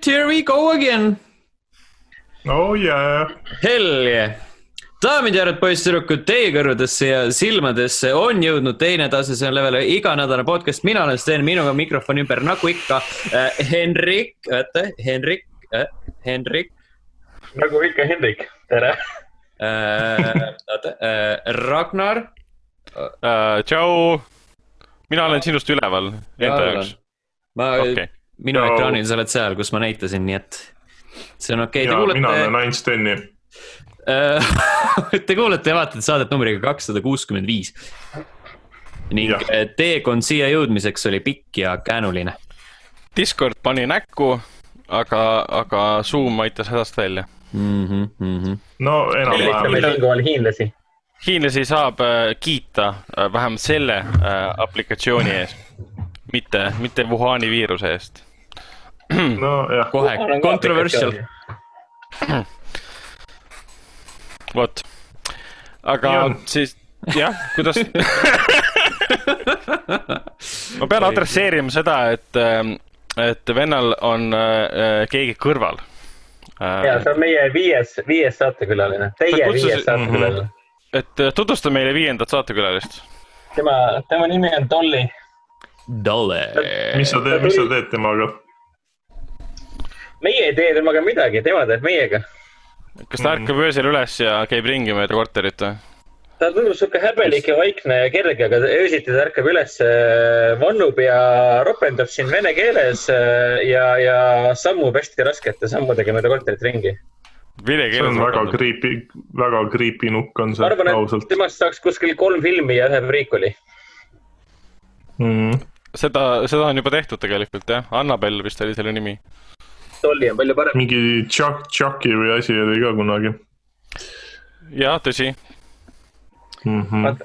right, here we go again. oh yeah. Hell yeah. daamid ja härrad, poisssüdrukud, teie kõrvadesse ja silmadesse on jõudnud teine tase, see on level iganädalane podcast, mina olen Sten, minuga mikrofoni ümber nagu ikka äh,. Henrik, oota, Henrik äh,, Henrik. nagu ikka Hendrik, tere äh,. oota äh,, Ragnar uh,. tšau, mina olen sinust üleval enda jaoks. ma okay., minu Ciao. ekraanil sa oled seal, kus ma näitasin, nii et see on okei okay.. ja kuulete... mina olen Einsteini Te kuulete ja vaatate saadet numbriga kakssada kuuskümmend viis. ning ja. Teekond siia jõudmiseks oli pikk ja käänuline. Discord pani näkku, aga, aga Zoom aitas hädast välja mm. -hmm, mm -hmm. no enam-vähem. hiinlasi. hiinlasi saab äh, kiita äh, vähemalt selle äh, aplikatsiooni eest, mitte, mitte Wuhani viiruse eest. Nojah. kohe, controversial vot, aga ja. siis jah, kuidas ma pean adresseerima seda, et, ähm, et vennal on äh, keegi kõrval äh,. ja see on meie viies, viies saatekülaline, teie kutsus... viies saatekülaline mm. -hmm. et äh, tutvusta meile viiendat saatekülalist. tema, tema nimi on Dolly. Dolly. mis sa teed, mis sa teed temaga? Meie ei tee temaga midagi, tema teeb meiega kas ta ärkab öösel üles ja käib ringi mööda korterit või? ta tundub sihuke häbelik ja vaikne ja kerge, aga öösiti ta ärkab üles, äh, vannub ja ropendab siin vene keeles äh, ja, ja sammub hästi raskete sammudega mööda korterit ringi. see on väga creepy, väga creepy nukk on see. ma arvan, et temast saaks kuskil kolm filmi ja ühe prequel'i mm.. seda, seda on juba tehtud tegelikult jah, Annabel vist oli selle nimi Dolly on palju parem. mingi Chuck, Chucky või asi oli ka kunagi. jah, tõsi mm. -hmm.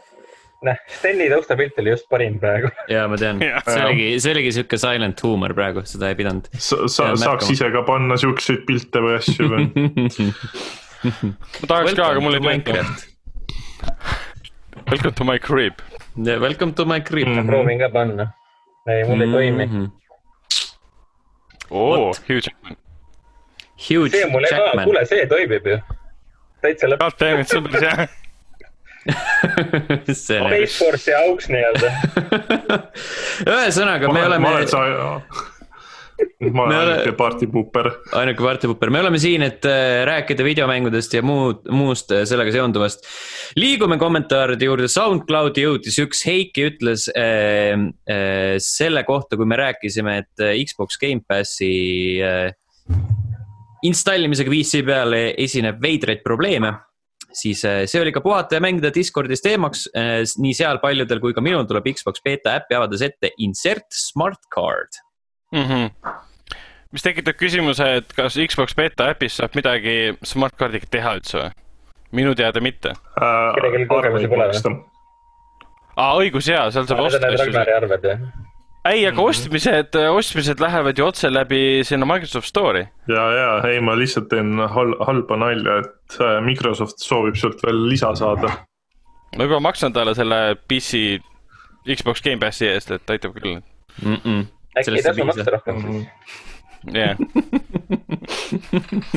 näh, Steni taustapilt oli just parim praegu. ja ma tean, see oligi, see oligi sihuke silent huumor praegu, seda ei pidanud. sa, sa saaks ise ka panna siukseid pilte või asju või ma tahaks ka, aga mul ei meeldi. Welcome to my crib. Welcome to my crib mm. -hmm. proovin ka panna. ei, mul ei toimi mm. -hmm oo, Hugh Jackman. Hugh see mulle ka, kuule, see toimib ju. täitsa lõpp. God damn it, see on päris hea Space Force'i auks nii-öelda ühesõnaga, me oleme. ma olen sa ma olen ainuke partipuper. ainuke partipuper, me oleme siin, et äh, rääkida videomängudest ja muud, muust äh, sellega seonduvast. liigume kommentaaride juurde, SoundCloudi jõudis üks, Heiki ütles äh, äh, selle kohta, kui me rääkisime, et äh, Xbox Gamepassi äh, installimisega PC peale esineb veidraid probleeme siis see oli ka puhata ja mängida Discordis teemaks. nii seal paljudel kui ka minul tuleb Xbox beeta äppi avades ette insert smart card mm. -hmm. mis tekitab küsimuse, et kas Xbox beta äpis saab midagi smart card'iga teha üldse või? minu teada mitte äh,. kellelgi kogemusi pole või? aa, õigus jaa, seal saab osta asju. Ei, aga mhm. ostmised, ostmised lähevad ju otse läbi sinna Microsoft Store'i. ja, ja ei, ma lihtsalt teen hal halba nalja, et äh, Microsoft soovib sealt veel lisa saada. ma juba maksan talle selle PC Xbox Gamepassi eest, et aitab küll mm. -mm äkki ei tasu maksta rohkem siis? jah.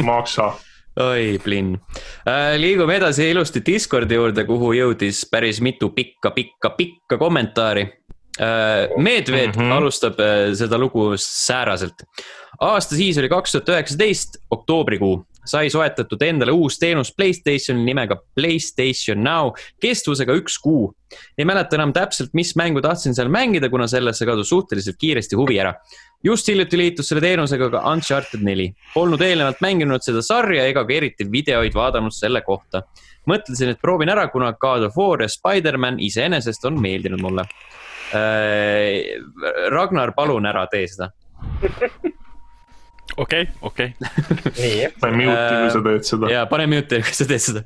maksa oi, plinn äh,. liigume edasi ilusti Discordi juurde, kuhu jõudis päris mitu pikka, pikka, pikka kommentaari äh,. Medved mm -hmm. alustab äh, seda lugu sääraselt. aasta siis oli kaks tuhat üheksateist, oktoobrikuu sai soetatud endale uus teenus Playstationi nimega Playstation Now kestvusega üks kuu. ei mäleta enam täpselt, mis mängu tahtsin seal mängida, kuna sellesse kadus suhteliselt kiiresti huvi ära. just hiljuti liitus selle teenusega ka Uncharted neli. Polnud eelnevalt mänginud seda sarja ega ka eriti videoid vaadanud selle kohta. mõtlesin, et proovin ära, kuna God of War ja Spider-man iseenesest on meeldinud mulle äh,. Ragnar, palun ära tee seda okei, okei. nii. pane mute'i, kui sa teed seda. ja pane mute'i, kui sa teed seda.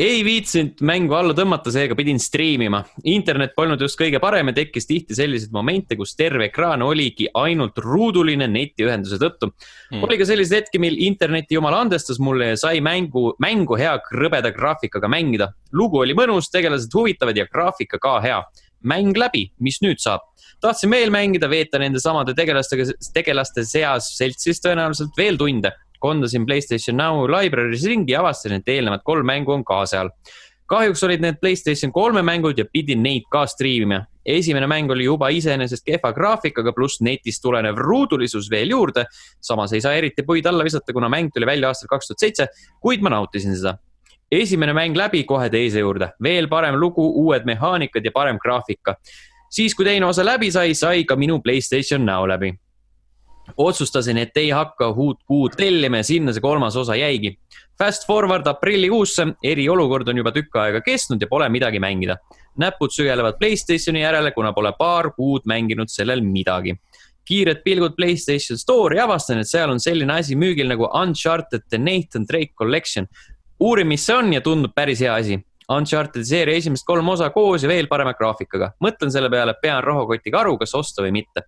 ei viitsinud mängu alla tõmmata, seega pidin striimima. internet polnud just kõige parem ja tekkis tihti selliseid momente, kus terve ekraan oligi ainult ruuduline netiühenduse tõttu mm.. oli ka selliseid hetki, mil interneti jumal andestas mulle ja sai mängu, mängu hea krõbeda graafikaga mängida. lugu oli mõnus, tegelased huvitavad ja graafika ka hea mäng läbi, mis nüüd saab? tahtsin veel mängida, veeta nende samade tegelastega, tegelaste seas seltsis tõenäoliselt veel tunde. kondasin Playstation Now library's ringi ja avastasin, et eelnevad kolm mängu on ka seal kahjuks olid need Playstation kolme mängud ja pidin neid ka striimima. esimene mäng oli juba iseenesest kehva graafikaga, pluss netist tulenev ruudulisus veel juurde. samas ei saa eriti puid alla visata, kuna mäng tuli välja aastal kaks tuhat seitse, kuid ma nautisin seda. Esimene mäng läbi, kohe teise juurde, veel parem lugu, uued mehaanikad ja parem graafika. siis, kui teine osa läbi sai, sai ka minu Playstation Now läbi otsustasin, et ei hakka uut kuud tellima ja sinna see kolmas osa jäigi. Fast forward aprillikuusse, eriolukord on juba tükk aega kestnud ja pole midagi mängida. näpud sügelevad Playstationi järele, kuna pole paar kuud mänginud sellel midagi. kiired pilgud Playstation Store'i avastan, et seal on selline asi müügil nagu Uncharted The Nathan Drake Collection. Uurin, mis see on ja tundub päris hea asi. Uncharted seeria esimest kolm osa koos ja veel parema graafikaga. mõtlen selle peale, pean rahakotiga aru, kas osta või mitte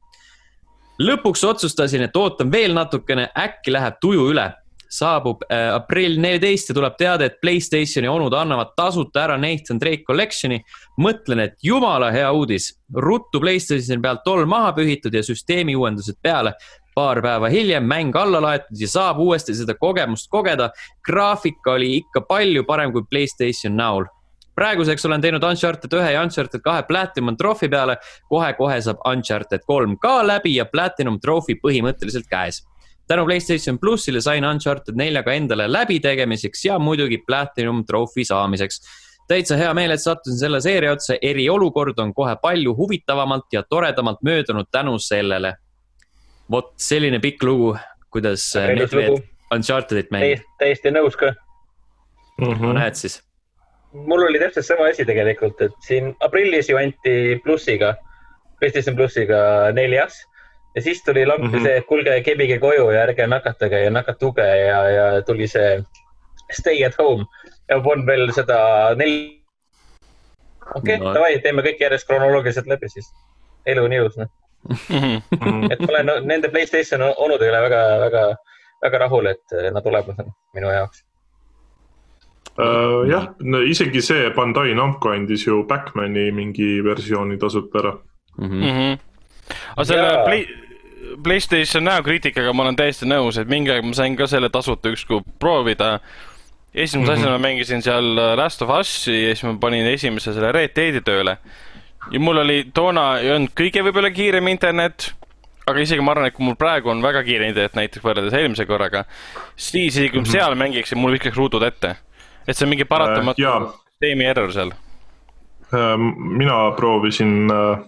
lõpuks otsustasin, et ootan veel natukene, äkki läheb tuju üle. saabub äh, aprill neliteist ja tuleb teade, et Playstationi onud annavad tasuta ära Nathan Drake Collection'i. mõtlen, et jumala hea uudis. ruttu Playstationi pealt tolm maha pühitud ja süsteemi uuendused peale. Paar päeva hiljem mäng alla laetud ja saab uuesti seda kogemust kogeda. graafika oli ikka palju parem kui Playstation Now'l praeguseks olen teinud Uncharted ühe ja Uncharted kahe Platinum Trophy peale kohe,. kohe-kohe saab Uncharted kolm ka läbi ja Platinum Trophy põhimõtteliselt käes. tänu Playstation plussile sain Uncharted neljaga endale läbitegemiseks ja muidugi Platinum Trophy saamiseks täitsa hea meel, et sattusin selle seeria otsa, eriolukord on kohe palju huvitavamalt ja toredamalt möödunud tänu sellele. Vot selline pikk lugu, kuidas Medved Unchartedit mängib. täiesti nõus ka mm. -hmm. näed siis mul oli täpselt sama asi tegelikult, et siin aprillis ju anti plussiga, PlayStation plussiga neljas ja siis tuli lampi mm -hmm. see, et kuulge, kebige koju ja ärge nakatage ja nakatuge ja, ja tuli see stay at home ja polnud veel seda nel-. okei okay, no., davai, teeme kõik järjest kronoloogiliselt läbi siis. elu on ilus, noh. et ma olen nende Playstation onudega väga, väga, väga rahul, et nad olemas on minu jaoks uh,. jah, no isegi see Bandai Namco andis ju Backmani mingi versiooni tasuta ära mm. -hmm. Mm -hmm. aga selle ja. Play, Playstation Now kriitikaga ma olen täiesti nõus, et mingi aeg ma sain ka selle tasuta ükskord proovida. esimese mm -hmm. asjana ma mängisin seal Last of Us'i ja siis ma panin esimese selle Red Deadi tööle. Ja mul oli toona ei olnud kõige võib-olla kiirem internet aga isegi ma arvan, et kui mul praegu on väga kiire internet näiteks võrreldes eelmise korraga, siis isegi kui mm -hmm. seal mängiksin, mul viskaks ruudud ette et see on mingi paratamatu äh, süsteemi error seal äh,? mina proovisin äh,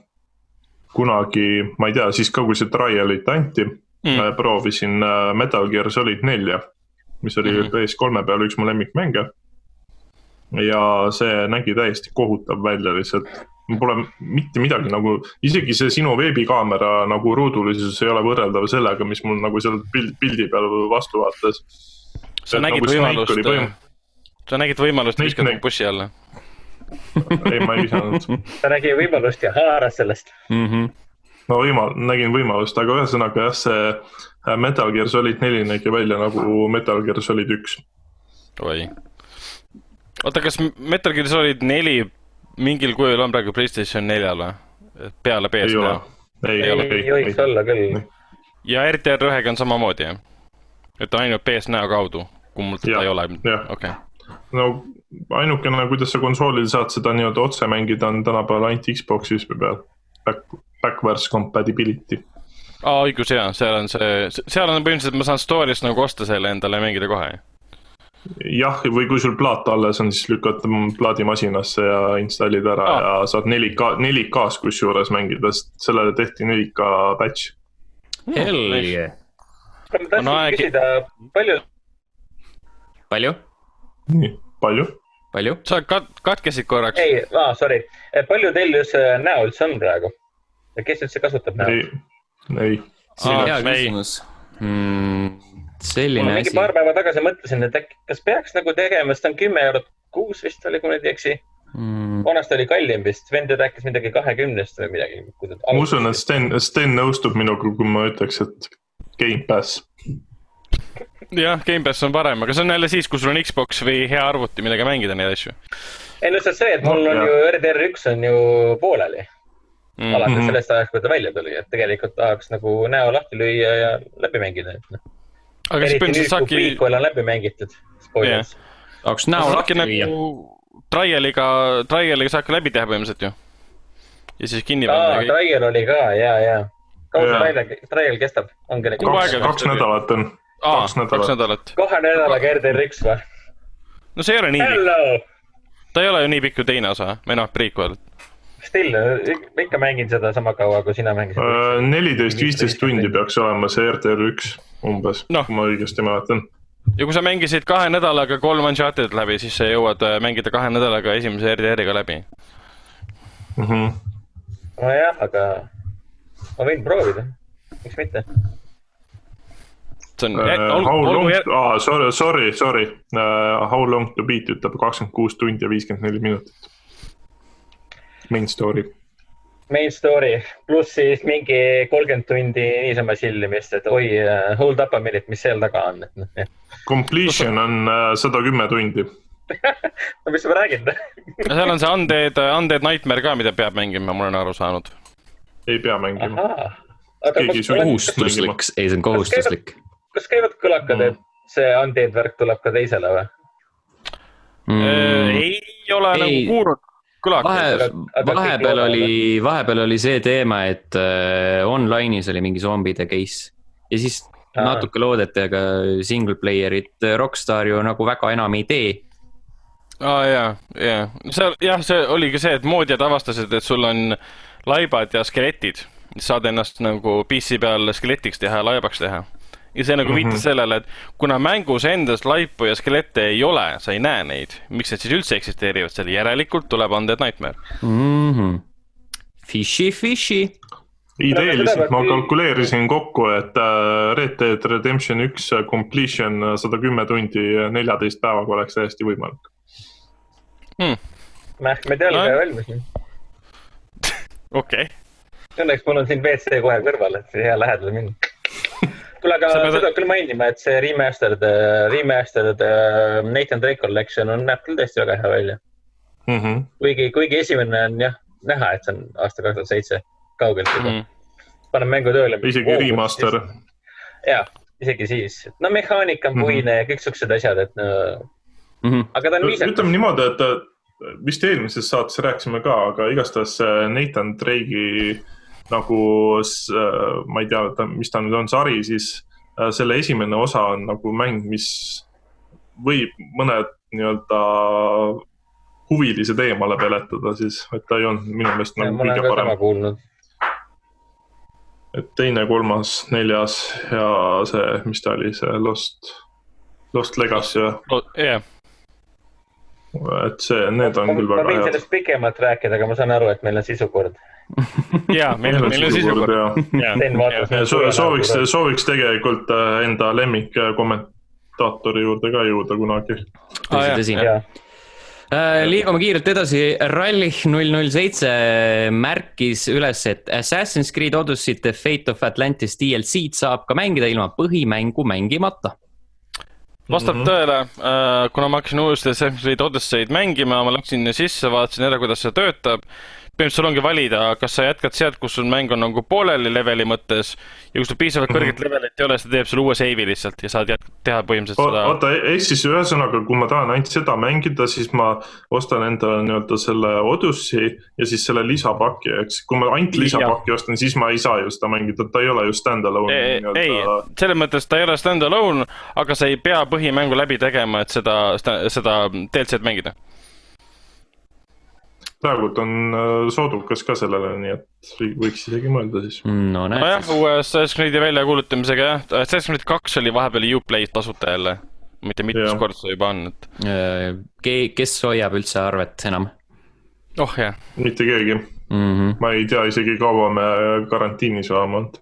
kunagi, ma ei tea, siis ka, kui see trial'it anti mm., äh, proovisin äh, Metal Gear Solid nelja, mis oli mm -hmm. PS3 peal üks mu lemmikmänge. ja see nägi täiesti kohutav välja lihtsalt pole mitte midagi nagu, isegi see sinu veebikaamera nagu ruudulisus ei ole võrreldav sellega, mis mul nagu seal pildi peal vastu vaatas. sa nägid nagu võimalust võim sa nägid võimalust viskada mu bussi alla? ei, ma ei visanud. ta nägi võimalust ja haaras sellest mm. -hmm. no võimal-, nägin võimalust, aga ühesõnaga jah, see äh, Metal Gear Solid neli nägi välja nagu Metal Gear Solid üks. oi. oota, kas Metal Gear Solid neli mingil kujul on praegu Playstation neljal või? peale PS4? ei, ei, ei, ei, ei võiks olla küll. ja RTR ühega on samamoodi, jah? et ainult PS4 kaudu, kui mul teda ei ole? okei no ainukene, kuidas sa konsoolil saad seda nii-öelda otse mängida, on tänapäeval ainult Xbox'is peal. Back, backwards compatibility. aa, õigus jaa, seal on see, seal on põhimõtteliselt, ma saan store'ist nagu osta selle endale ja mängida kohe. jah, või kui sul plaat alles on, siis lükkad plaadimasinasse ja installid ära aa. ja saad 4K, 4K-s kusjuures mängida, sest sellele tehti 4K patch. Hell yeah. ma tahtsin küsida, palju. palju? nii, palju? palju? sa kat-, katkesid korraks. ei ah,, sorry, palju teil üldse näo üldse on praegu? kes üldse kasutab näo? ei, ei. see on hea küsimus mm,. Selline ma mingi asi. paar päeva tagasi mõtlesin, et äkki, kas peaks nagu tegema, sest ta on kümme eurot kuus vist oli, kui ma nüüd ei eksi mm.. vanasti oli kallim vist, vend rääkis midagi kahekümnest või midagi. ma usun, et Sten, Sten nõustub minuga, kui ma ütleks, et Gamepass jah, Gamepass on parem, aga see on jälle siis, kui sul on Xbox või hea arvuti, millega mängida neid asju. ei no see on see, et mul no, on jah. ju RDR üks on ju pooleli mm -hmm. alates sellest ajast, kui ta välja tuli, et tegelikult tahaks nagu näo lahti lüüa ja läbi mängida, et noh. Eriti nüüd, kui prequel on läbi mängitud, spoilers yeah.. tahaks näo lahti lüüa nagu trial'iga, trial'iga saab ka läbi teha põhimõtteliselt ju. ja siis kinni panna. aa, trial oli ka ja, ja. kaua see trial, trial kestab? ongi nagu. kaks, kaks nädalat on. kaks nädalat. kahe nädalaga RDR1 või? no see ei ole nii pikk. ta ei ole ju nii pikk kui teine osa, või noh, prequel. Still, ikka mängin seda sama kaua, kui sina mängisid. Äh, neliteist, viisteist tundi peaks olema see RDR1 umbes no., kui ma õigesti mäletan ja kui sa mängisid kahe nädalaga kolm Uncharted'it läbi, siis sa jõuad äh, mängida kahe nädalaga esimese RDR-iga läbi mm. -hmm. nojah, aga ma võin proovida, miks mitte. see on uh,. How long, ah, sorry, sorry, sorry uh,, how long to beat ütleb kakskümmend kuus tundi ja viiskümmend neli minutit. Main story main story, pluss siis mingi kolmkümmend tundi niisama sillimist, et oi, uh, hold up a minute, mis seal taga on, et noh. Completion on uh, sada kümme tundi no mis ma räägin seal on see Undead, Undead Nightmare ka, mida peab mängima, ma olen aru saanud. ei pea mängima. kohustuslik, ei see on kohustuslik. kas käivad kõlakad mm., et see Undead värk tuleb ka teisele või mm.? ei ole ei. nagu kuulnud vahe, vahepeal oli, vahepeal oli see teema, et äh, online'is oli mingi zombide case ja siis Aa. natuke loodeti, aga single player'it Rockstar ju nagu väga enam ei tee. aa ah, jaa, jaa, seal jah, see oligi see, et moodjad avastasid, et sul on laibad ja skeletid. saad ennast nagu PC peal skeletiks teha ja laibaks teha ja see nagu mm -hmm. viitas sellele, et kuna mängus endas laipu ja skelette ei ole, sa ei näe neid, miks need siis üldse eksisteerivad seal, järelikult tuleb Undead Nightmare mm. -hmm. Fishy, fishy ideeliselt ma kalkuleerisin kokku, et äh, Red Dead Redemption üks completion sada kümme tundi neljateist päevaga oleks täiesti võimalik hmm.. Mähkmed jalga ja valmis. okei. Õnneks mul on siin WC kohe kõrval, et hea lähedale minna kuule, aga pead... seda küll mainima, et see remastered, äh, remastered äh, Nathan Drake collection on, näeb küll tõesti väga hea välja mm. -hmm. kuigi, kuigi esimene on jah, näha, et see on aasta kaks tuhat seitse, kaugelt juba mm. -hmm. paneb mängu tööle. isegi remaster. jah, isegi siis, no mehaanika on puine mm -hmm. ja kõik siuksed asjad, et no mm. -hmm. aga ta on viisakas. ütleme niimoodi, et vist eelmises saates rääkisime ka, aga igastahes Nathan Drake'i nagu äh, ma ei tea, mis ta nüüd on, sari, siis äh, selle esimene osa on nagu mäng, mis võib mõned nii-öelda huvilised eemale peletada siis, et ta ei olnud minu meelest nagu kõige parem. et teine, kolmas, neljas ja see, mis ta oli, see Lost, Lost Legacy või? jah et see, need on ma, küll väga head. ma võin sellest pikemalt rääkida, aga ma saan aru, et meil on sisukord ja, meil, meil on sisukord. sooviks, sooviks tegelikult äh, enda lemmik kommentaatori juurde ka jõuda kunagi. tõsi, tõsi. Äh, liigume kiirelt edasi, Rallih null null seitse märkis üles, et Assassin's Creed Odyssey The Fate of Atlantis DLC-d saab ka mängida ilma põhimängu mängimata vastab mm -hmm. tõele, äh, kuna ma hakkasin uuesti Assassin's Creed Odyssey'd mängima, ma läksin sisse, vaatasin ära, kuidas see töötab põhimõtteliselt sul ongi valida, kas sa jätkad sealt, kus sul mäng on nagu pooleli leveli mõttes ja kui sul piisavalt -hmm. kõrget levelit ei ole, siis ta teeb sulle uue save'i lihtsalt ja saad teha põhimõtteliselt seda. oota, ehk siis ühesõnaga, kui ma tahan ainult seda mängida, siis ma ostan endale nii-öelda selle Odyssey ja siis selle lisapaki, eks. kui ma ainult lisapaki ja. ostan, siis ma ei saa ju seda mängida, ta ei ole ju stand-alone. ei, ei, selles mõttes ta ei ole stand-alone, aga sa ei pea põhimängu läbi tegema, et seda, seda DLC-d mängida praegult on äh, soodukas ka sellele, nii et võiks isegi mõelda siis. no nojah, uue Assassin's Creed'i väljakuulutamisega jah, Assassin's Creed kaks oli vahepeal Uplay tasuta jälle. mitte mitmes kord see juba on, et. Äh, kes hoiab üldse arvet enam? oh jah. mitte keegi mm. -hmm. ma ei tea isegi, kaua me karantiinis oleme olnud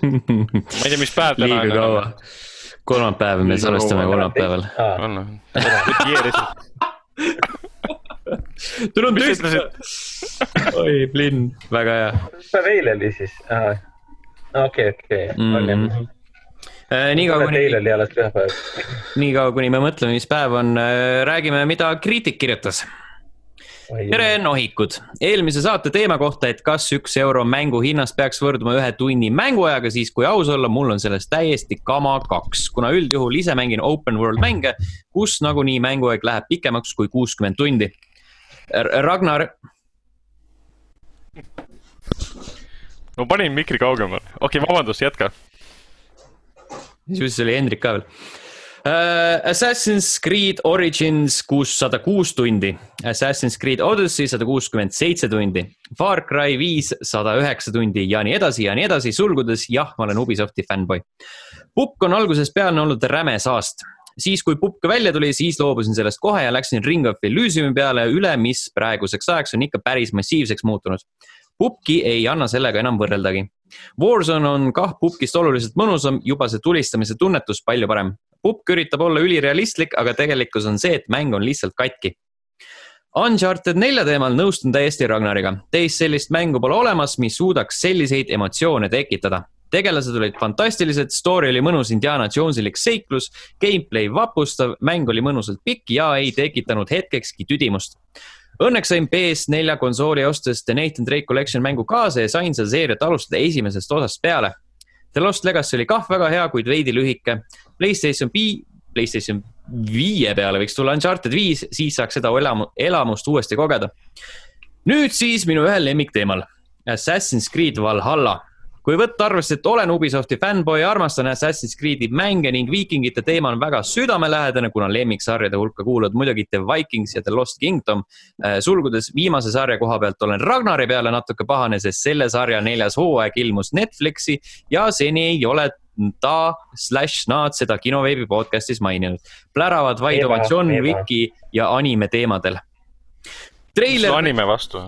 ma ei tea, mis päev täna on. liiga kaua. kolmapäev, me salvestame kolmapäeval. on või? tul on tõesti. oi, Blinn, väga hea. mis päev eile oli siis? okei, okei. Mhm. Äh, niikaua kuni. eile oli alles pühapäev. niikaua, kuni me mõtleme, mis päev on, äh, räägime, mida kriitik kirjutas. tere, nohikud. eelmise saate teema kohta, et kas üks euro mängu hinnast peaks võrduma ühe tunni mänguajaga, siis kui aus olla, mul on sellest täiesti kama kaks, kuna üldjuhul ise mängin open world mänge, kus nagunii mänguaeg läheb pikemaks kui kuuskümmend tundi. Ragnar, ma panin mikri kaugemale, okei okay,, vabandust, jätka. siis oli Hendrik ka veel uh,. Assassin's Creed Origins kuussada kuus tundi, Assassin's Creed Odyssey sada kuuskümmend seitse tundi, Far Cry viis sada üheksa tundi ja nii edasi ja nii edasi, sulgudes jah, ma olen Ubisofti fännboi. Pukk on algusest peale olnud räme saast siis, kui Pukk välja tuli, siis loobusin sellest kohe ja läksin Ring of Elysiumi peale üle, mis praeguseks ajaks on ikka päris massiivseks muutunud. Pupki ei anna sellega enam võrreldagi. Warzone on kah Pupkist oluliselt mõnusam, juba see tulistamise tunnetus palju parem. Pupk üritab olla ülirealistlik, aga tegelikkus on see, et mäng on lihtsalt katki. Uncharted nelja teemal nõustun täiesti Ragnariga. teist sellist mängu pole olemas, mis suudaks selliseid emotsioone tekitada tegelased olid fantastilised, story oli mõnus Indiana Jonesilik seiklus, gameplay vapustav, mäng oli mõnusalt pikk ja ei tekitanud hetkekski tüdimust. Õnneks sain PS4 konsooli ostes The Nathan Drake Collection mängu kaasa ja sain seda seeriat alustada esimesest osast peale. The Lost Legacy oli kah väga hea, kuid veidi lühike. Playstation V, Playstation viie peale võiks tulla Uncharted viis, siis saaks seda elamu- elamust uuesti kogeda. nüüd siis minu ühel lemmikteemal, Assassin's Creed Valhalla kui võtta arvesse, et olen Ubisofti fännboi armastan Assassin's Creed'i mänge ning viikingite teema on väga südamelähedane, kuna lemmiksarjade hulka kuuluvad muidugi The Vikings ja The Lost Kingdom. sulgudes viimase sarja koha pealt olen Ragnari peale natuke pahane, sest selle sarja neljas hooaeg ilmus Netflixi ja seni ei ole ta slaš nad seda kinoveebi podcast'is maininud. pläravad vaid oma John. Wicki ja anime teemadel. Treiler anime vastu.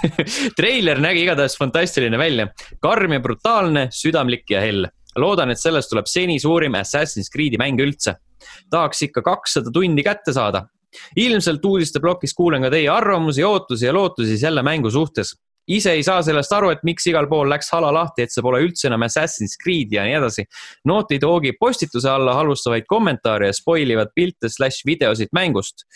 treiler nägi igatahes fantastiline välja, karm ja brutaalne, südamlik ja hell. loodan, et sellest tuleb seni suurim Assassin's Creed'i mäng üldse. tahaks ikka kakssada tundi kätte saada. ilmselt uudisteplokis kuulen ka teie arvamusi, ootusi ja lootusi selle mängu suhtes. ise ei saa sellest aru, et miks igal pool läks hala lahti, et see pole üldse enam Assassin's Creed ja nii edasi. Naughty Dogi postituse alla halvustavaid kommentaare ja spoil ivad pilte slaš videosid mängust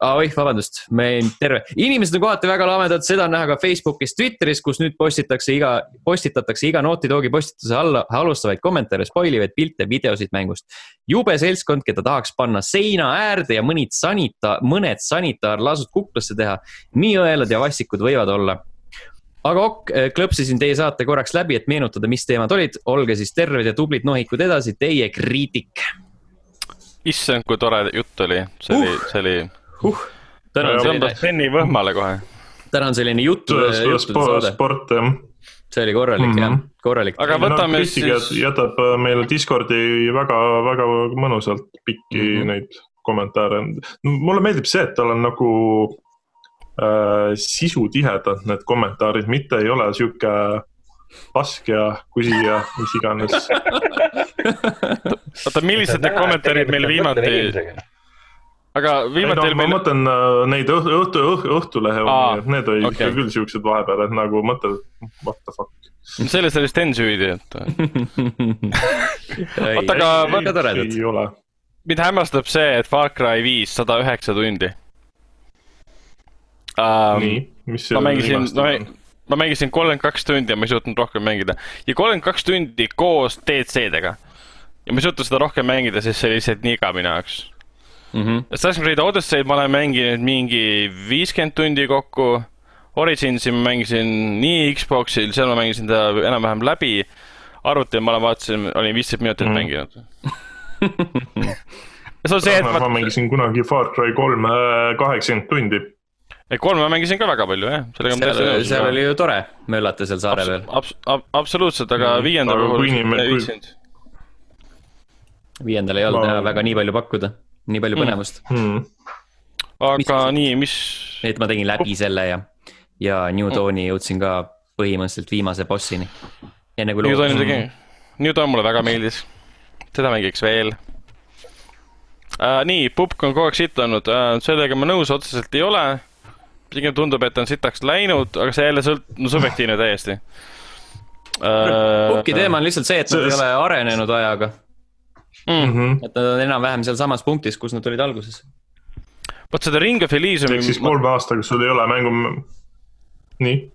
ah,. oih, vabandust, me terve, inimesed on kohati väga lamedad, seda on näha ka Facebookis, Twitteris, kus nüüd postitakse iga, postitatakse iga Naughty Dogi postituse alla halvustavaid kommentaare, spoilivaid pilte, videosid mängust. jube seltskond, keda tahaks panna seina äärde ja mõnid sanita-, mõned sanitaarlasud kuklasse teha. nii õelad ja vastikud võivad olla aga ok, klõpsisin teie saate korraks läbi, et meenutada, mis teemad olid, olge siis terved ja tublid nohikud edasi, teie kriitik issand, kui tore jutt oli, see oli, see oli, huh.. täna on selline Benny võhmale kohe. täna on selline jutu, juttude saade, sport jah. see oli korralik mm Mhm. -hmm. jah, korralik. Aga võtame siis- jätab äh, meile Discordi väga-väga mõnusalt pikki mm Mhm. -hmm. neid kommentaare. mulle meeldib see, et tal on nagu äh, sisutihedad need kommentaarid, mitte ei ole sihuke pask ja kusi ja mis iganes. oota, millised need kommentaarid meil viimati, aga ei viimati no oli ma meil, mõtlen äh, neid õhtu, õhtu, Õhtulehe Aa, omi, et need olid okay. küll siuksed vahepeal, et nagu mõtled, what the fuck. selles oli Sten süüdi, et Oota, aga väga toredad. ei ole. mind hämmastab see, et Far Cry viis sada üheksa tundi um,. nii, mis ma selle mängisin, viimastel ma, mängisin kolmkümmend kaks tundi ja ma ei suutnud rohkem mängida ja kolmkümmend kaks tundi koos DLC-dega. ja ma ei suutnud seda rohkem mängida, sest see oli lihtsalt nii igav minu jaoks. Mhm. Assassin's Creed Odyssey'd ma olen mänginud mingi viiskümmend tundi kokku. Originsi ma mängisin nii Xbox'il, seal ma mängisin ta enam-vähem läbi. arvutil ma olen- vaatasin, olin viisteist minutit mm. Mänginud. see on see, et ma ma, mängisin kunagi Far Cry kolme kaheksakümmend tundi. kolme ma mängisin ka väga palju jah, sellega ma täitsa seal, nõus. seal oli ju tore möllata seal saare peal. Abs-, ab-, absoluutselt, aga Mhm. viienda puhul ei viitsinud. viiendal ei olnud Ma- enam väga nii palju pakkuda, nii palju Mm. põnevust Hmm. aga Mis- nii, mis, et ma tegin läbi selle ja, ja New Dawni jõudsin ka põhimõtteliselt viimase bossini. enne kui New Dawn loobusin. tegi, New Dawn mulle väga meeldis. seda mängiks veel uh,. nii, Pupk on kogu aeg sitt olnud uh,, sellega ma nõus otseselt ei ole. pigem tundub, et on sitaks läinud, aga see jälle sõlt-, no subjektiivne täiesti uh,. Pukki teema on lihtsalt see, et nad ei ole arenenud ajaga, mm,. Mm -hmm. et nad on enam-vähem sealsamas punktis, kus nad olid alguses. vot seda Ring of Elysiumi ehk siis kolme aastaga sul ei ole mängu, nii,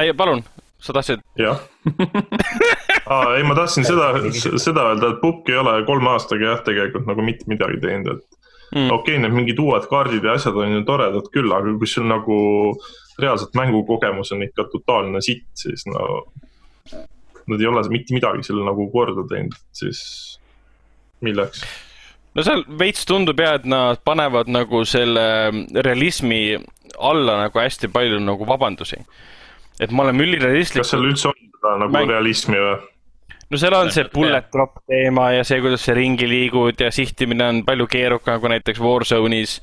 ei, palun, sa tahtsid, jah ah,. ei, ma tahtsin seda, seda öelda, et Pukk ei ole kolme aastaga jah, tegelikult nagu mitte midagi teinud, et Mm. okei okay,, need mingid uued kaardid ja asjad on ju toredad küll, aga kui sul nagu reaalselt mängukogemus on ikka totaalne sitt, siis no nad ei ole mitte midagi seal nagu korda teinud, siis milleks? no seal veits tundub ja, et nad panevad nagu selle realismi alla nagu hästi palju nagu vabandusi. et me oleme ülirealistlikud. kas seal üldse on seda nagu Mäng- realismi või? no seal on see bullet drop teema ja see, kuidas sa ringi liigud ja sihtimine on palju keerukam kui näiteks Warzone'is.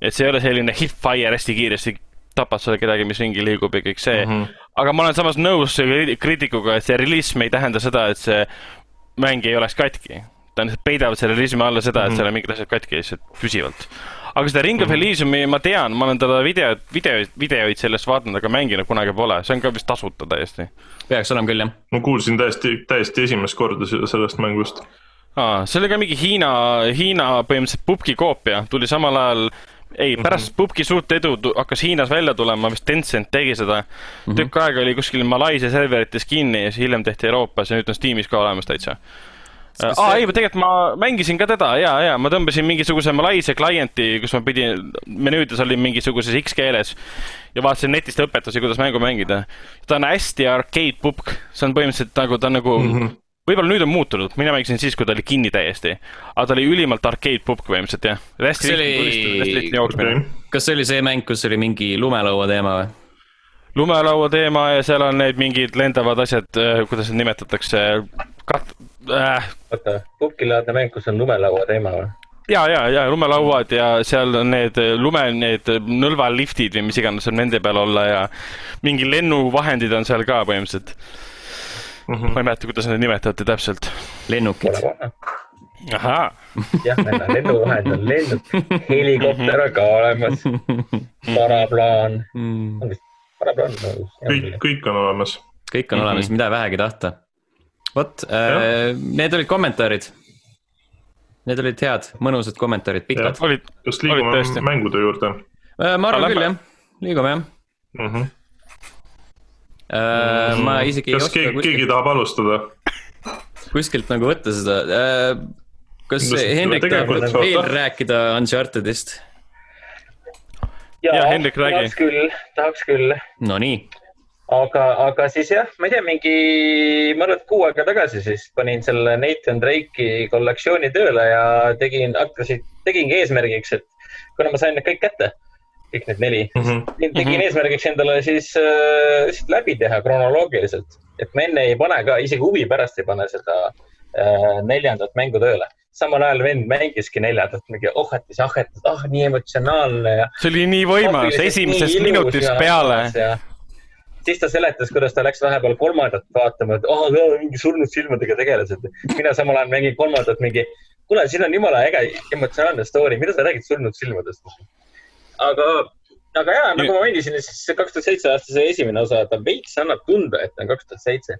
et see ei ole selline hip-fire hästi kiiresti tapad sa kedagi, mis ringi liigub ja kõik see mm. -hmm. aga ma olen samas nõus kriitikuga, et see realism ei tähenda seda, et see mäng ei oleks katki. Ta lihtsalt peidavad selle realismi alla seda, et Mhm. seal on mingid asjad katki lihtsalt püsivalt. aga seda Ring of Elysiumi ma tean, ma olen teda video, video, videoid sellest vaadanud, aga mänginud kunagi pole, see on ka vist tasuta täiesti peaks olema küll jah. ma kuulsin täiesti, täiesti esimest korda se- sellest mängust. aa, see oli ka mingi Hiina, Hiina põhimõtteliselt pubgi koopia, tuli samal ajal, ei, pärast pubgi suurt edu hakkas Hiinas välja tulema, vist Tencent tegi seda mm. -hmm. tükk aega oli kuskil Malaisia serverites kinni ja siis hiljem tehti Euroopas ja nüüd on Steamis ka olemas täitsa. Kas aa, see- ei, tegelikult ma mängisin ka teda ja, ja ma tõmbasin mingisuguse Malaisia klienti, kus ma pidin, menüüdes oli mingisuguses X keeles ja vaatasin netist õpetusi, kuidas mängu mängida. ta on hästi arcade pubg, see on põhimõtteliselt nagu, ta on nagu mm -hmm. võib-olla nüüd on muutunud, mina mängisin siis, kui ta oli kinni täiesti. aga ta oli ülimalt arcade pubg põhimõtteliselt jah. hästi See lihtne oli- kas see oli see mäng, kus oli mingi lumelaua teema või? lumelaua teema ja seal on need mingid lendavad asjad, kuidas need nimetatakse, kat- äh,, oota, puhkilaadne mäng, kus on lumelaua teema või? ja, ja, ja lumelauad ja seal on need lume, need nõlvaliftid või mis iganes saab nende peal olla ja mingi lennuvahendid on seal ka põhimõtteliselt. Mhm. ma ei mäleta, kuidas neid nimetati täpselt. lennukid ahaa, jah, lennuvahend on lennuk, helikopter on ka olemas, paraplaan, Mm. on vist paraplaan nagu. kõik, kõik on olemas. kõik on olemas, mida vähegi tahta. vot, need olid kommentaarid. Need olid head, mõnusad kommentaarid, pikad. olid, kas liigume mängude juurde ma arvan küll jah, liigume jah. mm? -hmm. ma isegi ei kas oska keegi, keegi kuskilt, tahab alustada? kuskilt nagu võtta seda. kas Kas- Hendrik tahab veel oota. rääkida Unchartedist? ja Jaa, Hendrik, räägi. tahaks küll, tahaks küll, Nonii, aga, aga siis jah, ma ei tea, mingi, ma arvan, et kuu aega tagasi siis panin selle Nathan Drake'i kollektsiooni tööle ja tegin, hakkasin, tegingi eesmärgiks, et kuna ma sain need kõik kätte, kõik need neli Mm -hmm. tegin mm. -hmm. eesmärgiks endale siis äh, läbi teha kronoloogiliselt, et ma enne ei pane ka, isegi huvi pärast ei pane seda äh, neljandat mängu tööle. samal ajal vend mängiski neljandat, mingi ohhetis-ahhetis, ah nii emotsionaalne ja. see oli nii võimas, esimesest minutist peale. Siis ta seletas, kuidas ta läks vahepeal kolmandat vaatama, et ah, mingi surnud silmadega tegelased. mina samal ajal mängin kolmandat mingi, kuule, siin on jumala äge emotsionaalne story, mida sa räägid surnud silmadest? aga, aga ja nagu ma mainisin, siis see kaks tuhat seitse aasta see esimene osa, ta veits annab tunda, et ta on kaks tuhat seitse.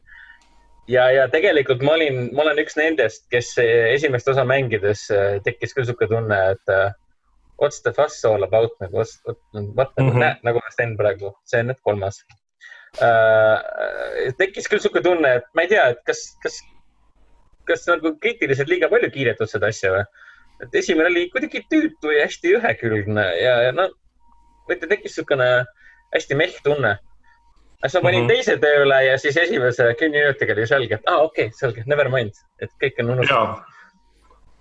ja, ja tegelikult ma olin, ma olen üks nendest, kes esimest osa mängides äh, tekkis küll sihuke tunne, et äh, what's the fuss all about nagu, what, what nagu Mhm. näed, nagu Sten praegu, see on nüüd kolmas äh,. tekkis küll sihuke tunne, et ma ei tea, et kas, kas, kas nagu kriitiliselt liiga palju kiidetud seda asja või? et esimene oli kuidagi tüütu ja hästi ühekülgne ja, ja no, võite tekkis niisugune hästi mehh tunne. siis ma panin mm. -hmm. teise tööle ja siis esimese kümne minutiga oli selge, et aa ah,, okei okay,, selge, never mind, et kõik on unustatud.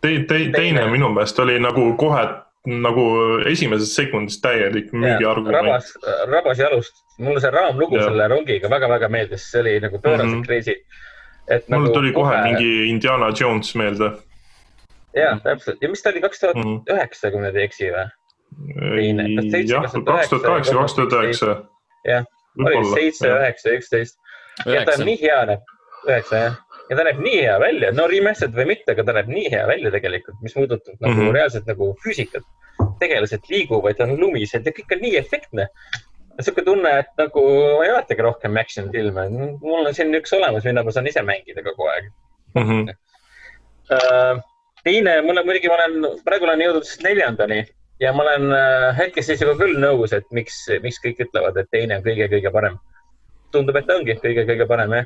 te, te, teine minu meelest oli nagu kohe nagu esimesest sekundist täielik müügiargument. rabas, rabas jalust, mulle see raamlugu Jah. selle rongiga väga-väga meeldis, see oli nagu pööraselt mm. -hmm. crazy. et mul nagu tuli kohe mingi Indiana Jones meelde. ja täpselt ja mis ta oli, kaks tuhat üheksa, kui ma ei eksi või? Jah, kaks tuhat kaheksa, kaks tuhat üheksa. jah, oli seitse, üheksa, üksteist. ja ta on nii hea üheksa jah, ja ta näeb nii hea välja, no remastered või mitte, aga ta näeb nii hea välja tegelikult, mis puudutab nagu mm. -hmm. reaalselt nagu füüsikat. tegelased liiguvad, on lumised ja kõik on nii efektne. sihuke tunne, et nagu ma ei vaatagi rohkem action filme, mul on siin üks olemas, mida ma saan ise mängida kogu aeg. Mhm. Äh, teine, mulle muidugi, ma olen, praegu olen jõudnud siis neljandani ja ma olen äh, hetkeseisuga küll nõus, et miks, miks kõik ütlevad, et teine on kõige-kõige parem. tundub, et ongi kõige-kõige parem jah.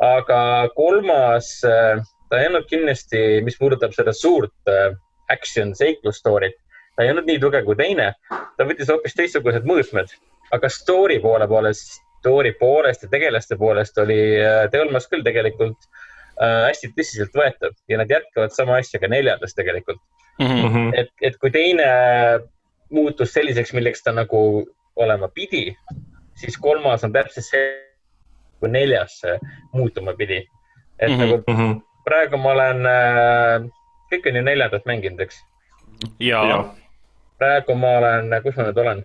Aga kolmas, äh, ta ei olnud kindlasti, mis puudutab seda suurt äh, action seiklus story't, ta ei olnud nii tugev kui teine. ta võttis hoopis teistsugused mõõtmed, aga story poole poolest, story poolest ja tegelaste poolest oli The Olmas küll tegelikult äh, hästi tõsiseltvõetav ja nad jätkavad sama asja ka neljandas tegelikult mm. -hmm. et, et kui teine muutus selliseks, milleks ta nagu olema pidi, siis kolmas on täpselt see, kui neljas muutuma pidi. et mm -hmm. nagu mm -hmm. praegu ma olen, äh, kõik on ju neljandat mänginud, eks? ja. praegu ma olen, kus ma nüüd olen?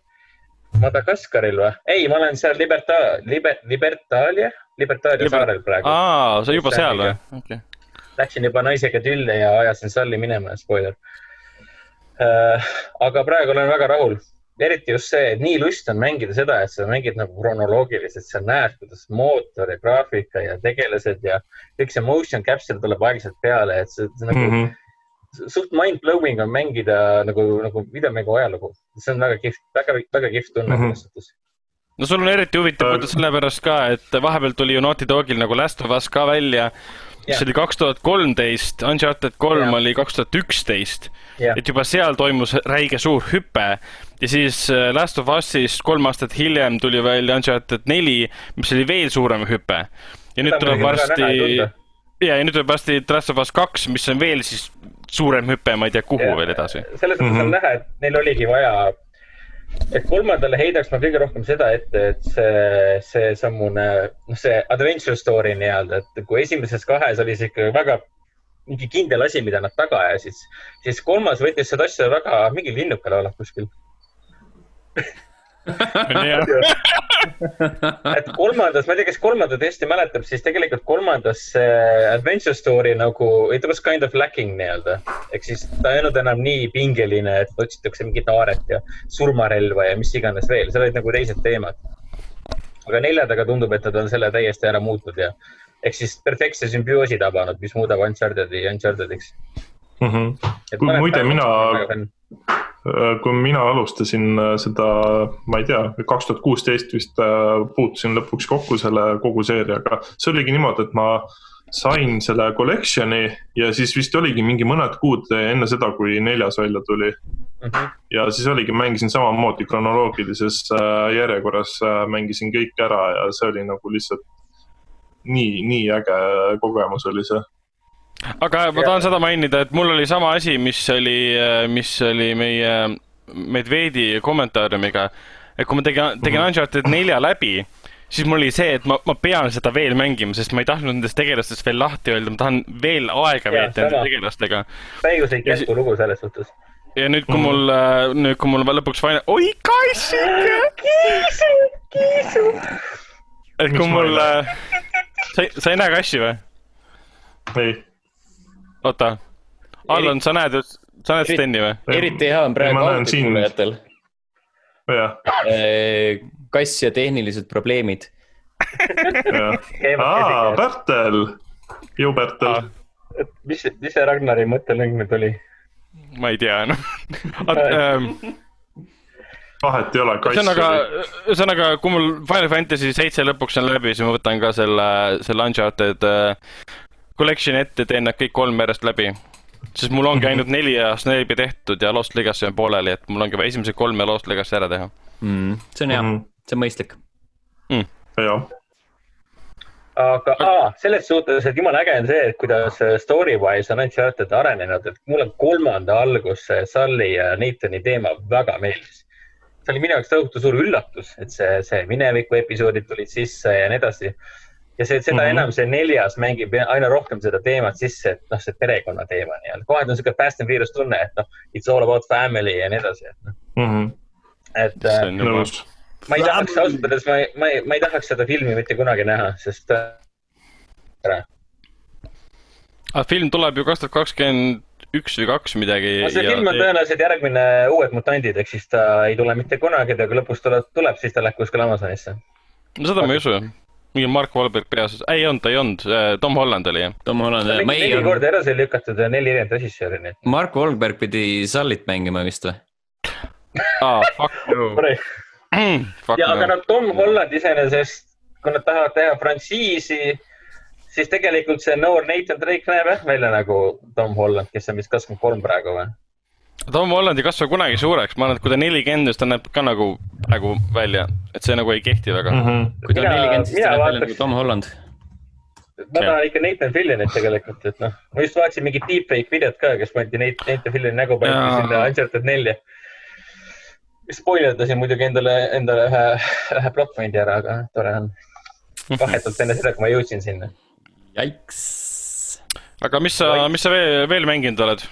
Madagaskaril või? ei, ma olen seal Liberta-, Liber-, Libertalia, Libertalia Liber... saarel praegu. aa, sa juba seal või? okei okay läksin juba naisega tülli ja ajasin salli minema, spoiler äh,. aga praegu olen väga rahul, eriti just see, et nii lust on mängida seda, et sa mängid nagu kronoloogiliselt, sa näed, kuidas mootor ja graafika ja tegelased ja kõik see motion capture tuleb aeglaselt peale, et see, see nagu mm -hmm suht mind-blowing on mängida nagu, nagu videomängu ajalugu. see on väga kihvt, väga, väga kihvt tunne mm -hmm. selles suhtes no sul on eriti huvitav mõte sellepärast ka, et vahepeal tuli ju Naughty Dogil nagu Last of Us ka välja mis oli kaks tuhat kolmteist, Uncharted kolm oli kaks tuhat üksteist. et juba seal toimus räige suur hüpe ja siis äh, Last of Us'ist kolm aastat hiljem tuli välja Uncharted neli, mis oli veel suurem hüpe. ja nüüd tuleb varsti, ja, ja nüüd tuleb varsti Last of Us kaks, mis on veel siis suurem hüpe, ma ei tea, kuhu ja, veel edasi. selles mõttes mm -hmm. on mhm. näha, et neil oligi vaja et kolmandale heidaks ma kõige rohkem seda ette, et see, seesamune, noh, see adventure story nii-öelda, et kui esimeses kahes oli see ikka väga mingi kindel asi, mida nad taga ajasid, siis kolmas võttis seda asja väga, mingi linnukal olema kuskil et kolmandas, ma ei tea, kes kolmandat hästi mäletab, siis tegelikult kolmandas see adventure story nagu, it was kind of lacking nii-öelda. ehk siis ta ei olnud enam nii pingeline, et otsitakse mingit haaret ja surmarelva ja mis iganes veel, seal olid nagu teised teemad. aga neljandaga tundub, et nad on selle täiesti ära muutnud ja ehk siis perfektse sümbioosi tabanud, mis muudab Uncharted'i Uncharted'iks mm. -hmm. muide, mina Äh, kui mina alustasin äh, seda, ma ei tea, kaks tuhat kuusteist vist äh, puutusin lõpuks kokku selle kogu seeriaga. see oligi niimoodi, et ma sain selle collection'i ja siis vist oligi mingi mõned kuud enne seda, kui neljas välja tuli mm. -hmm. ja siis oligi, mängisin samamoodi kronoloogilises järjekorras, mängisin kõik ära ja see oli nagu lihtsalt nii, nii äge kogemus oli see aga ma tahan seda mainida, et mul oli sama asi, mis oli, mis oli meie Medvedi kommentaariumiga. et kui ma tegin, tegin mhm. Uncharted nelja läbi, siis mul oli see, et ma, ma pean seda veel mängima, sest ma ei tahtnud nendest tegelastest veel lahti öelda, ma tahan veel aega veeta nende tegelastega. täiuslik jätkulugu selles suhtes ja nüüd, kui mul, nüüd, kui mul lõpuks final, oi kassike! kiisu, kiisu. et kui mul, sa, sa ei näe kassi või? ei oota, Allan, sa näed, sa näed Steni või? eriti hea on praegu autokuulajatel. kass ja tehnilised probleemid. aa, Pärtel, ju Pärtel. mis, mis see Ragnari mõttelõng nüüd oli? ma ei tea, noh ähm, vahet ei ole, kass. ühesõnaga, ühesõnaga, kui mul Final Fantasy seitse lõpuks on läbi, siis ma võtan ka selle, selle Uncharted äh, collection'i ette, teen nad kõik kolm järjest läbi. sest mul ongi ainult neli ja Snape'i tehtud ja Lost Legacy on pooleli, et mul ongi vaja esimesed kolm ja Lost Legacy ära teha mm,. see on hea mm, -hmm. see on mõistlik mm.. jah aga aa, selles suhtes, et jumala äge on see, et kuidas story wise on Uncharted arenenud, et mulle kolmanda algus Sully ja Nathani teema väga meeldis. see oli minu jaoks tohutu suur üllatus, et see, see mineviku episoodid tulid sisse ja nii edasi ja see, seda mm -hmm. enam see neljas mängib aina rohkem seda teemat sisse, et noh, see perekonna teema nii-öelda. kohati on sihuke Fast and Furious tunne, et noh, it's all about family ja nii edasi, et noh mm -hmm.. et äh, ma ei tahaks ausalt öeldes, ma ei, ma ei, ma ei tahaks seda filmi mitte kunagi näha, sest äh,. aga ah, film tuleb ju kaks tuhat kakskümmend üks või kaks midagi. see ja... film on tõenäoliselt järgmine Uued mutandid, ehk siis ta ei tule mitte kunagi, ta kui lõpus tuleb, tuleb, siis ta läheb kuskile Amazonisse. no seda ma ei usu jah mingi Mark Wahlberg peaosas, ei olnud, ei olnud, Tom Holland oli jah. Tom Holland, ma ei. neli korda edasi lükatud ja neli erinevat režissööri, nii et. Mark Wahlberg pidi Sullit mängima vist või? aa, fuck you. Fuck ja, aga no. noh, Tom Holland iseenesest, kui nad tahavad teha frantsiisi, siis tegelikult see noor Nathan Drake näeb jah välja nagu Tom Holland, kes on vist kakskümmend kolm praegu või? Tom Holland ei kasva kunagi suureks, ma arvan, et kui ta nelikümmend, siis ta näeb ka nagu praegu välja, et see nagu ei kehti väga mm. -hmm. kui ta on nelikümmend, siis ta näeb välja vaataks- nagu Tom Holland. ma tahan ikka Nathan Fillionit tegelikult, et noh, ma just vaatasin mingit deepfake videot ka, kes pandi Nathan Fillioni nägu pandi Jaa. sinna Uncharted nelja. spoilerdasin muidugi endale, endale ühe, ühe plot point'i ära, aga tore on. vahetult enne seda, kui ma jõudsin sinna. Jaiks. aga mis sa, mis sa veel, veel mänginud oled?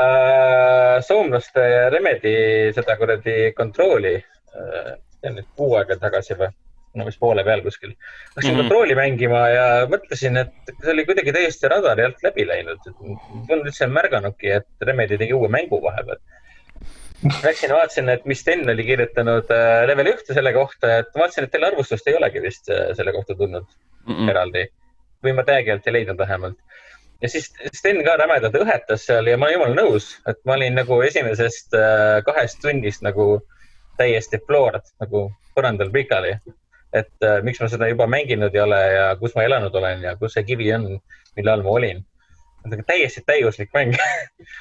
Äh, soomlaste Remedi seda kuradi kontrolli äh,, see on nüüd kuu aega tagasi või? no vist poole peal kuskil. Hakkasin mm. -hmm. kontrolli mängima ja mõtlesin, et see oli kuidagi täiesti radari alt läbi läinud. Polnud üldse märganudki, et Remedi tegi uue mängu vahepeal. Läksin, vaatasin, et mis Sten oli kirjutanud äh, level ühte selle kohta, et vaatasin, et teil arvustust ei olegi vist äh, selle kohta tulnud Mm. eraldi või ma alt ei leidnud vähemalt. Ja siis Sten ka rämedalt õhetas seal ja ma olen jumala nõus, et ma olin nagu esimesest äh, kahest tunnist nagu täiesti floored nagu põrandal pikali. et äh, miks ma seda juba mänginud ei ole ja kus ma elanud olen ja kus see kivi on, mille all ma olin. täiesti täiuslik mäng.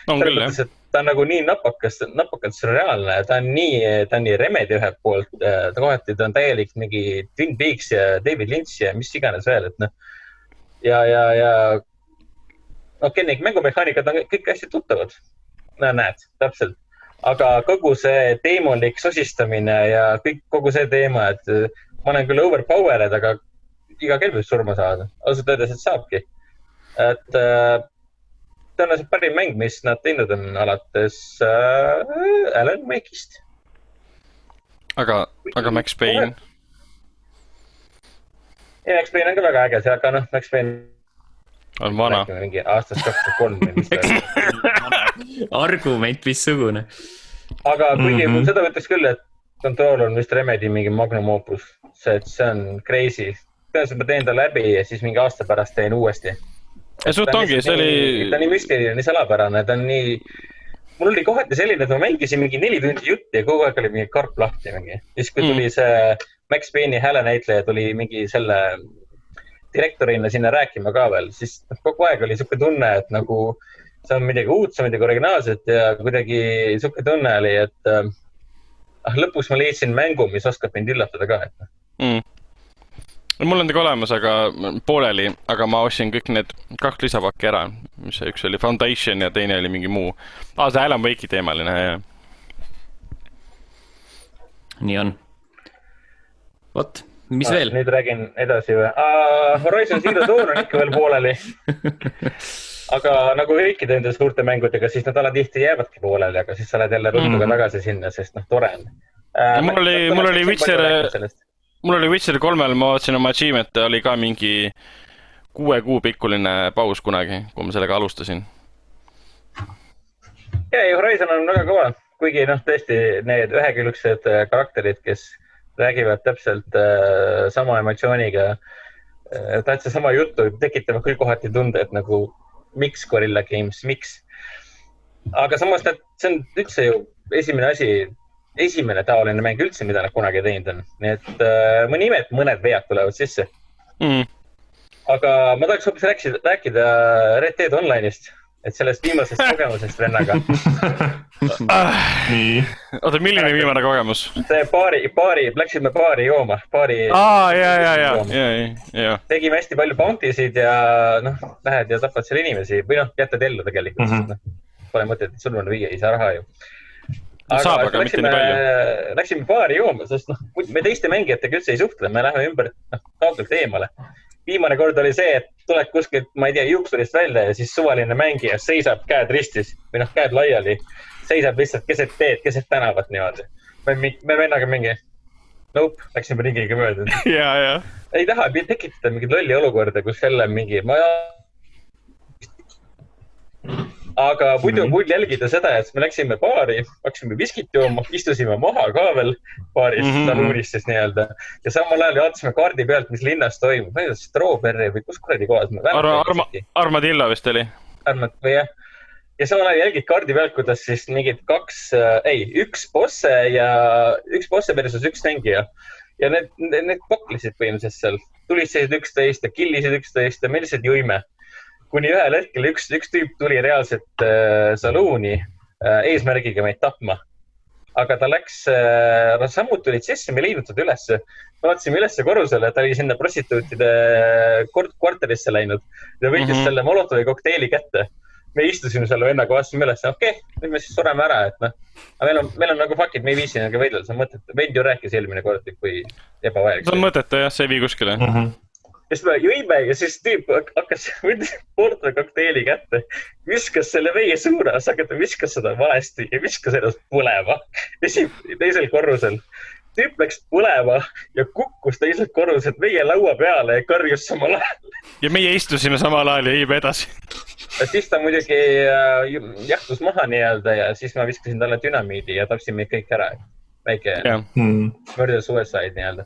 on selles mõttes, et ta on nagu nii napakas, napakalt sürreaalne, ta on nii, ta on nii Remedi ühelt poolt, ta kohati ta on täielik mingi Twin Peaks ja David Lynch ja mis iganes veel, et noh. ja, ja, ja okei, need mängumehaanikad on kõik hästi tuttavad. no näed, täpselt. aga kogu see teemonlik sosistamine ja kõik, kogu see teema, et äh, ma olen küll overpowered, aga iga kell võib surma saada. ausalt öeldes, et saabki. et äh, tõenäoliselt parim mäng, mis nad teinud on alates äh, Alan Wake'ist. aga, aga Max Payne, ja Max Payne on ka väga äge, aga noh, Max Payne. On vana. mingi aastast kaks tuhat kolm või mis ta oli. argument missugune. aga kuigi mm. -hmm. seda ütleks küll, et Control on vist Remedi mingi magnum opus, see, et see on crazy. tõenäoliselt ma teen ta läbi ja siis mingi aasta pärast teen uuesti. ja suht ongi, see oli ta on nii müstiline, nii salapärane, ta on nii, mul oli kohati selline, et ma mängisin mingi neli tundi jutti ja kogu aeg oli mingi karp lahti mingi. siis, kui tuli see Max Payne'i häälenäitleja tuli mingi selle direktorina sinna rääkima ka veel, siis noh, kogu aeg oli sihuke tunne, et nagu see on midagi uut, see on midagi originaalset ja kuidagi sihuke tunne oli, et äh, ah, lõpuks ma leidsin mängu, mis oskab mind üllatada ka, et noh. mm.. mul on ta ka olemas, aga pooleli, aga ma ostsin kõik need kaks lisapakki ära, mis see üks oli Foundation ja teine oli mingi muu. aa, see Alan Wake'i teemaline, jah. nii on. vot, mis Ah, veel? nüüd räägin edasi või uh,? Horizon Zero Dawn on ikka veel pooleli. aga nagu kõikide nende suurte mängudega, siis nad alatihti jäävadki pooleli, aga siis sa lähed jälle ruttu ka Mhm. tagasi sinna, sest noh, tore on uh, mul oli- mul oli Witcher- mul oli Witcher kolmel, ma vaatasin oma achievement'e oli ka mingi kuue kuu pikkuline paus kunagi, kui ma sellega alustasin. ja, ei Horizon on väga kõva, kuigi noh, tõesti need ühekülgsed äh, karakterid, kes räägivad täpselt äh, sama emotsiooniga äh,, täitsa sama juttu, tekitavad küll kohati tunde, et nagu miks Gorilla Games, miks. aga samas nad, see on üldse ju esimene asi, esimene taoline mäng üldse, mida nad kunagi teinud on, nii et äh, mõni ime, et mõned vead tulevad sisse. Mm. aga ma tahaks hoopis rääkida, rääkida Red Dead Online'ist, et sellest viimasest kogemusest vennaga. nii, oota, milline viimane kogemus? see baari, baari, läksime baari jooma, baari. aa, ja, ja, ja, ja, ja, ja. tegime hästi palju bounty sid ja noh, lähed ja tapad seal inimesi või noh, jätad ellu tegelikult mm, Mhm. -hmm. noh, pole mõtet surma viia, ei saa raha ju. No saab, aga mitte nii palju. Läksime baari jooma, sest noh, me teiste mängijatega üldse ei suhtle, me läheme ümber, noh, kaugelt eemale. Viimane kord oli see, et tuled kuskilt, ma ei tea, juuksurist välja ja siis suvaline mängija seisab käed ristis või noh, käed laiali. seisab lihtsalt keset teed, keset tänavat niimoodi. me, me vennaga mingi, nope, läksime ringiga mööda ja, ja. ei taha tekitada mingit lolli olukorda, kus jälle mingi, ma. Aga muidu on Mhm. pull jälgida seda, et me läksime baari, hakkasime viskit jooma, istusime maha ka veel baaris Mhm. mm -hmm. saluunis siis nii-öelda. ja samal ajal vaatasime kaardi pealt, mis linnas toimub, ma ei tea, Strawberry või kus kuradi kohas me. Arma, Arma, Armadillo vist oli. arvad või jah. ja samal ajal jälgid kaardi pealt, kuidas siis mingid kaks äh,, ei, üks bosse ja üks bosse versus üks mängija. ja need, need, need paklesid põhimõtteliselt seal, tulistasid üksteist ja killisid üksteist ja me lihtsalt jõime. Kuni ühel hetkel üks, üks tüüp tuli reaalselt äh, saluuni äh, eesmärgiga meid tapma aga ta läks äh,, sammud tulid sisse, me ei leidnud teda ülesse. me vaatasime ülesse korrusele, ta oli sinna prostituutide kort-, korterisse läinud ja võttis mm -hmm. selle Molotovi kokteili kätte. me istusime selle vennaga, vaatasime üles, okei okay,, nüüd me siis sureme ära, et noh. aga meil on, meil on nagu fuck it, me ei viitsi nendega võidelda, see on mõttetu. vend ju rääkis eelmine kord, kui ebavajalik. see on mõttetu jah, see ei vii kuskile mm. -hmm ja siis me jõime ja siis tüüp hakkas, võttis Porto kokteili kätte, viskas selle meie suunas, aga ta viskas seda valesti ja viskas ennast põlema. esi, teisel korrusel. tüüp läks põlema ja kukkus teiselt korruselt meie laua peale ja karjus samal ajal. ja meie istusime samal ajal ja jõime edasi. siis ta muidugi äh, jahtus maha nii-öelda ja siis ma viskasin talle dünamiidi ja tapsin meid kõik ära. väike hmm. murder suicide nii-öelda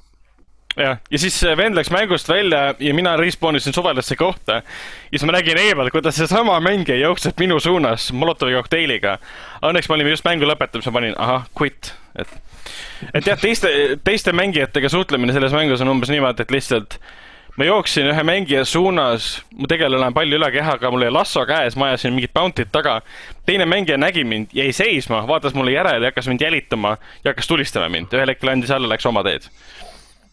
jah, ja siis vend läks mängust välja ja mina respawn isin suvelasse kohta. ja siis ma nägin eemal, kuidas seesama mängija jookseb minu suunas Molotovi kokteiliga. Õnneks me olime just mängu lõpetamas, ma panin ahah, quit, et. et jah, teiste, teiste mängijatega suhtlemine selles mängus on umbes niimoodi, et lihtsalt ma jooksin ühe mängija suunas, mu tegelane on palju üle kehaga, mul oli lasso käes, ma ajasin mingit bounty't taga. teine mängija nägi mind, jäi seisma, vaatas mulle järele ja hakkas mind jälitama ja hakkas tulistama mind. ühel hetkel andis alla, läks oma teed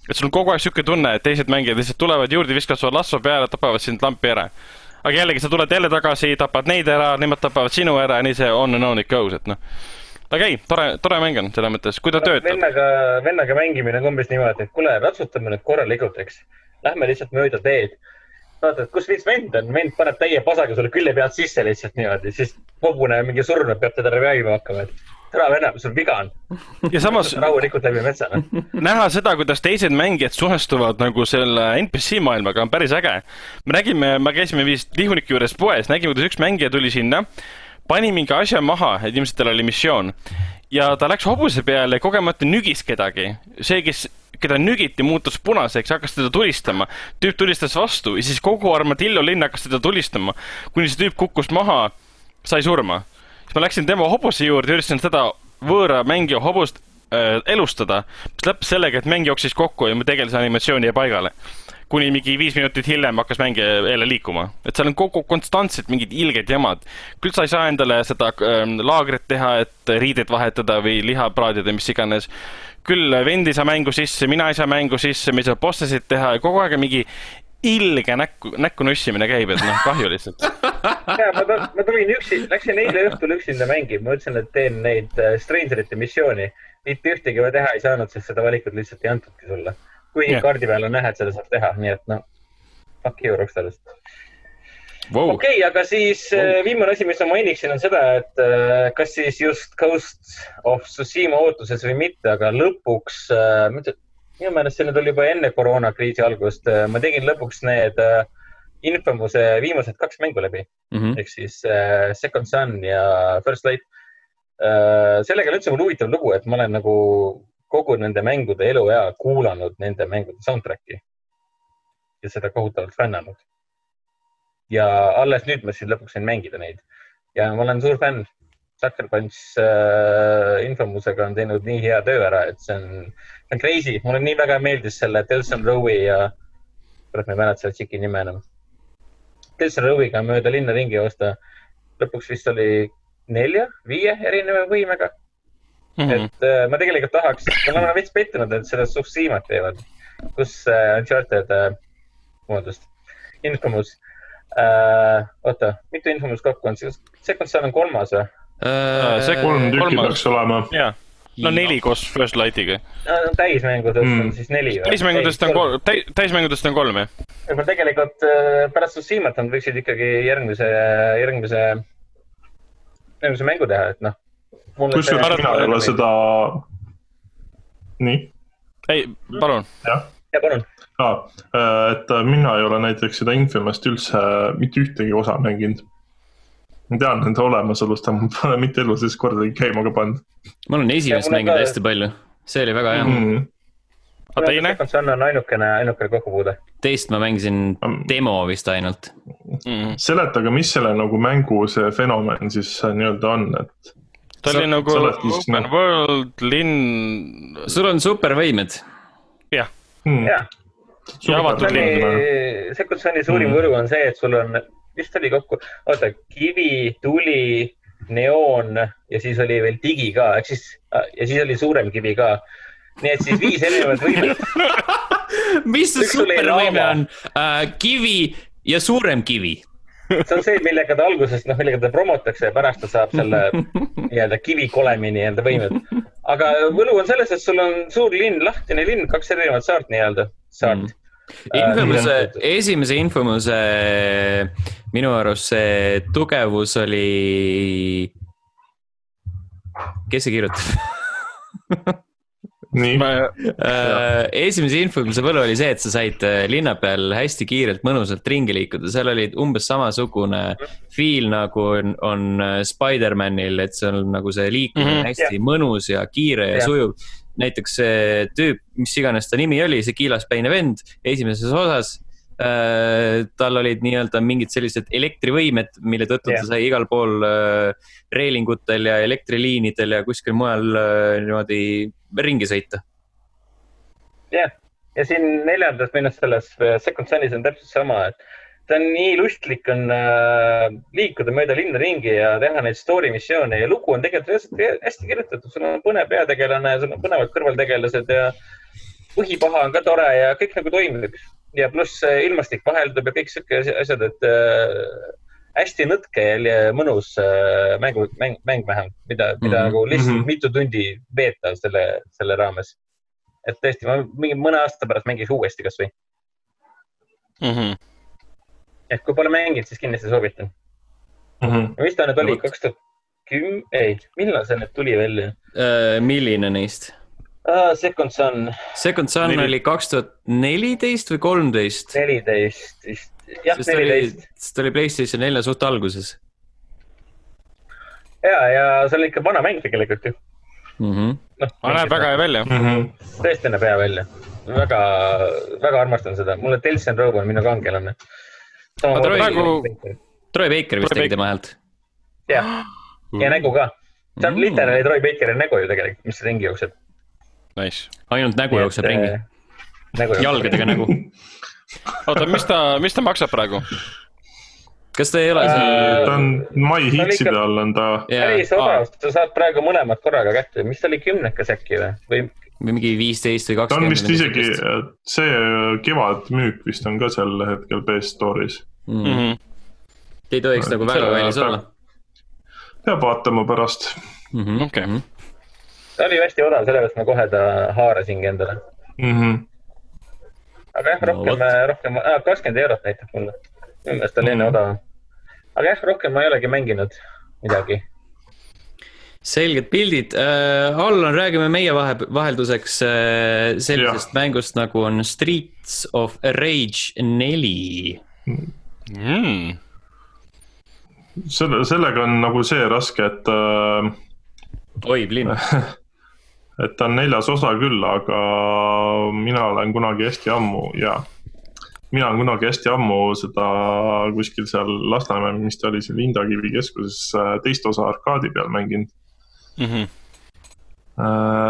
et sul on kogu aeg sihuke tunne, et teised mängijad lihtsalt tulevad juurde, viskavad sulle lasso peale, tapavad sind lampi ära. aga jällegi, sa tuled jälle tagasi, tapad neid ära, nemad tapavad sinu ära ja nii see on and on it goes, et noh. aga ei, tore, tore mäng on selles mõttes, kui ta töötab. vennaga, vennaga mängimine on umbes niimoodi, et kuule, ratsutame nüüd korralikult, eks. Lähme lihtsalt mööda teed. vaata, et kus viis vend on, vend paneb täie pasaga sulle külje pealt sisse lihtsalt niimoodi, siis hobune mingi surnud peab teda reviivima hakkama, et ära venna, sul viga on. ja samas rahulikult läbi metsa, noh. näha seda, kuidas teised mängijad suhestuvad nagu selle NPC maailmaga on päris äge. me nägime, me käisime vist Lihuniki juures poes, nägime, kuidas üks mängija tuli sinna, pani mingi asja maha, et ilmselt tal oli missioon. ja ta läks hobuse peale ja kogemata nügis kedagi. see, kes keda nügiti, muutus punaseks, hakkas teda tulistama. tüüp tulistas vastu ja siis kogu Armadillo linn hakkas teda tulistama, kuni see tüüp kukkus maha, sai surma siis ma läksin tema hobuse juurde, üritasin seda võõra mängija hobust äh, elustada, mis lõppes sellega, et mäng jooksis kokku ja mu tegelase animatsioon jäi paigale. kuni mingi viis minutit hiljem hakkas mängija jälle liikuma, et seal on kogu konstantselt mingid ilged jamad. küll sa ei saa endale seda äh, laagrit teha, et riideid vahetada või liha praadida, mis iganes küll vend ei saa mängu sisse, mina ei saa mängu sisse, me ei saa bossesid teha ja kogu aeg on mingi ilge näkku, näkku nussimine käib, et noh, kahju lihtsalt. ja ma, ma tulin üksi, läksin eile õhtul üksinda mängima, mõtlesin, et teen neid äh, Strangerite missiooni. mitte ühtegi ma teha ei saanud, sest seda valikut lihtsalt ei antudki sulle. kuigi yeah. kaardi peal on näha, et seda saab teha, nii et noh, fuck you Rockstarist wow.. okei okay,, aga siis wow. Äh, viimane asi, mis ma mainiksin, on seda, et äh, kas siis just Ghost of Tsushima ootuses või mitte, aga lõpuks äh, minu meelest see nüüd oli juba enne koroonakriisi algust. ma tegin lõpuks need äh, Infamuse viimased kaks mängu läbi mm -hmm. ehk siis äh, Second Son ja First Light äh,. sellega on üldse mul huvitav lugu, et ma olen nagu kogu nende mängude eluea kuulanud nende mängude soundtrack'i ja seda kohutavalt fännanud. ja alles nüüd ma siis lõpuks sain mängida neid ja ma olen suur fänn. Sucker Punch äh, Infamusega on teinud nii hea töö ära, et see on see on crazy, mulle nii väga meeldis selle Delson Rowe'i ja, kurat, ma ei mäleta selle tšiki nime enam. Delson Rowe'iga mööda linna ringi joosta. lõpuks vist oli nelja, viie erineva võimega mm. -hmm. et äh, ma tegelikult tahaks, ma olen veits pettunud, et seda Tsushimat teevad, kus äh, Uncharted äh,, vabandust, Infamous äh,. oota, mitu Infamous kokku on, Second Son on kolmas või? See kolm tükki peaks olema. no neli koos First Lightiga no,. täismängudest mm. on siis neli või? täismängudest on kolm, täismängudest on kolm, jah. aga tegelikult äh, pärast Tsushimat nad võiksid ikkagi järgmise, järgmise, järgmise mängu teha, et noh. kusjuures mina ei ole seda, nii? ei, palun. jah ja palun ah,. et mina ei ole näiteks seda Infamust üldse mitte ühtegi osa mänginud ma tean nende olemasolust, aga ma pole mitte elu sees kordagi käima ka pannud. ma olen esimest mänginud hästi palju, see oli väga hea mm. -hmm. aga teine? see on ainukene, ainukene kokkupuude. teist ma mängisin demo vist ainult. mm.. seletage, mis selle nagu mängu see fenomen siis nii-öelda on, et ta oli nagu open noh- world linn, sul on supervõimed. jah, hmm, jah, ja avatud Super- linn. Second suurim Mm. võlu on see, et sul on, vist oli kokku, oota, kivi, tuli, neoon ja siis oli veel digi ka, ehk siis ja siis oli suurem kivi ka. nii et siis viis erinevat võimet. mis see supervõime on uh,? kivi ja suurem kivi. see on see, millega ta alguses, noh, millega ta promotakse ja pärast ta saab selle nii-öelda kivikolemi nii-öelda võimed. aga võlu on selles, et sul on suur linn, lahtine linn, kaks erinevat saart nii-öelda, saart Mm. Äh, Infomuse nii-öelda-, esimese Infomuse minu arust see tugevus oli. kes see kirjutab? nii, Äh, esimese Infomuse võlu oli see, et sa said äh, linna peal hästi kiirelt mõnusalt ringi liikuda, seal oli umbes samasugune feel nagu on, on äh, Spider-manil, et see on nagu see liikumine mm. -hmm. hästi yeah. mõnus ja kiire ja Jah. sujuv. Näiteks see tüüp, mis iganes ta nimi oli, see kiilaspäine vend esimeses osas äh, tal olid nii-öelda mingid sellised elektrivõimed, mille tõttu Jah. ta sai igal pool äh, reelingutel ja elektriliinidel ja kuskil mujal äh, niimoodi ringi sõita. jah, ja siin neljandas minu selles äh, Second Sunis on täpselt sama, et ta on nii lustlik on äh, liikuda mööda linna ringi ja teha neid story missioone ja lugu on tegelikult hästi kirjutatud, sul on põnev peategelane, sul on põnevad kõrvaltegelased ja põhipaha on ka tore ja kõik nagu toimib ja pluss äh, ilmastik vaheldub ja kõik sihuke asjad, et äh, hästi nõtke ja mõnus äh, mängu, mäng, mäng vähemalt, mida, mida mm -hmm. nagu lihtsalt mm. -hmm. mitu tundi veeta selle, selle raames. et tõesti, ma mingi mõne aasta pärast mängiks uuesti kasvõi, Mhm. Et kui pole mänginud, siis kindlasti soovitan. Mhm. mis ta nüüd oli, kaks tuhat kümme, ei, millal see nüüd tuli välja? Äh, milline neist? Second Son Second Son Neli- oli kaks tuhat neliteist või kolmteist? neliteist vist, jah, oli neliteist., sest ta oli Playstation nelja suht alguses ja, ja see on ikka vana mäng tegelikult ju. mm. -hmm. noh, aga näeb väga hea välja. Mhm. tõesti näeb hea välja. väga, väga armastan seda, mulle Delson Rowe on minu kangelane. Oli- praegu. Troy Baker vist tegi Baker. tema häält. jah, ja nägu ka. see on Mm. literaali Troy Bakeri nägu ju tegelikult, mis ringi jookseb. Nice. ainult nägu jookseb ringi, nägu jalgadega nägu. oota, mis ta, mis ta maksab praegu? kas ta ei ole Äh, ta on My Hitside all on ta, päris odav, sa saad praegu mõlemad korraga kätte, mis ta oli, kümnekas äkki või või mingi viisteist või ta on kakskümmend? vist isegi, see kevadmüük vist on ka sel hetkel PS Store'is. mm.. ei tohiks nagu väga kallis olla peab vaatama pärast -hmm. Okei. ta oli hästi odav, sellepärast ma kohe ta haarasingi endale. mm. -hmm. aga jah, No rohkem vot., rohkem, kakskümmend eurot näitab mulle. minu meelest oli enne Mhm. odavam. aga jah, rohkem ma ei olegi mänginud midagi. Selged pildid äh,, Allan, räägime meie vahe, vahelduseks äh, sellisest ja. mängust nagu on Streets of Rage neli. Mm. selle, sellega on nagu see raske, et äh, oi, Blin. et ta on neljas osa küll, aga mina olen kunagi hästi ammu ja mina olen kunagi hästi ammu seda kuskil seal Lasnamäel, mis ta oli seal Indakivi keskuses äh, teist osa arkaadi peal mänginud. Mm -hmm.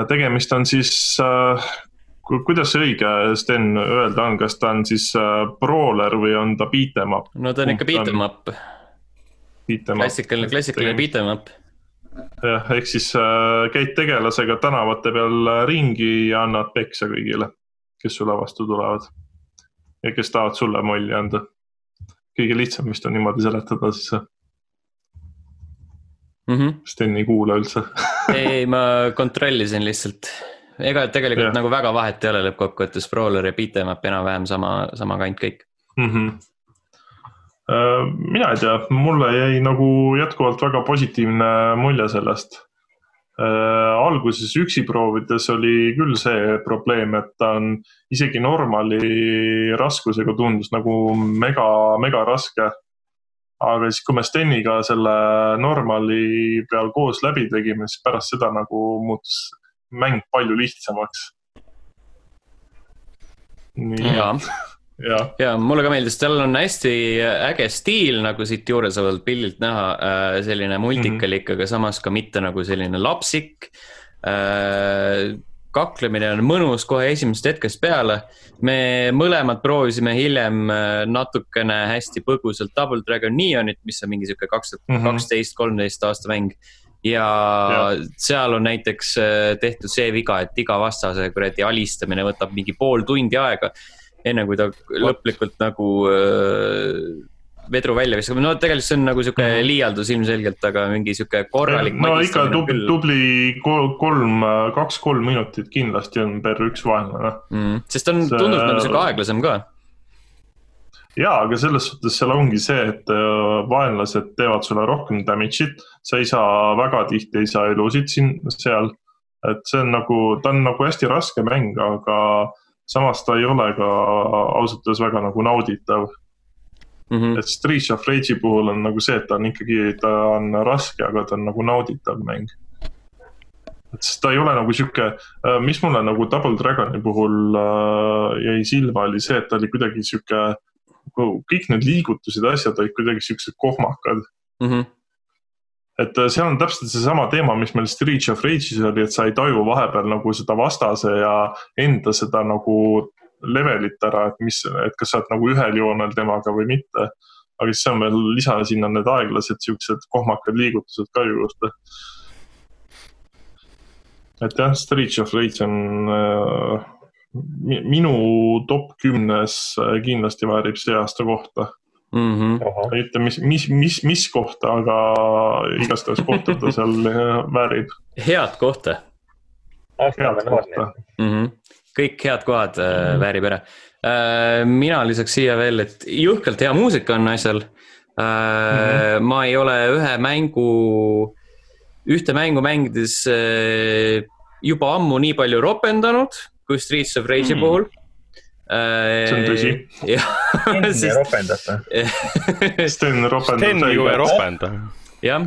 tegemist on siis, kuidas see õige, Sten, öelda on, kas ta on siis äh, brawler või on ta beat em up? no ta on ikka beat em up, klassikaline, klassikaline beat em up. jah, ehk siis äh, käid tegelasega tänavate peal äh, ringi ja annad peksa kõigile, kes sulle vastu tulevad. ja kes tahavad sulle molli anda. kõige lihtsam vist on niimoodi seletada siis, Mm -hmm. Sten ei kuula üldse ei, ma kontrollisin lihtsalt. ega tegelikult yeah. nagu väga vahet ei ole lõppkokkuvõttes, brawler ja beat em up enam-vähem sama, sama kant kõik. mm. -hmm. mina ei tea, mulle jäi nagu jätkuvalt väga positiivne mulje sellest. alguses üksi proovides oli küll see probleem, et ta on isegi normali raskusega tundus nagu mega, mega raske. Aga siis, kui me Steniga selle normali peal koos läbi tegime, siis pärast seda nagu muutus mäng palju lihtsamaks. ja, ja, ja mulle ka meeldis, tal on hästi äge stiil nagu siit juuresolevalt pildilt näha, äh, selline multikalik mm, -hmm. aga samas ka mitte nagu selline lapsik. Äh, kaklemine on mõnus kohe esimesest hetkest peale. me mõlemad proovisime hiljem äh, natukene hästi põgusalt Double Dragon Neonit, mis on mingi sihuke kaks tuhat kaksteist, kolmteist aasta mäng. ja, ja seal on näiteks tehtud see viga, et iga vastase kuradi alistamine võtab mingi pool tundi aega enne kui ta lõplikult nagu äh, vedru välja viskab, no tegelikult see on nagu sihuke mhm. liialdus ilmselgelt, aga mingi sihuke korralik. no ikka tubli, tubli kolm, kaks-kolm minutit kindlasti on per üks vaenlane mm,. sest on, tundub see... nagu sihuke aeglasem ka jaa, aga selles suhtes seal ongi see, et äh, vaenlased teevad sulle rohkem damage'it, sa ei saa väga tihti ei saa elusid siin, seal. et see on nagu, ta on nagu hästi raske mäng, aga samas ta ei ole ka ausalt öeldes väga nagu nauditav mm. -hmm. et Streets of Rage'i puhul on nagu see, et ta on ikkagi, ta on raske, aga ta on nagu nauditav mäng. et sest ta ei ole nagu sihuke, äh, mis mulle nagu Double Dragoni puhul äh, jäi silma, oli see, et ta oli kuidagi sihuke, kõik need liigutused ja asjad olid kuidagi siuksed kohmakad mm. -hmm et äh, seal on täpselt seesama teema, mis meil Streets of Rage'is oli, et sa ei taju vahepeal nagu seda vastase ja enda seda nagu levelit ära, et mis, et kas sa oled nagu ühel joonel temaga või mitte. aga siis on veel lisa sinna need aeglased siuksed kohmakad liigutused ka juurde. et jah, Streets of Rage on äh, minu top kümnes äh, kindlasti väärib see aasta kohta mm. -hmm. ei ütle, mis, mis, mis, mis kohta, aga igastahes kohta ta seal väärib. head kohta. head kohta mm. -hmm. Kõik head kohad mm -hmm. väärib ära äh,. mina lisaks siia veel, et jõhkralt hea muusika on asjal äh,. Mm -hmm. ma ei ole ühe mängu, ühte mängu mängides äh, juba ammu nii palju ropendanud kui Streets of Rage'i mm -hmm. puhul see on tõsi. Sten ropendab või? Sten ropendab. Sten ju ei ropenda. Jah,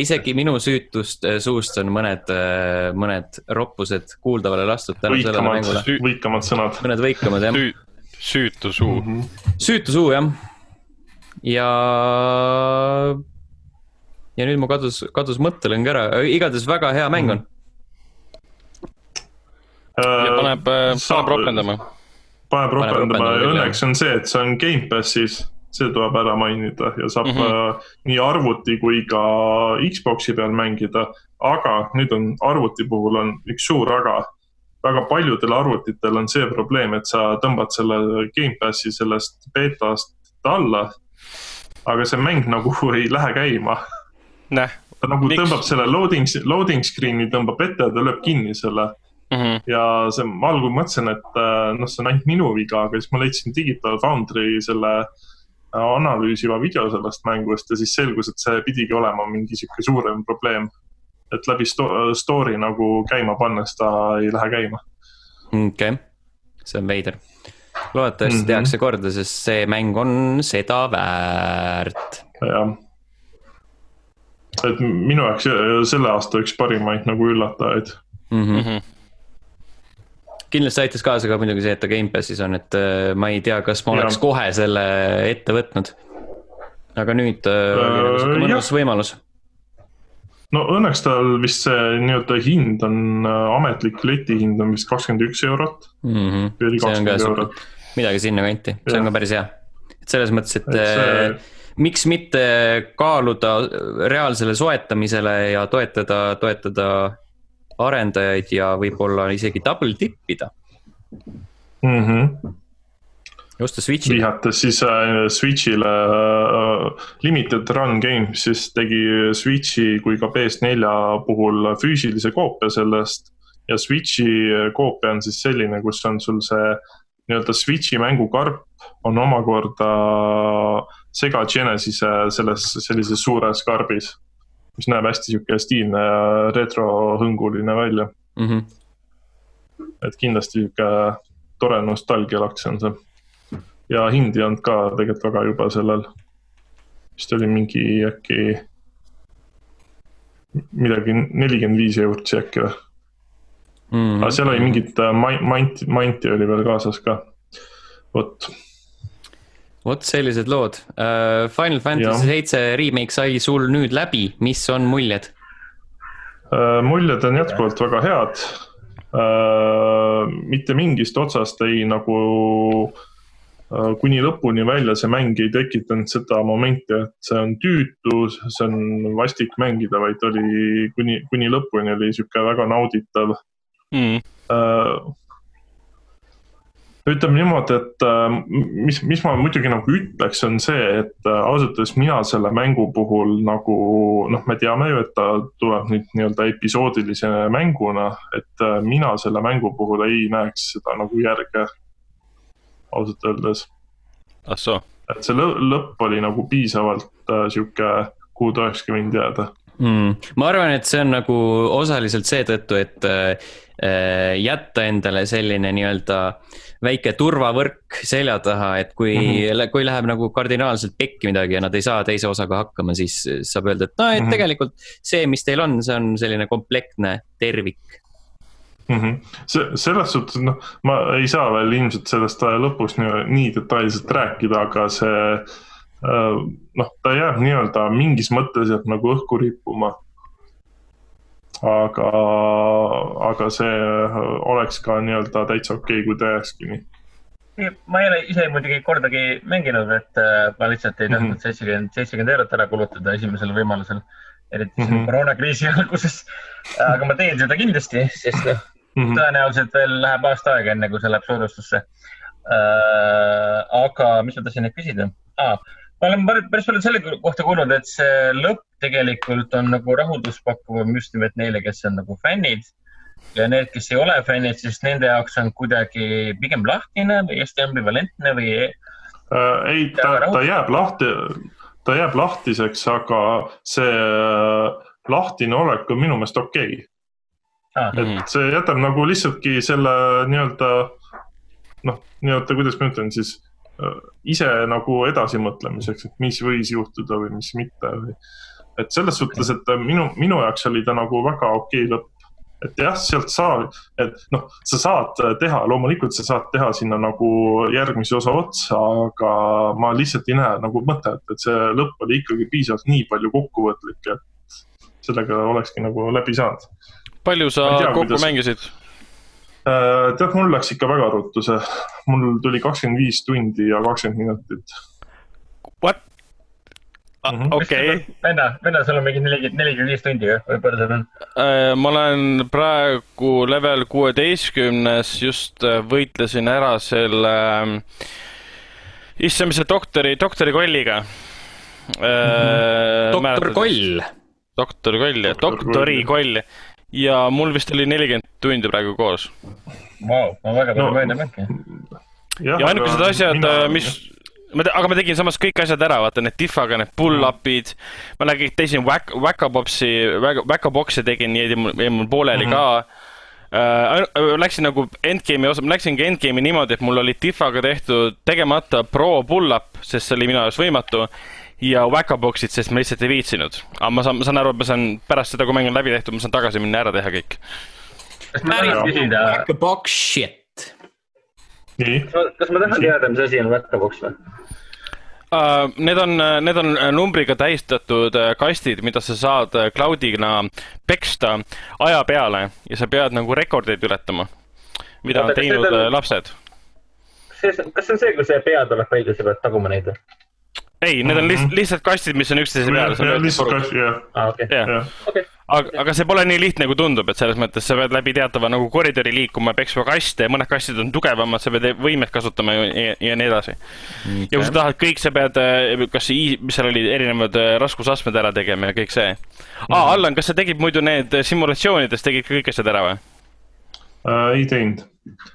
isegi minu süütust eh, suust on mõned, eh, mõned roppused kuuldavale lastud tänu sellele mängule. võikamad sõnad. mõned võikamad jah Süü,. süütu suu mm. -hmm. süütu suu jah. ja, ja nüüd mu kadus, kadus mõttelõng ära, igatahes väga hea mäng on. ja paneb, paneb ropendama paneb ropendama ja õnneks on see, et see on Gamepassis, see tuleb ära mainida ja saab mm -hmm. nii arvuti kui ka Xbox'i peal mängida. aga nüüd on arvuti puhul on üks suur aga. väga paljudel arvutitel on see probleem, et sa tõmbad selle Gamepassi sellest beetast alla. aga see mäng nagu ei lähe käima Näh, ta nagu miks? tõmbab selle loading, loading screen'i tõmbab ette ja ta lööb kinni selle Mm -hmm. ja see, ma algul mõtlesin, et äh, noh, see on ainult minu viga, aga siis ma leidsin Digital Foundry selle äh, analüüsiva video sellest mängust ja siis selgus, et see pidigi olema mingi sihuke suurem probleem. et läbi sto story nagu käima pannes ta ei lähe käima. okei okay., see on veider. loodetavasti mm -hmm. tehakse korda, sest see mäng on seda väärt. jah et minu jaoks selle aasta üks parimaid nagu üllatajaid mm. -hmm kindlasti aitas kaasa ka muidugi see, et ta Gamepassis on, et äh, ma ei tea, kas ma oleks ja. kohe selle ette võtnud. aga nüüd äh, oli nagu sihuke mõnus võimalus. no õnneks tal vist see nii-öelda hind on, äh, ametlik letihind on vist kakskümmend üks eurot mm. -hmm. see on ka sihuke, midagi sinnakanti, see on ka päris hea. et selles mõttes, et, et see... miks mitte kaaluda reaalsele soetamisele ja toetada, toetada arendajaid ja võib-olla isegi double tippida mm. -hmm osta Switch'ile. vihates siis äh, Switch'ile äh, Limited Run Games siis tegi Switch'i kui ka PS4 puhul füüsilise koopia sellest. ja Switch'i koopia on siis selline, kus on sul see nii-öelda Switch'i mängukarp on omakorda Sega Genesis'e selles sellises suures karbis mis näeb hästi sihuke stiilne ja retrohõnguline välja mm. -hmm. et kindlasti sihuke tore nostalgialaks on see. ja hind ei olnud ka tegelikult väga juba sellel. vist oli mingi äkki midagi nelikümmend viis eurot äkki või mm. -hmm. aga seal oli mingit äh, manti, manti oli veel kaasas ka. vot, vot sellised lood. Final Fantasy seitse remake sai sul nüüd läbi, mis on muljed? muljed on jätkuvalt väga head. mitte mingist otsast ei nagu kuni lõpuni välja see mäng ei tekitanud seda momenti, et see on tüütu, see on vastik mängida, vaid oli kuni, kuni lõpuni oli sihuke väga nauditav mm ütleme niimoodi, et äh, mis, mis ma muidugi nagu ütleks, on see, et äh, ausalt öeldes mina selle mängu puhul nagu noh, me teame ju, et ta tuleb nüüd nii-öelda episoodilise mänguna, et äh, mina selle mängu puhul ei näeks seda nagu järge. ausalt öeldes. ah soo. et see lõpp oli nagu piisavalt äh, sihuke, kuhu ta olekski võinud jääda mm,. ma arvan, et see on nagu osaliselt seetõttu, et äh, jätta endale selline nii-öelda väike turvavõrk selja taha, et kui mm, -hmm. kui läheb nagu kardinaalselt pekki midagi ja nad ei saa teise osaga hakkama, siis saab öelda, et noh, et mm -hmm. tegelikult see, mis teil on, see on selline komplektne tervik mm. -hmm. see, selles suhtes, noh, ma ei saa veel ilmselt sellest lõpus nii, nii detailselt rääkida, aga see Äh, noh, ta jääb nii-öelda mingis mõttes jääb nagu õhku rippuma. Aga, aga see oleks ka nii-öelda täitsa okei okay,, kui ta jääkski nii ma ei ole ise muidugi kordagi mänginud, et äh, ma lihtsalt ei tahtnud mhm. seitsekümmend, seitsekümmend eurot ära kulutada esimesel võimalusel. eriti mm -hmm. koroonakriisi alguses. aga ma teen seda kindlasti, sest noh mm -hmm., tõenäoliselt veel läheb aasta aega, enne kui see läheb soodustusse äh,. aga mis ma tahtsin nüüd küsida ah,? Ma olen päris palju selle kohta kuulnud, et see lõpp tegelikult on nagu rahulduspakkuv just nimelt neile, kes on nagu fännid. ja need, kes ei ole fännid, siis nende jaoks on kuidagi pigem lahtine või hästi ambivalentne või äh,? ei, ta, ta jääb lahti, ta jääb lahtiseks, aga see äh, lahtine olek on minu meelest okei okay. ah.. et see jätab nagu lihtsaltki selle nii-öelda noh, nii-öelda, kuidas ma ütlen siis ise nagu edasimõtlemiseks, et mis võis juhtuda või mis mitte või. et selles suhtes, et minu, minu jaoks oli ta nagu väga okei lõpp. et jah, sealt saab, et noh, sa saad teha, loomulikult sa saad teha sinna nagu järgmise osa otsa, aga ma lihtsalt ei näe nagu mõtet, et see lõpp oli ikkagi piisavalt nii palju kokkuvõtlik, et sellega olekski nagu läbi saanud. palju sa tea, kokku kuidas... mängisid? Äh, tead, mul läks ikka väga ruttu see, mul tuli kakskümmend viis tundi ja kakskümmend minutit. What? Mhm. okei. venna, venna, sul on mingi nelikümmend, nelikümmend viis tundi või palju sul on? Äh, ma olen praegu level kuueteistkümnes, just äh, võitlesin ära selle, issand, mis see doktori, doktori kolliga mm. -hmm. doktor Koll. doktor Koll, jah, doktori Koll ja mul vist oli nelikümmend tundi praegu koos wow,. ma väga palju no, mööda mängi. ja ainukesed asjad, äh, mis, ma te, aga ma tegin samas kõik asjad ära, vaata need diffaga need pull-up'id. ma nägin, teisin Whack, Whack-a-Popsi, Whack-a-Box'i tegin, jäi mul, jäi mul pooleli mm -hmm. ka äh,. Läksin nagu endgame'i osa, ma läksingi endgame'i niimoodi, et mul oli diffaga tehtud tegemata pro pull-up, sest see oli minu jaoks võimatu ja Wackaboxid, sest ma lihtsalt ei viitsinud. aga ma saan, ma saan aru, et ma saan pärast seda, kui mäng on läbi tehtud, ma saan tagasi minna ja ära teha kõik. kas ma tahan küsida? Wackabox shit. kas ma tahan teada, mis asi on Wackabox või? Uh, need on, need on numbriga tähistatud äh, kastid, mida sa saad äh, cloud'ina peksta aja peale ja sa pead nagu rekordeid ületama, mida Oota, on teinud on... lapsed. kas see on see, kui see pea tuleb välja, sa pead taguma neid või? Ei, need on lihtsalt, lihtsalt kastid, mis on üksteise peal. lihtsalt kast, jah. okei. aga, aga see pole nii lihtne, kui tundub, et selles mõttes sa pead läbi teatava nagu koridori liikuma, peksma kaste ja mõned kastid on tugevamad, sa pead võimet kasutama ja, ja, ja nii edasi okay.. ja kui sa tahad kõik, sa pead, äh, kas, mis seal oli, erinevad äh, raskusastmed ära tegema ja kõik see. aa, mhm. Allan, kas sa tegid muidu need simulatsioonides, tegid ka kõik asjad ära või äh,? ei teinud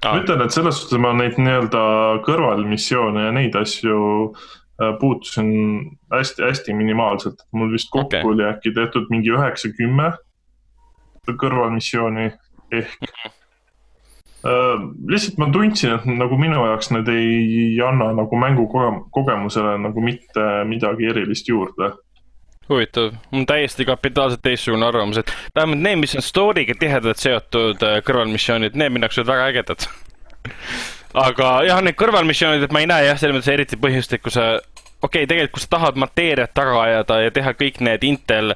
ah.. ma ütlen, et selles suhtes ma neid nii-öelda kõrvalmissioone ja neid asju puutusin hästi-hästi minimaalselt, mul vist kokku okay. oli äkki tehtud mingi üheksa, kümme kõrvalmissiooni ehk äh, lihtsalt ma tundsin, et nagu minu jaoks need ei anna nagu mängu kogemusele nagu mitte midagi erilist juurde. huvitav, mul on täiesti kapitaalselt teistsugune arvamus, et vähemalt need, mis on story'ga tihedalt seotud äh, kõrvalmissioonid, need minu jaoks olid väga ägedad aga jah, need kõrvalmissioonid, et ma ei näe jah, selles mõttes eriti põhjust, et kui sa, okei okay,, tegelikult kui sa tahad mateeriat taga ajada ja teha kõik need Intel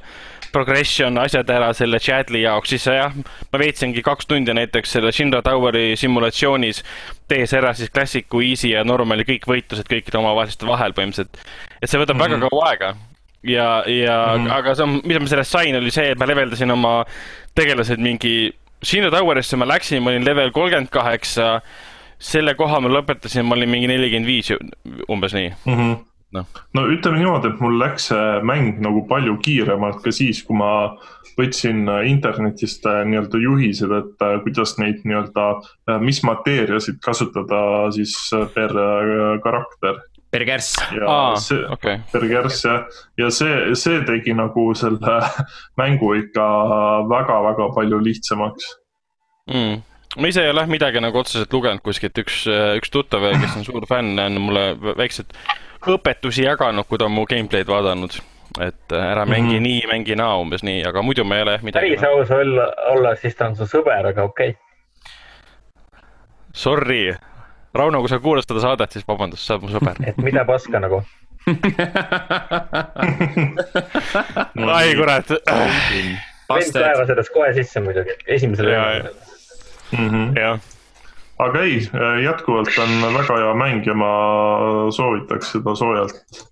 progression asjad ära selle chat'i jaoks, siis jah, ma veetsingi kaks tundi näiteks selle Shinra Toweri simulatsioonis, tehes ära siis Classic'u, Easy ja Normali kõik võitlused kõikide omavaheliste vahel põhimõtteliselt. et see võtab mm -hmm. väga kaua aega ja, ja mm, -hmm. aga see on, mida ma sellest sain, oli see, et ma leveldasin oma tegelased mingi, Shinra Towerisse ma läksin, ma olin level kolmkümmend kaheksa, selle koha ma lõpetasin, ma olin mingi nelikümmend viis, umbes nii mm. -hmm noh. no ütleme niimoodi, et mul läks see mäng nagu palju kiiremalt ka siis, kui ma võtsin äh, internetist äh, nii-öelda juhised, et äh, kuidas neid nii-öelda, mis mateeriasid kasutada siis per karakter. Per kärss. Aa, okay. per kärss jah, ja see, see tegi nagu selle mängu ikka väga-väga palju lihtsamaks mm ma ise ei ole midagi nagu otseselt lugenud kuskilt, üks, üks tuttav, kes on suur fänn, on mulle väiksed õpetusi jaganud, kui ta on mu gameplay'd vaadanud. et äh, ära mängi mm -hmm. nii, mängi naa, umbes nii, aga muidu ma ei ole midagi. päris aus olla, olla, siis ta on su sõber, aga okei okay.. Sorry, Rauno, kui sa kuulad seda saadet, siis vabandust, sa oled mu sõber. et mida paska nagu ai kurat. vend kaevas sellest kohe sisse muidugi, esimesel võimalusel. jah aga ei, jätkuvalt on väga hea mäng ja ma soovitaks seda soojalt,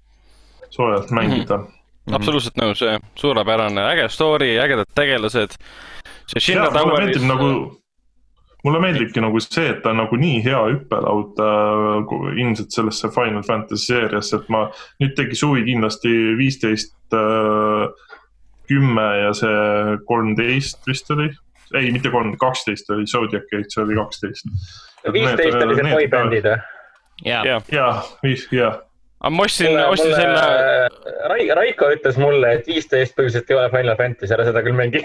soojalt mängida mm. -hmm. absoluutselt nõus, suurepärane, äge story, ägedad tegelased. see Shinra Toweris. nagu, mulle meeldibki nagu see, et ta on nagu nii hea hüppelaud äh, ilmselt sellesse Final Fantasy seeriasse, et ma nüüd tegi suvi kindlasti viisteist äh,, kümme ja see kolmteist vist oli ei, mitte kolm, kaksteist oli Zodiac Gate, see oli kaksteist. viisteist oli see boybändid või? ja, ja, ja, viis, ja. aga ma ostsin, ostsin selle. Rai-, Raiko ütles mulle, et viisteist põhiliselt ei ole Final Fantasy, ära seda küll mängi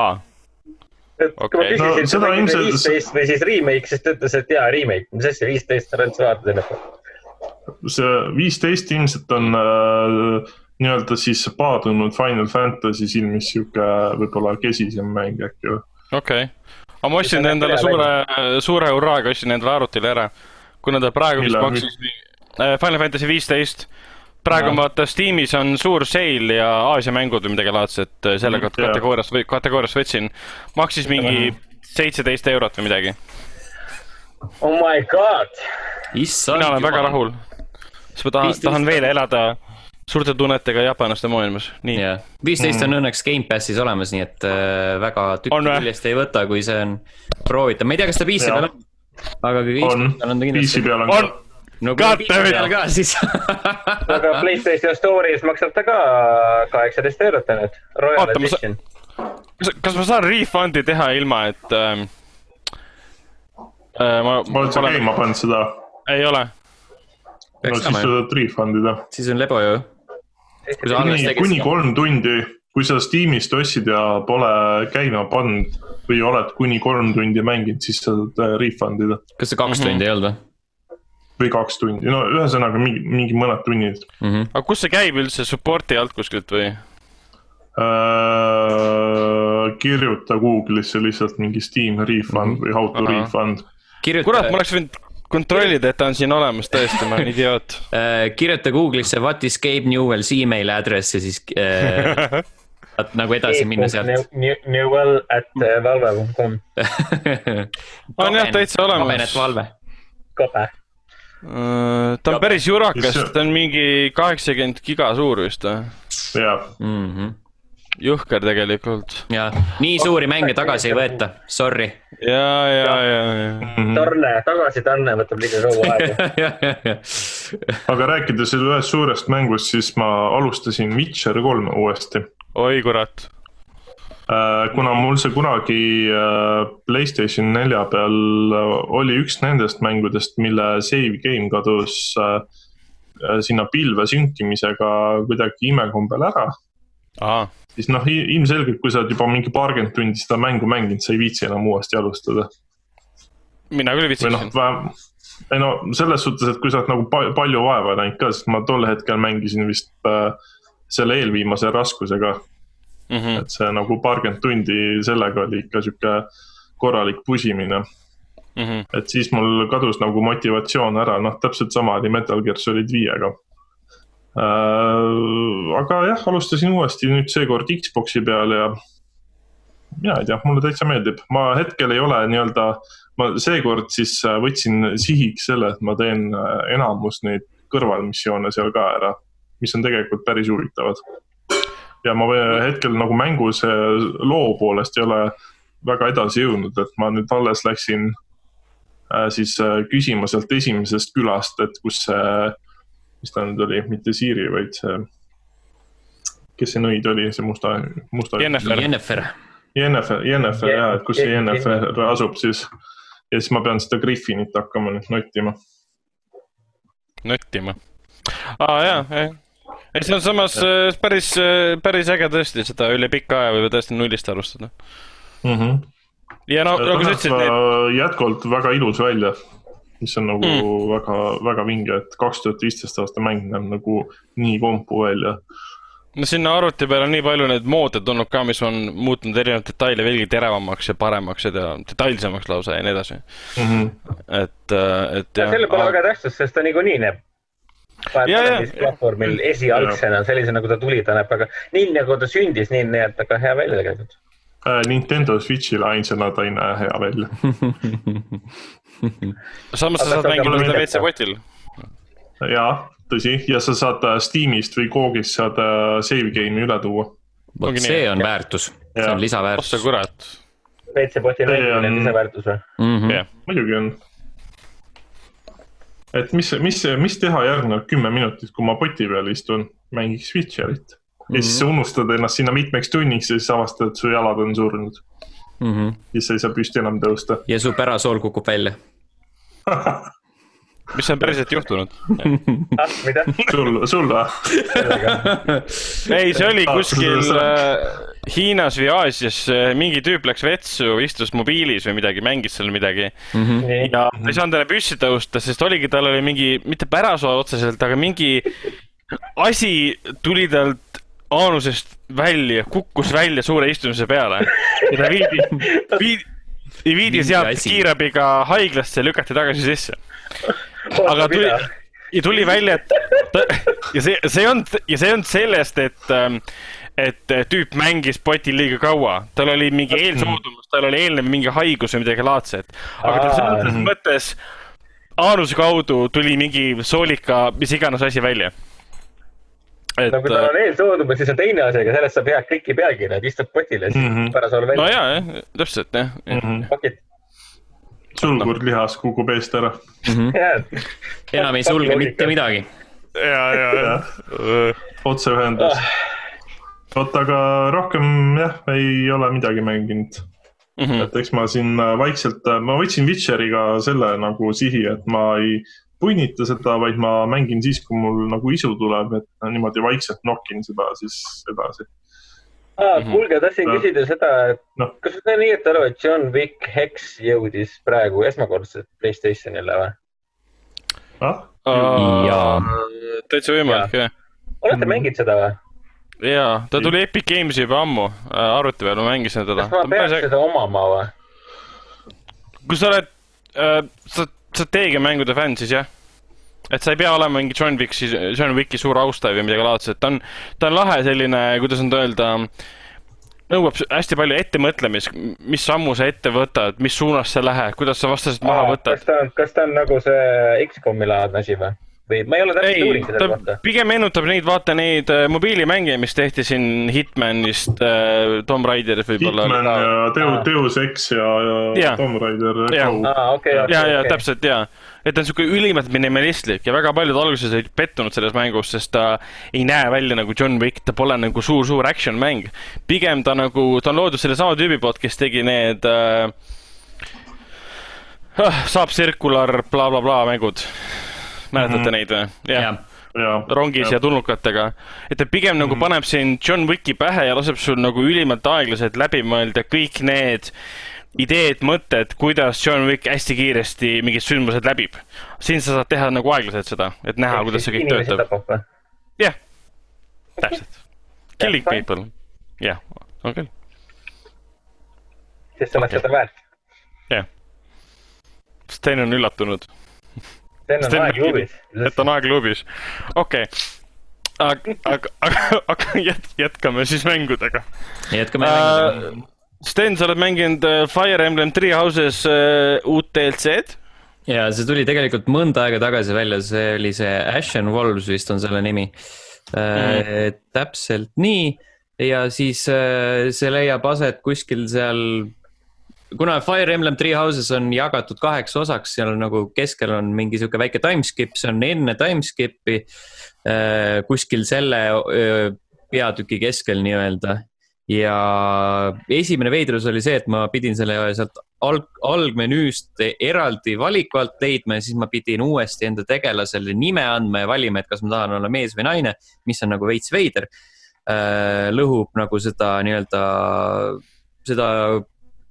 aa et okay. kui ma küsisin no,, see ilmselt... viisteist või siis remake, siis ta ütles, et jaa, remake, mis asja, viisteist, ära üldse vaata selle peale. see viisteist ilmselt on äh, nii-öelda siis paadunud Final Fantasy silmis sihuke võib-olla kesisem mäng äkki või. okei okay., aga ma ostsin endale suure, suure hurraaga ostsin endale arvutile ära. kuna ta praegu vist maksis Final Fantasy viisteist praegu no. vaata Steamis on suur sale ja Aasia mängud või midagi laadset, äh, selle mm, kategooriast, kategooriast võtsin. maksis mingi seitseteist eurot või midagi. Oh my god. mina olen väga rahul. sest ma tahan, tahan veel elada suurte tunnetega jaapanlaste maailmas, nii yeah.. viisteist mm. on õnneks Gamepassis olemas, nii et äh, väga tükki küljest ei võta, kui see on proovitav, ma ei tea, kas ta PC peal on. aga kui on, PC peal on ka. no kui on PC peal ka, siis aga Playstation Store'is maksab ta ka kaheksateist eurot on, et Royal Edition. kas, kas ma saan refund'i teha ilma, et ähm, äh, ma. ma olen seda käima pannud seda. ei ole no siis sa saad refund ida. siis on lebo ju. Kuni, kuni kolm tundi, kui sa Steamist ostsid ja pole käima pannud või oled kuni kolm tundi mänginud, siis sa saad äh, refund ida. kas see kaks mm -hmm. tundi ei olnud või? või kaks tundi, no ühesõnaga mingi, mingi mõned tunnid mm. -hmm. aga kus see käib üldse, support'i alt kuskilt või? Äh, kirjuta Google'isse lihtsalt mingi Steam refund mm -hmm. või how to Aha. refund. kurat, ma oleks võinud kontrollida, et ta on siin olemas tõesti, ma olen idioot uh,. kirjuta Google'isse what is Gabe Newell's email address ja siis uh, saad nagu edasi minna sealt. Newell at uh, valve.com. on jah täitsa olemas. kabenet valve. kabe. Uh, ta on päris jurakas, ta on mingi kaheksakümmend giga suur vist või? jah -hmm jõhker tegelikult. ja, nii suuri mänge tagasi ei võeta, sorry. ja, ja, ja, ja. tarne, tagasitarne võtab liiga kaua aega aga rääkides ühest suurest mängust, siis ma alustasin Witcher kolme uuesti. oi kurat. Äh, kuna mul see kunagi äh, Playstation nelja peal oli üks nendest mängudest, mille save game kadus äh, sinna pilve sünkimisega kuidagi imekombel ära. Siis noh, ilmselgelt, kui sa oled juba mingi paarkümmend tundi seda mängu mänginud, sa ei viitsi enam uuesti alustada. mina küll viitsisin. või noh, ei no selles suhtes, et kui sa oled nagu palju vaeva näinud ka, sest ma tol hetkel mängisin vist äh, selle eelviimase raskusega mm. -hmm. et see nagu paarkümmend tundi sellega oli ikka sihuke korralik pusimine. mm. -hmm. et siis mul kadus nagu motivatsioon ära, noh, täpselt sama oli Metal Gear Solid viiega. Aga jah, alustasin uuesti nüüd seekord Xbox'i peal ja mina ei tea, mulle täitsa meeldib, ma hetkel ei ole nii-öelda, ma seekord siis äh, võtsin sihiks selle, et ma teen äh, enamus neid kõrvalmissioone seal ka ära, mis on tegelikult päris huvitavad. ja ma hetkel nagu mängus äh, loo poolest ei ole väga edasi jõudnud, et ma nüüd alles läksin äh, siis äh, küsima sealt esimesest külast, et kus see, mis ta nüüd oli, mitte Siiri, vaid see, kes see nõid oli, see musta, musta. Jennifer. Jennifer. Jennifer, Jennifer Je- ja, et kus see Je- Jennifer asub siis. ja siis ma pean seda Griffinit hakkama nüüd nottima. nottima. aa jaa, jah. ei, see on samas äh, päris, päris äge tõesti seda üle pika aja võib tõesti nullist alustada. mm. -hmm. ja no nagu sa ütlesid, äh, jätkuvalt väga ilus välja, mis on nagu Mm. mm. väga, väga vinge, et kaks tuhat viisteist aasta mäng näeb nagu nii kompu välja. no sinna arvuti peale on nii palju neid moode tulnud ka, mis on muutnud erinevaid detaile veelgi teravamaks ja paremaks ja detailsemaks lausa ja nii edasi. Mm -hmm. et, et jah. sellel pole väga tähtsust, sest ta niikuinii näeb. Ja, ja. platvormil esialgsena sellisena, nagu ta tuli, ta näeb väga, nii nagu ta sündis, nii näeb ta ka hea välja tegelikult. Äh, Nintendo Switch'ile ainsana ta ei näe hea välja. samas sa saad mängida mõttekas. WC-potil. jaa, tõsi, ja sa saad äh, Steamist või Googist saad äh, save game'i üle tuua. vot see on väärtus, see on oh lisaväärtus sa. kurat. WC-poti mängimine on on- lisaväärtus või? Mhm. muidugi on. et mis, mis, mis teha järgnevad kümme minutit, kui ma poti peal istun, mängiks Witcherit. Ja siis sa unustad ennast sinna mitmeks tunniks ja siis avastad, et su jalad on surnud. siis sa ei saa püsti enam tõusta. ja su pärasool kukub välja. mis on päriselt juhtunud? ah, mida? sul, sul või? ei, see oli kuskil äh, Hiinas või Aasias, mingi tüüp läks vetsu, istus mobiilis või midagi, mängis seal midagi nii, ja ta ei saanud enam püsti tõusta, sest oligi, tal oli mingi, mitte pärasool otseselt, aga mingi asi tuli talt aanusest välja, kukkus välja suure istumise peale ja ta viidi, viidi, viidi sealt kiirabiga haiglasse ja lükati tagasi sisse. aga tuli, ja tuli välja, et ta, ja see, see on ja see on sellest, et ähm, et tüüp mängis potil liiga kaua, tal oli mingi eelsoodumus, tal oli eelnev mingi haigus või midagi laadset. aga ta Aa. selles mõttes aanuse kaudu tuli mingi soolika, mis iganes asi välja. Et no kui tal on eelsoodumus, siis on teine asi, aga sellest saab hea kliki pealkirja, et istud potile, siis Mhm. pärasool no välja. ja, jah, täpselt jah mm. -hmm. pakid, sulgurlihas kukub eest ära. jaa. enam ei sulge mitte. midagi. ja, ja, ja. otseühendus. Ah. vot, aga rohkem jah, ei ole midagi mänginud. Mhm. et eks ma siin äh, vaikselt, ma võtsin Witcheriga selle nagu sihi, et ma ei punnita seda, vaid ma mängin siis, kui mul nagu isu tuleb, et niimoodi vaikselt nokin seda siis edasi. aa, kuulge, tahtsin Noh. küsida seda, et Noh. kas nii õieti aru, et John Wick Hex jõudis praegu esmakordselt Playstationile või? ah, Jaa. täitsa võimalik jah. olete Mhm. mänginud seda või? jaa, ta tuli Epic Games'i juba ammu äh, arvuti peal, ma mängisin teda. kas ma peaks seda omama või? kui sa oled äh, sa- strateegiamängude fänn, siis jah. et sa ei pea olema mingi John Wicki, John Wicki suur austaja või midagi laadset, ta on, ta on lahe selline, kuidas nüüd öelda, nõuab hästi palju ettemõtlemist, mis sammu sa ette võtad, mis suunas sa lähed, kuidas sa vastased maha kas võtad. ta on, kas ta on nagu see X-komi laadne asi või? Või ma ei ole täpselt uurinud, selle ta kohta. pigem meenutab neid, vaata neid äh, mobiilimänge, mis tehti siin Hitmanist äh,, Tomb Raiderist võib-olla. Hitman ja Deus Deus Ex ja, ja Jaa. Tomb Raider. Go. aa, okei, okei, ja, ja okei. täpselt ja, et ta on siuke ülimalt minimalistlik ja väga paljud alguses olid pettunud selles mängus, sest ta ei näe välja nagu John Wick, ta pole nagu suur-suur action mäng. pigem ta nagu, ta on loodud sellesama tüübi poolt, kes tegi need äh, ah, saab circular blablabla bla, bla mängud. Mäletate mm Mhm. -hmm. neid või? jah jah, ja, rongis ja tulnukatega. et ta pigem nagu paneb sind John Wicki pähe ja laseb sul nagu ülimalt aeglaselt läbi mõelda kõik need ideed, mõtted, kuidas John Wick hästi kiiresti mingid sündmused läbib. siin sa saad teha nagu aeglaselt seda, et näha, kuidas see kõik töötab. jah, täpselt. Killing people, jah, on küll, sest sa oled Okei. seda väärt. jah. Sten on üllatunud. Sten on aegluubis. et on aegluubis, okei okay.. aga, aga, aga, aga jät- jätkame siis mängudega jätkame uh, mängima.. Sten, sa oled mänginud äh, Fire Emblem Three Houses uh, uut DLC-d. ja see tuli tegelikult mõnda aega tagasi välja, see oli see Ashen Wolves vist on selle nimi mm.. täpselt nii ja siis äh, see leiab aset kuskil seal. Kuna Fire Emblem Three Houses on jagatud kaheks osaks, seal on nagu keskel on mingi sihuke väike timeskip, see on enne timeskip'i. kuskil selle peatüki keskel nii-öelda ja esimene veidrus oli see, et ma pidin selle sealt alg, algmenüüst eraldi valiku alt leidma ja siis ma pidin uuesti enda tegelasele nime andma ja valima, et kas ma tahan olla mees või naine, mis on nagu veits veider. lõhub nagu seda nii-öelda, seda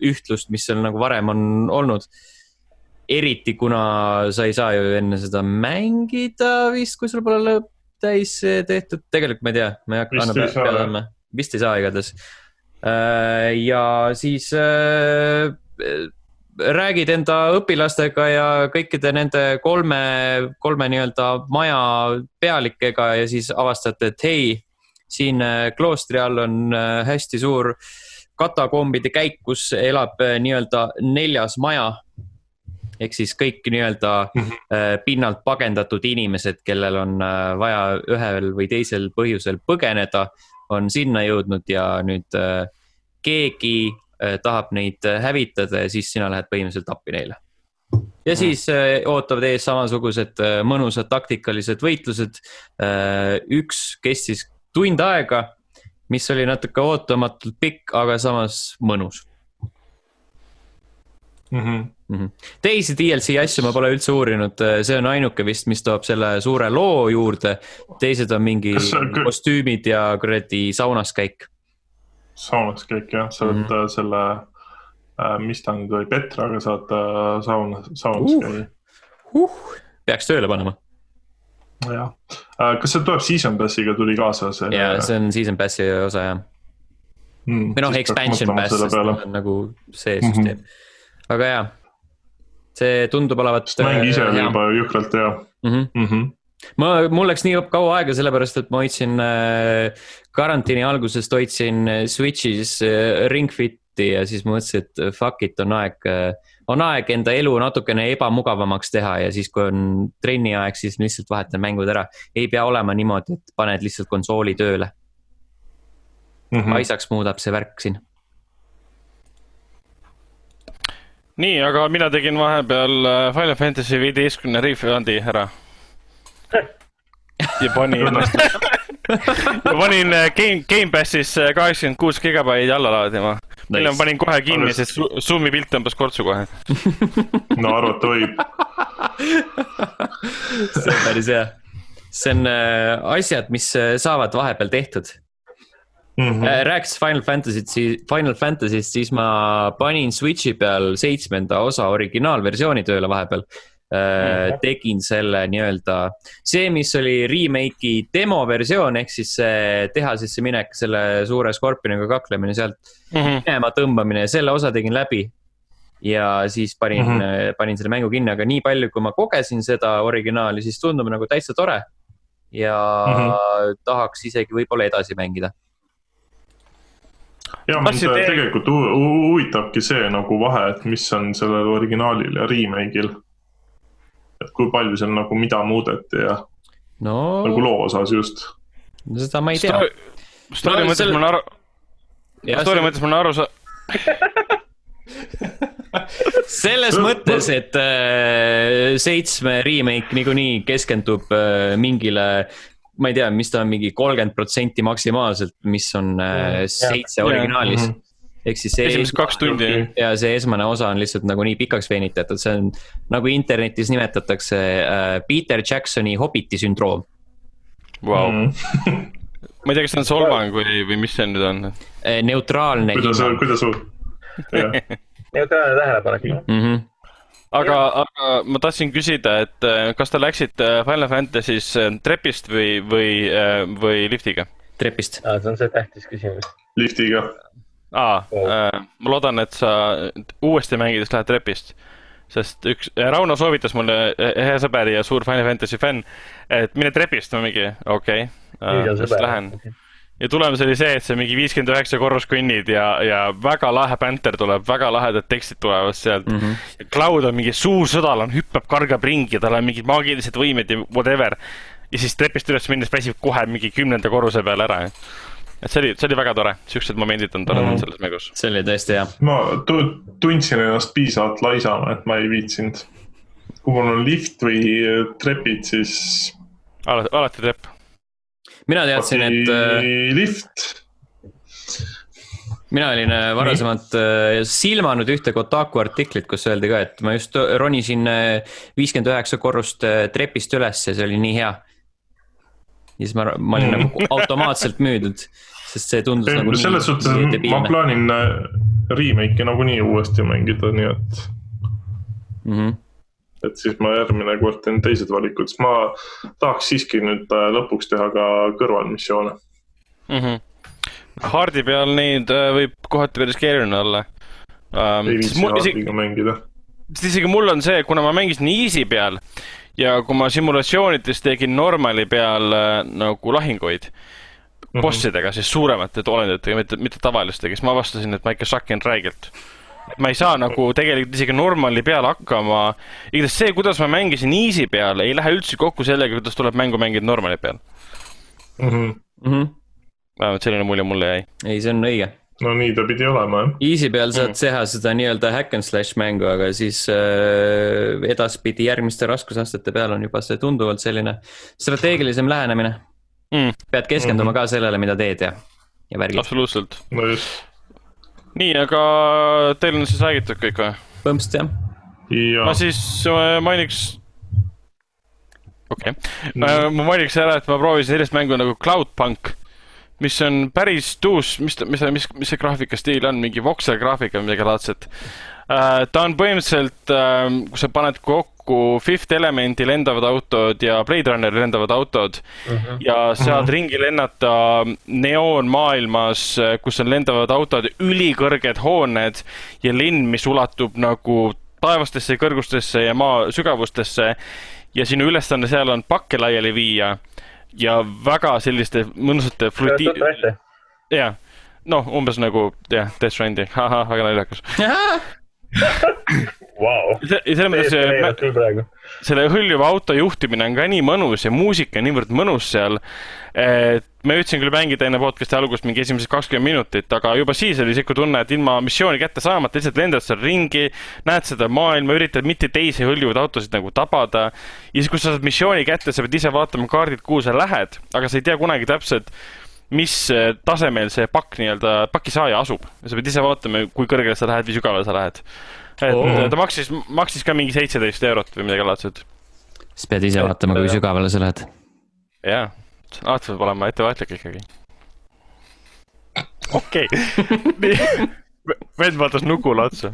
ühtlust, mis seal nagu varem on olnud. eriti kuna sa ei saa ju enne seda mängida vist, kui sul pole lõpp täis tehtud, tegelikult ma ei tea, ma ei hakka. Saa, jah. andma, vist ei saa igatahes. ja siis äh, räägid enda õpilastega ja kõikide nende kolme, kolme nii-öelda maja pealikega ja siis avastad, et hei, siin äh, kloostri all on äh, hästi suur katakombide käik, kus elab äh, nii-öelda neljas maja. ehk siis kõik nii-öelda äh, pinnalt pagendatud inimesed, kellel on äh, vaja ühel või teisel põhjusel põgeneda, on sinna jõudnud ja nüüd keegi tahab neid hävitada ja siis sina lähed põhimõtteliselt appi neile. ja siis äh, ootavad ees samasugused mõnusad taktikalised võitlused. üks kestis tund aega, mis oli natuke ootamatult pikk, aga samas mõnus. Mhm. teisi DLC asju ma pole üldse uurinud, see on ainuke vist, mis toob selle suure loo juurde. teised on mingi on kostüümid ja kuradi saunas käik. saunas kõik jah, sa oled mm -hmm. selle äh,, mis ta nüüd oli, Petraga saad äh, sauna, saunas Uh. käia huh.. peaks tööle panema jah, kas see tuleb Season Passiga tuli kaasa see? ja see on season pass'i osa jah, mm, või noh, expansion pass, sest see on nagu see süsteem mm, -hmm. aga jaa. see tundub olevat. mäng ise oli juba jõhkralt hea mm. -hmm. mm. -hmm. ma, mul läks nii kaua aega, sellepärast et ma hoidsin äh, karantiini algusest hoidsin äh, Switch'is äh, Ring Fit'i ja siis ma mõtlesin, et äh, fuck it, on aeg äh,. On aeg enda elu natukene ebamugavamaks teha ja siis, kui on trenni aeg, siis lihtsalt vahetan mängud ära. ei pea olema niimoodi, et paned lihtsalt konsooli tööle Mm mm., -hmm. paisaks muudab see värk siin. nii, aga mina tegin vahepeal äh, Final Fantasy viieteistkümne refund'i ära. ja panin, panin äh, Game, Gamepassis äh, kaheksakümmend kuus gigabaiti alla laadima. Hiljem panin kohe kinni, Aga- sest Zoomi pilt tõmbas kortsu kohe. no arvata võib. see on päris hea. see on äh, asjad, mis äh, saavad vahepeal tehtud Mm mm.. -hmm. rääkides Final Fantasy't, siis Final Fantasy'st, siis ma panin Switch'i peal seitsmenda osa originaalversiooni tööle vahepeal. Tegin selle nii-öelda, see, mis oli remake'i demoversioon ehk siis see tehasesse minek, selle suure skorpioniga kaklemine sealt minema tõmbamine ja selle osa tegin läbi. ja siis panin mm, Mhm. -hmm. panin selle mängu kinni, aga nii palju, kui ma kogesin seda originaali, siis tundub nagu täitsa tore. ja mm Mhm. -hmm. tahaks isegi võib-olla edasi mängida. ja mind tegelikult hu- hu- huvitabki see nagu vahe, et mis on sellel originaalil ja remake'il. Et kui palju seal nagu mida muudeti ja no nagu, loo osas just. no seda ma ei tea. Story mõttes mul on aru, story mõttes mul on aru sa-, selles mõttes, et äh, seitsme remake niikuinii keskendub äh, mingile, ma ei tea, mis ta on, mingi kolmkümmend protsenti maksimaalselt, mis on äh, seitse originaalis Mhm. Ehk siis see. esimesed kaks tundi. ja see esmane osa on lihtsalt nagu nii pikaks venitatud, see on nagu internetis nimetatakse äh, Peter Jacksoni Hobbiti sündroom Vau, Mhm. ma ei tea, kas see on solvang või, või mis see nüüd on? äh,. neutraalne kuidas, kuidas, jah, neutraalne tähelepanek. mm. -hmm. aga, aga ma tahtsin küsida, et äh, kas te läksite Final Fantasy's äh, trepist või, või, või liftiga? trepist. see on see tähtis küsimus. liftiga. Aa äh,, ma loodan, et sa uuesti mängides lähed trepist. sest üks, Rauno soovitas mulle, hea sõber ja suur Final Fantasy fänn, et mine trepist, ma mingi, okei okay,, just lähen okay ja tulemus oli see, et see mingi viiskümmend üheksa korrus kõnnid ja, ja väga lahe bänter tuleb, väga lahedad tekstid tulevad sealt mm. -hmm. Cloud on mingi suur sõdalane, hüppab, kargab ringi, tal on mingid maagilised võimed ja whatever. ja siis trepist üles minnes väsib kohe mingi kümnenda korruse peale ära. Et see oli, see oli väga tore, siuksed momendid on toredad mm -hmm. selles mängus. see oli tõesti hea. ma tundsin ennast piisavalt laisana, et ma ei viitsinud. kui mul on lift või trepid, siis. alati, alati trepp mina teadsin, et. Äh, lift. mina olin äh, varasemalt äh, silmanud ühte Kotaku artiklit, kus öeldi ka, et ma just ronisin viiskümmend üheksa korrust trepist üles ja see oli nii hea. ja siis ma, ma olin mm. nagu automaatselt müüdud, sest see tundus ei, nagu. selles suhtes, et ma plaanin remake'i nagunii uuesti mängida, nii et mm. -hmm et siis ma järgmine kord teen teised valikud, sest ma tahaks siiski nüüd äh, lõpuks teha ka kõrvalmissioone mm. -hmm. Hardi peal neid äh, võib kohati päris keeruline olla um,. ei viitsi Hardiga mängida. sest isegi mul on see, kuna ma mängisin easy peal ja kui ma simulatsioonides tegin normali peal äh, nagu lahinguid. Bossidega, siis suuremate olenditega, mitte, mitte tavalistega, siis ma avastasin, et ma ikka sakin räigelt ma ei saa nagu tegelikult isegi normali peal hakkama. igatahes see, kuidas ma mängisin easy peal, ei lähe üldse kokku sellega, kuidas tuleb mängu mängida normali peal mm. -hmm. Mm -hmm. vähemalt selline mulje mulle jäi. ei, see on õige. no nii ta pidi olema jah. Easy peal saad mm -hmm. teha seda nii-öelda hack and slash mängu, aga siis äh, edaspidi järgmiste raskusastete peal on juba see tunduvalt selline strateegilisem lähenemine mm.. pead keskenduma mm -hmm. ka sellele, mida teed ja, ja värgid. absoluutselt. no just nii, aga teil on siis räägitud kõik või? põhimõtteliselt jah. ma siis äh, mainiks. okei okay. mm., ma mainiks ära, et ma proovisin sellist mängu nagu Cloudpunk, mis on päris tuus, mis, mis, mis, mis see graafikastiil on, mingi voxel graafika või midagi laadset uh,. ta on põhimõtteliselt kui sa paned kokku kokku Fifth Elementi lendavad autod ja Blade Runneri lendavad autod. Mhm. -huh. ja saad mhm. -huh. ringi lennata neoonmaailmas, kus on lendavad autod, ülikõrged hooned ja linn, mis ulatub nagu taevastesse kõrgustesse ja maa sügavustesse. ja sinu ülesanne seal on pakke laiali viia ja väga selliste mõnusate fluidi-. jah, noh, umbes nagu jah, Death Stranding, ahah, väga naljakas wow.. selles mõttes selle hõljuva auto juhtimine on ka nii mõnus ja muusika on niivõrd mõnus seal. et ma jõudsin küll mängida enne podcast'i algust mingi esimesed kakskümmend minutit, aga juba siis oli sihuke tunne, et ilma missiooni kätte saamata lihtsalt lendad seal ringi, näed seda maailma, üritad mitte teisi hõljuvaid autosid nagu tabada. ja siis, kui sa saad missiooni kätte, sa pead ise vaatama kaardilt, kuhu sa lähed, aga sa ei tea kunagi täpselt mis tasemel see pakk nii-öelda, pakisaaja asub. sa pead ise vaatama, kui kõrgele sa lähed või sügavale sa lähed et oh. ta maksis, maksis ka mingi seitseteist eurot või midagi laadset. siis pead ise vaatama, kui sügavale sa lähed. jaa, alati peab olema ettevaatlik ikkagi. okei okay. nii, vend vaatas nukule otsa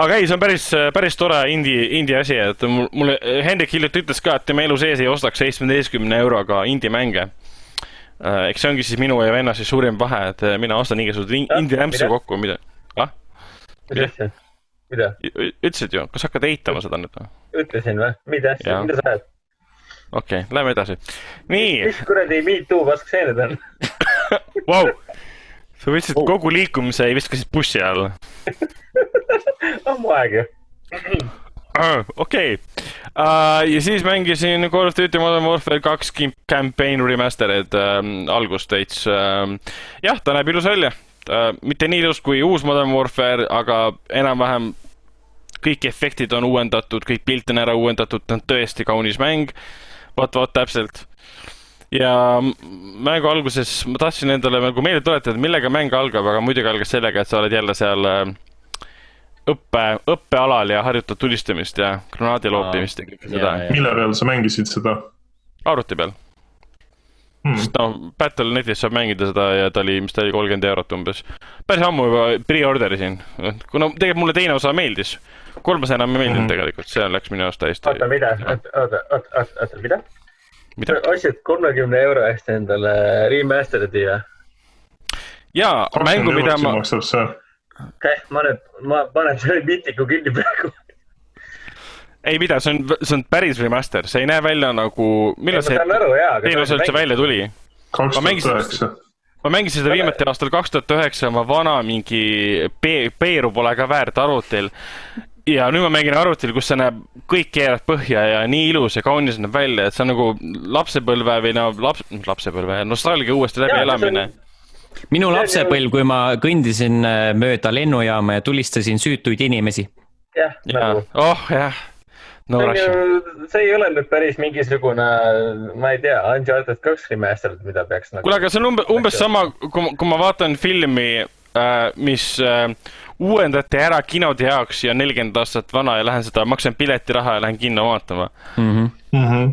aga ei, see on päris, päris tore indie, indie asi, et mul, mulle Hendrik hiljuti ütles ka, et tema elu sees ei ostaks seitsmeteistkümne euroga indie mänge. Äh, eks see ongi siis minu ja venna siis suurim vahe, et mina ostan igasuguseid indie rämpsu kokku, mida mis asja? mida? ütlesid ju, kas hakkad eitama seda nüüd või? ütlesin või? mida asja, mida sa ajad? okei okay,, lähme edasi. nii. mis kuradi me too pask see nüüd on Vau, sa võtsid oh. kogu liikumise ja viskasid bussi alla ammu aeg ju. okei, uh, ja siis mängisin Call of Duty Modern Warfare kaks campaign remastered uh, algust veits uh,. jah, ta näeb ilus välja äh, mitte nii ilus kui uus Modern Warfare, aga enam-vähem kõik efektid on uuendatud, kõik pilt on ära uuendatud, ta on tõesti kaunis mäng. vot, vot täpselt. ja mängu alguses ma tahtsin endale nagu meelde tuletada, millega mäng algab, aga muidugi algas sellega, et sa oled jälle seal äh, õppe, õppealal ja harjutad tulistamist ja granaadi loopimist ja kõike seda. mille peal sa mängisid seda? arvuti peal hmm.. sest noh, Battle.net'is saab mängida seda ja ta oli, mis ta oli, kolmkümmend eurot umbes. päris ammu juba pre-order isin, kuna tegelikult mulle teine osa meeldis. kolmas enam ei meeldinud hmm. tegelikult, see läks minu arust täiesti. oota, mida, oota, oota, oota, oota, mida? mida? ostsid kolmekümne euro eest endale remastered'i või? jaa, mängu, mida ma. maksab see okei, ma nüüd, ma panen selle mitiku kinni praegu. Ei mida, see on, see on päris remaster, see ei näe välja nagu, millal see osa üldse välja tuli? kaks Ma tuhat mängisin- üheksa. ma mängisin seda viimati aastal kaks tuhat üheksa oma vana mingi P- Peeru pole ka väärt arvutil. ja nüüd ma mängin arvutil, kus see näeb, kõik keerab põhja ja nii ilus ja kaunis näeb välja, et see on nagu lapsepõlve või no laps, lapsepõlve nostalgia uuesti läbielamine. minu lapsepõlv, kui ma kõndisin äh, mööda lennujaama ja tulistasin süütuid inimesi. jah, ja nagu, oh jah, no rush. see ei ole nüüd päris mingisugune, ma ei tea, Uncharted kaks remastered, mida peaks nagu. kuule, aga see on umbes, umbes sama, kui ma, kui ma vaatan filmi äh,, mis äh, uuendati ära kinode jaoks ja nelikümmend aastat vana ja lähen seda, maksan piletiraha ja lähen kinno vaatama. Mhm.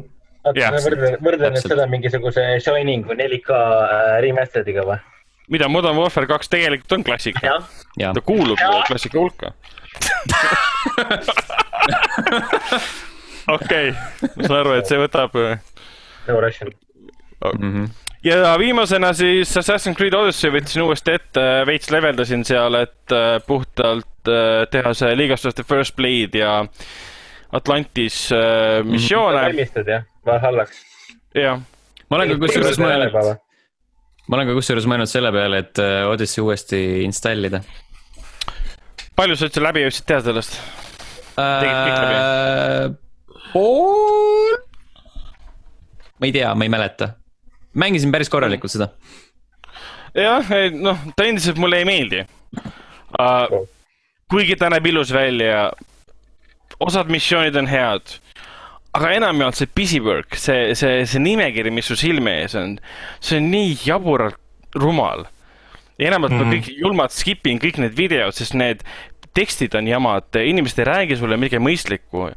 jah, võrdlen, võrdlen nüüd seda mingisuguse Shining või 4K äh, remastered'iga või? mida Modern Warfare kaks tegelikult on klassika, ta kuulub klassika hulka. okei, ma saan aru, et see võtab äh, no Russian. mm. -hmm. ja viimasena siis Assassin's Creed Odyssey võtsin uuesti ette, veits leveldasin seal, et äh, puhtalt äh, teha see League of the First Blade ja Atlantis äh, missioone, valmistad jah, Valhallaks. jah. ma olen ka kusjuures mõelnud, ma olen ka kusjuures mõelnud selle peale, et Odyssey uuesti installida. palju sa üldse läbi jõudsid teha sellest? Äh, pool? ma ei tea, ma ei mäleta. mängisin päris korralikult seda. jah, noh, ta endiselt mulle ei meeldi uh,. kuigi ta näeb ilus välja, osad missioonid on head, aga enamjaolt see busywork, see, see, see nimekiri, mis su silme ees on, see on nii jaburalt rumal. ja enamalt mm -hmm. ma kõik julmalt skip in kõik need videod, sest need tekstid on jamad, inimesed ei räägi sulle midagi mõistlikku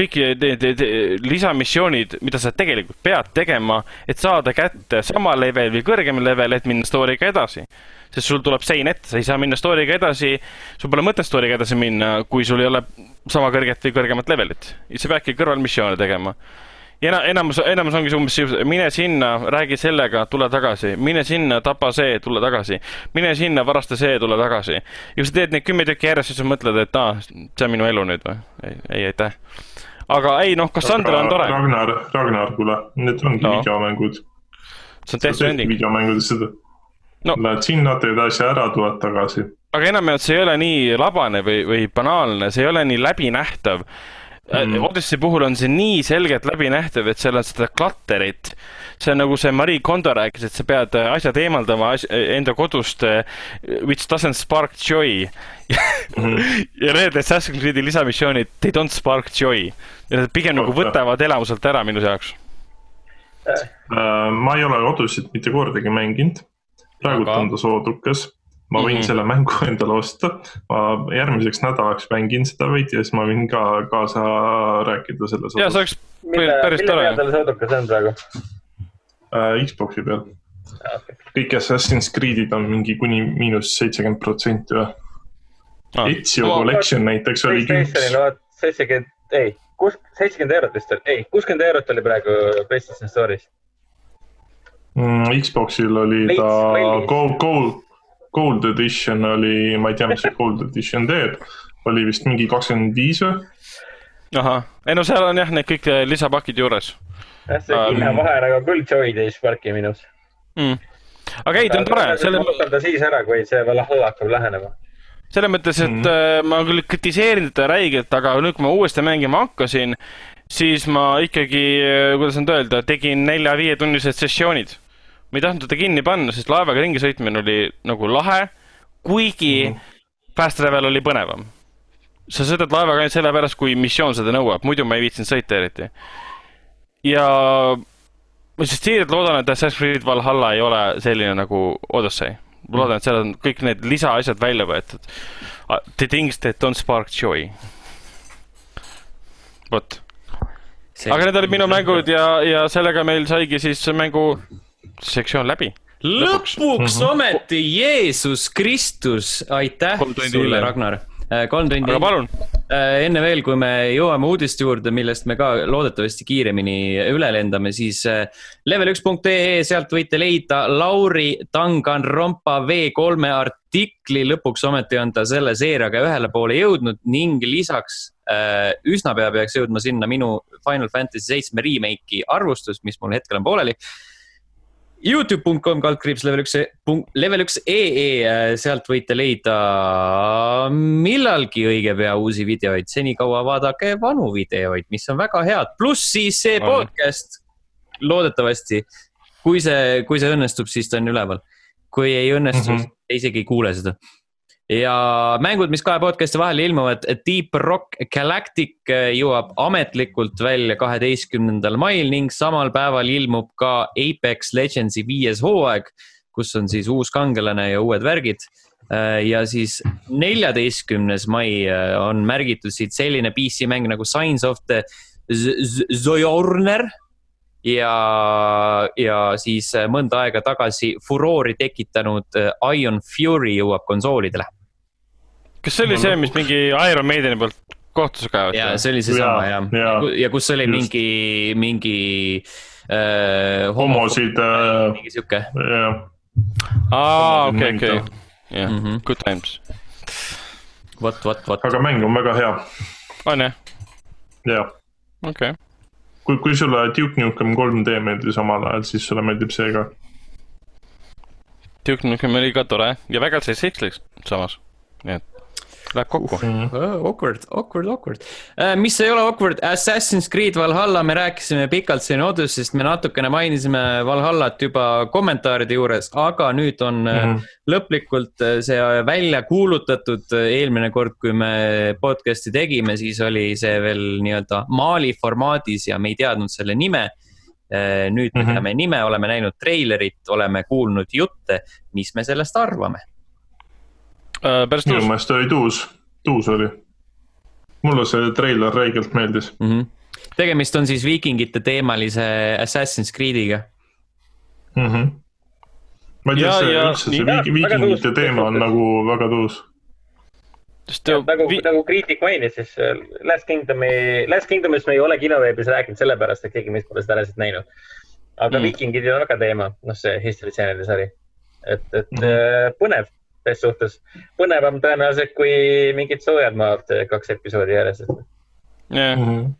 kõik need, lisamissioonid, mida sa tegelikult pead tegema, et saada kätte sama level või kõrgem level, et minna story'ga edasi. sest sul tuleb sein ette, sa ei saa minna story'ga edasi, sul pole mõtet story'ga edasi minna, kui sul ei ole sama kõrget või kõrgemat levelit. sa peadki kõrvalmissioone tegema. Ena- enamus, enamus ongi umbes see, mine sinna, räägi sellega, tule tagasi, mine sinna, tapa see, tule tagasi, mine sinna, varasta see, tule tagasi. ja kui sa teed neid kümme tükki järjest, siis sa mõtled, et aa, see on minu elu nüüd või? ei, ei aitäh. aga ei noh, Cassandra on tore, Ragnar, Ragnar, kuule, need ongi No. videomängud. see on Death Stranding, videomängudes seda no.. Lähed sinna, teed asja ära, tuled tagasi. aga enamjaolt see ei ole nii labane või, või banaalne, see ei ole nii läbinähtav mm. Mm.. Odyssey puhul on see nii selgelt läbinähtav, et seal on seda klatterit. see on nagu see Marie Kondo rääkis, et sa pead äh, asjad eemaldama as enda kodust, which doesn't spark joy Mhm. ja need Assassin's Creed'i lisamissioonid, they don't spark joy. ja nad pigem nagu võtavad elamuselt ära minu jaoks. Äh, ma ei ole kodusid mitte kordagi mänginud. praegult Aga- on ta soodukas. Ma võin Mhm. selle mängu endale osta. ma järgmiseks nädalaks mängin seda veidi ja siis ma võin ka kaasa rääkida selles ja see oleks mille, päris mille tore peal. tal soodukas on praegu? Äh, Xbox'i peal. kõik Assassin's Creed'id on mingi kuni miinus seitsekümmend protsenti või? Ezio No, Collection näiteks oligi Playstationil üks. seitsekümmend, ei, kus, seitsekümmend eurot vist oli, ei, kuuskümmend eurot oli praegu Playstation Store'is. Mm, Xbox'il oli Veits ta kallis. Gold, Gold, Edition oli, ma ei tea, mis see Gold Edition teeb. oli vist mingi kakskümmend viis või? ahah, ei no seal on jah, need kõik äh, lisapakid juures jah, see Ähm. hinnavahe nagu küll joy'd ei sparki minus. mm.. aga ei, ta on tore, selle, ta siis ära, kui see Valhalla hakkab lähenema. selles mõttes, et mm. ma küll kritiseerin teda räigelt, aga nüüd, kui ma uuesti mängima hakkasin, siis ma ikkagi, kuidas nüüd öelda, tegin nelja-viietunnised sessioonid. Ma ei tahtnud teda kinni panna, sest laevaga ringi sõitmine oli nagu lahe, kuigi mm. fast travel oli põnevam. sa sõidad laevaga ainult sellepärast, kui missioon seda nõuab, muidu ma ei viitsinud sõita eriti. ja ma siis siiralt loodan, et Assassin's Creed Valhalla ei ole selline nagu Odyssey. ma loodan, et seal on kõik need lisaasjad välja võetud. The things that don't spark joy. vot, aga need olid minu mängud ja, ja sellega meil saigi siis mängu sektsioon läbi. lõpuks ometi Jeesus Kristus, aitäh sulle. Ragnar. kolm tundi. aga palun. enne veel, kui me jõuame uudiste juurde, millest me ka loodetavasti kiiremini üle lendame, siis level1.ee, sealt võite leida Lauri Tanganrompa V3 artikli. lõpuks ometi on ta selle seeriaga ühele poole jõudnud ning lisaks üsna pea peaks jõudma sinna minu Final Fantasy seitsme remake'i arvustus, mis mul hetkel on pooleli Youtube.com kaldkriips level üks, level üks ee, sealt võite leida millalgi õige pea uusi videoid, senikaua vaadake vanu videoid, mis on väga head, pluss siis see podcast. loodetavasti, kui see, kui see õnnestub, siis ta on üleval. kui ei õnnestu mm, -hmm. isegi ei kuule seda ja mängud, mis kahe podcast'i vahel ilmuvad, Deep Rock Galactic eh, jõuab ametlikult välja kaheteistkümnendal mail ning samal päeval ilmub ka Apex Legendsi viies hooaeg, kus on siis uus kangelane ja uued värgid. Eh, ja siis neljateistkümnes mai eh, on märgitud siit selline PC mäng nagu Signs of the Zojorner ja, ja siis mõnda aega tagasi furoori tekitanud Ion Fury jõuab konsoolidele kas see oli see, mis mingi Iron Maideni poolt kohtusse kaevati? jaa, see oli seesama jah ja. ja., ja kus oli Just. mingi, mingi äh,. homosid äh,. mingi sihuke. aa, okei, okei, jah, mhm. good times. vot, vot, vot. aga mäng on väga hea. on jah? jah. okei okay. kui, kui sulle Duke Nukem 3D meeldis omal ajal, siis sulle meeldib see ka. Duke Nukem oli ka tore ja väga seksiks samas, nii et Läheb kokku uh,. Awkward, awkward, awkward uh,. mis ei ole awkward, Assassin's Creed Valhalla, me rääkisime pikalt siin Odyssey'st, me natukene mainisime Valhallat juba kommentaaride juures, aga nüüd on mm -hmm. lõplikult äh, see välja kuulutatud. eelmine kord, kui me podcast'i tegime, siis oli see veel nii-öelda Mali formaadis ja me ei teadnud selle nime nüüd me mm -hmm. teame nime, oleme näinud treilerit, oleme kuulnud jutte, mis me sellest arvame äh,. päris tuus. minu meelest oli tuus, tuus oli. mulle see treiler räigelt meeldis mm. -hmm. tegemist on siis viikingite teemalise Assassin's Creed'iga mm. -hmm. ma ei tea, see ja, üldse see viik, viikingite teema on nagu väga tuus sest ja, nagu vi..., nagu kriitik mainis, siis äh, Last Kingdomi, Last Kingdomist me ei ole kinoveebis rääkinud sellepärast, et keegi meist pole seda reaalselt näinud. aga mm. viikingid on väga teema, noh, see History Channel'i sari. et, et mm -hmm. põnev, ses suhtes põnevam tõenäoliselt kui mingid soojad maad kaks episoodi järjest. jah. Mhm.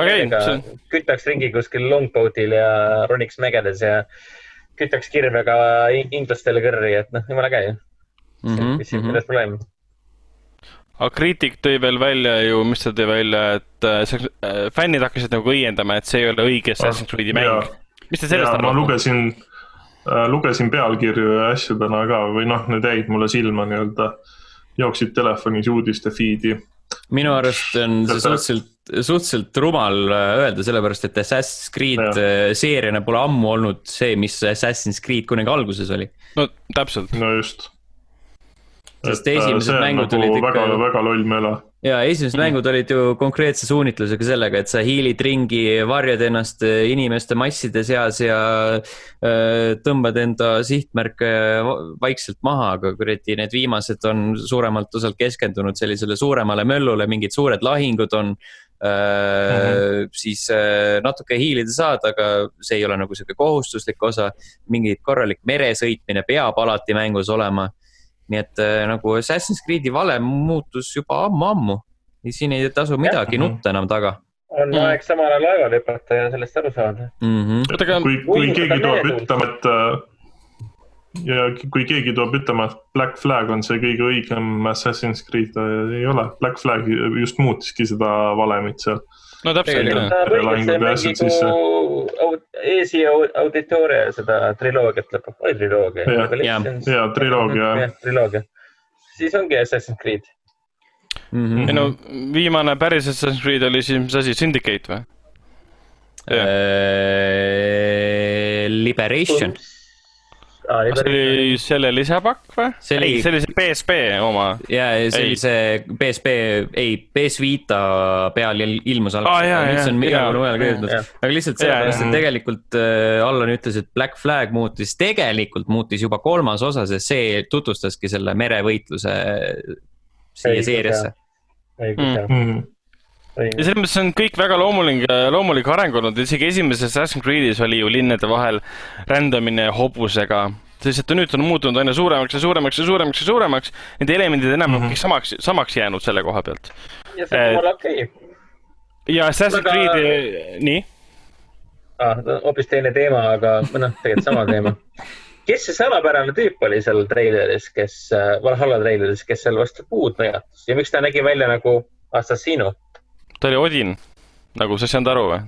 okei. kütaks ringi kuskil longboat'il ja roniks mägedes ja kütaks kirvega inglastele kõrri, et noh, jumala ju mm. -hmm, mis siin mm -hmm. milles probleem? aga kriitik tõi veel välja ju, mis ta tõi välja, et äh, fännid hakkasid nagu õiendama, et see ei ole õige Assassin's Creed'i mäng. mis te sellest arvate? ma lugesin Äh, lugesin pealkirju ja asju täna ka või noh, need jäid mulle silma nii-öelda, jooksid telefonis uudiste feed'i. minu arust on see suhteliselt, suhteliselt rumal äh, öelda, sellepärast et Assassin's Creed ja. Äh, seeriana pole ammu olnud see, mis Assassin's Creed kunagi alguses oli. no täpselt. no just. sest esimesed mängud nagu olid ikka. väga, väga loll mela ja esimesed mängud olid ju konkreetse suunitlusega sellega, et sa hiilid ringi, varjad ennast äh, inimeste masside seas ja äh, tõmbad enda sihtmärke vaikselt maha, aga kuradi, need viimased on suuremalt osalt keskendunud sellisele suuremale möllule, mingid suured lahingud on äh,. Mm -hmm. siis äh, natuke hiilida saad, aga see ei ole nagu sihuke kohustuslik osa. mingi korralik meresõitmine peab alati mängus olema nii et äh, nagu Assassin's Creed'i valem muutus juba ammu-ammu. siin ei tasu midagi nutta enam taga. on mm. aeg samale laevale hüpata ja sellest aru saada mm. -hmm. kui, kui keegi tuleb ütlema, et äh, ja kui keegi tuleb ütlema, et Black Flag on see kõige õigem Assassin's Creed, ei ole, Black Flag just muutiski seda valemit seal no täpselt. Easy Auditoria seda triloogiat lõpuks, oli triloogia? ja, ja triloogia. triloogia, siis ongi Assassin's Creed mm. -hmm. ei no viimane päris Assassin's Creed oli siis, mis asi, Syndicate või? Liberation kas see oli selle lisapakk või? ei, see oli see PSP oma. ja, see oli see PSP, ei, PS Vita peal ilmus algselt ah,, nüüd see on igale poole mujale ka jõudnud. aga lihtsalt sellepärast, et tegelikult äh, Allan ütles, et Black Flag muutis, tegelikult muutis juba kolmas osa, sest see tutvustaski selle merevõitluse siia seeriasse. õigus jah, mm.. Ja selles mõttes on kõik väga loomulik, loomulik areng olnud, isegi esimeses Assassin's Creed'is oli ju linnade vahel rändamine hobusega. lihtsalt nüüd on muutunud aina suuremaks ja suuremaks ja suuremaks ja suuremaks. Need elemendid enam on Mhm. kõik samaks, samaks jäänud selle koha pealt. ja see on jumala okei. ja Assassin's Aga- Creed'i, nii? ah,. hoopis teine teema, aga noh, tegelikult sama teema. kes see salapärane tüüp oli seal treileris, kes, Valhalla treileris, kes seal vastu puud nõjatas ja miks ta nägi välja nagu Assassino? Ta oli Odin, nagu sa ei saanud aru või?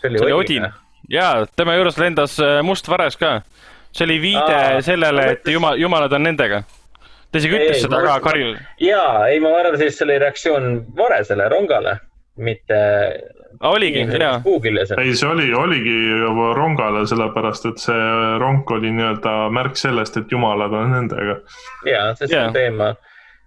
see oli oli Odin. jaa, tema juures lendas äh, must vares ka. see oli viide Aa, sellele, et jumal, jumalad on nendega. ta isegi Ei, ütles seda ka Karjul. ja ei, ma arvan, siis see oli reaktsioon varesele, rongale, mitte oligi, jaa. ei, see oli, oligi rongale, sellepärast et see rong oli nii-öelda märk sellest, et jumalad on nendega. ja, see on Jaa. teema.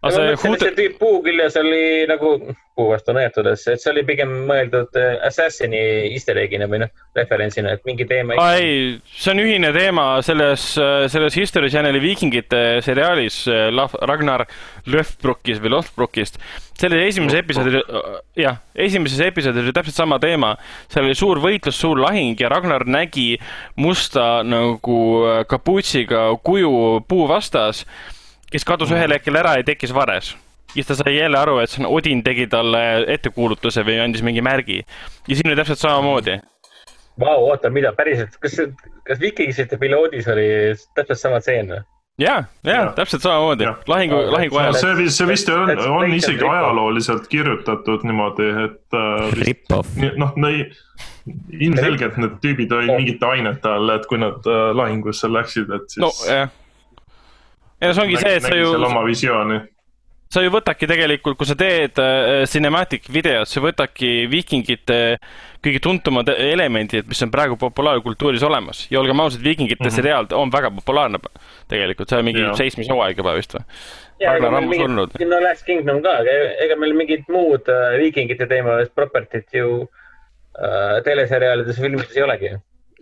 Aga ma see mõtlesin, et Hude see, tüüp puukiljas oli nagu puu vastu nõjatudes, et see oli pigem mõeldud äh, Assassini easter egg'ina või noh, referentsina, et mingi teema. aa ei, see on ühine teema selles, selles History Channeli viikingite seriaalis äh, Ragnar Löfbrukis või Lothbrukist. selle esimeses episoodil, jah, esimeses episoodis oli täpselt sama teema. seal oli suur võitlus, suur lahing ja Ragnar nägi musta nagu äh, kapuutsiga kuju puu vastas, kes kadus ühel hetkel ära ja tekkis vares siis ta sai jälle aru, et see on Odin tegi talle ettekujutuse või andis mingi märgi. ja siin oli täpselt samamoodi. Vau, oota, mida päriselt, kas, kas Vikingsite piloodis oli täpselt sama tseen või? ja, ja Jah. täpselt samamoodi lahingu, lahingu see- ajal. see, see vist on, on isegi ajalooliselt kirjutatud niimoodi, et äh, vist noh, ilmselgelt need tüübid olid mingite ainete all, et kui nad äh, lahingusse läksid, et siis no ja no see ongi see, et sa ju oma visiooni. sa ju võtadki tegelikult, kui sa teed äh, cinematic videot, sa võtadki viikingite kõige tuntumad elemendid, mis on praegu populaarkultuuris olemas ja olgem ausad, viikingite mm. -hmm. seriaal on väga populaarne tegelikult, see on mingi Jah. seitsmishooaeg juba vist või? Ragnar ega meil ammu surnud. mingit, no Last Kingdom ka, aga ega meil mingit muud äh, viikingite teemalist property't ju äh, teleseriaalides, filmides ei olegi.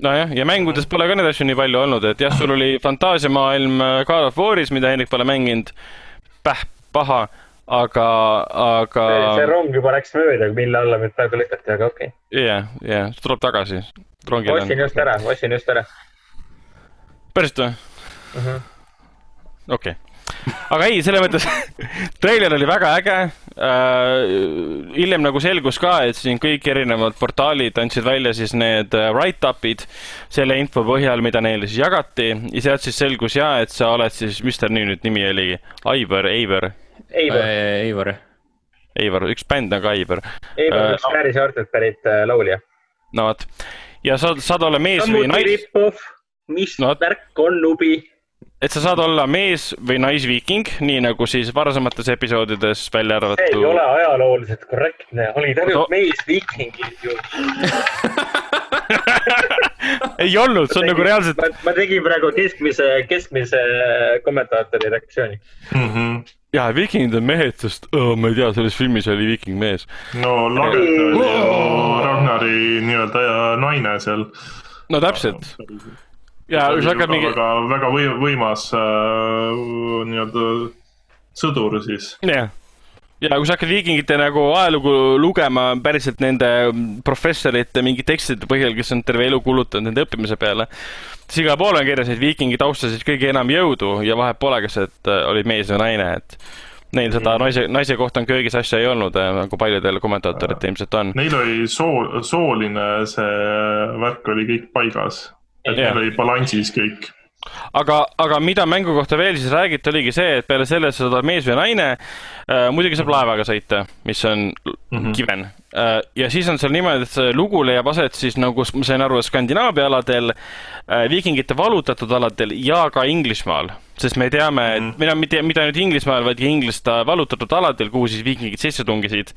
nojah, ja mängudes pole ka neid asju nii palju olnud, et jah, sul oli fantaasiamaailm äh, God of War'is, mida Hendrik pole mänginud, päh, paha, aga, aga see rong juba läks mööda, mille alla mind praegu lükati, aga okei okay.. jah, jah, tuleb tagasi. ostsin just ära, ostsin just ära päriselt või? -huh. okei aga ei, selles mõttes treiler oli väga äge äh,. hiljem nagu selgus ka, et siin kõik erinevad portaalid andsid välja siis need äh, write-up'id selle info põhjal, mida neile siis jagati ja sealt siis selgus ja, et sa oled siis, mis ta nüüd nimi oligi, Aivar, Eivar, Eivor. Eivar, üks bänd on ka Aivar, Eivor Äh, on üks päris Artut pärit äh, laulja. no vot. ja sa saad olla mees või rip-off, mis No värk on nubi. Et sa saad olla mees või naisviiking, nii nagu siis varasemates episoodides välja see ei ole arvatud. ajalooliselt korrektne, olid ainult No- meesviikingid ju. ei olnud, see on nagu reaalselt ma, tegin praegu keskmise, keskmise kommentaatori reaktsiooni. Mhm. jaa, viikingid on mehed, sest oh, ma ei tea, selles filmis oli viiking mees. no Lagerthe oli ju Ragnari nii-öelda naine seal. no täpselt. Ja hakkad mingi, väga, väga või- võimas äh, nii-öelda sõdur siis. jah. ja kui sa hakkad viikingite nagu ajalugu lugema päriselt nende professorite mingi tekstide põhjal, kes on terve elu kulutanud nende õppimise peale, siis igal pool on kirjas, et viikingid austasid kõige enam jõudu ja vahet pole, kas, et äh, oli mees või naine, et neil seda naise, naise kohta on köögis asja ei olnud, nagu paljudel kommentaatoritel ilmselt on. Neil oli soo, sooline see värk oli kõik paigas. Et neil oli balansis kõik. aga, aga mida mängu kohta veel siis räägiti, oligi see, et peale selle, et sa oled mees või naine äh,, muidugi saab laevaga sõita, mis on mm. -hmm. kiven äh,. ja siis on seal niimoodi, et see lugu leiab aset siis nagu ma sain aru, Skandinaavia aladel äh,, viikingite vallutatud aladel ja ka Inglismaal. sest me teame mm, -hmm. et mida, mitte, mitte ainult Inglismaal, vaid ka Ingliste vallutatud aladel, kuhu siis viikingid sisse tungisid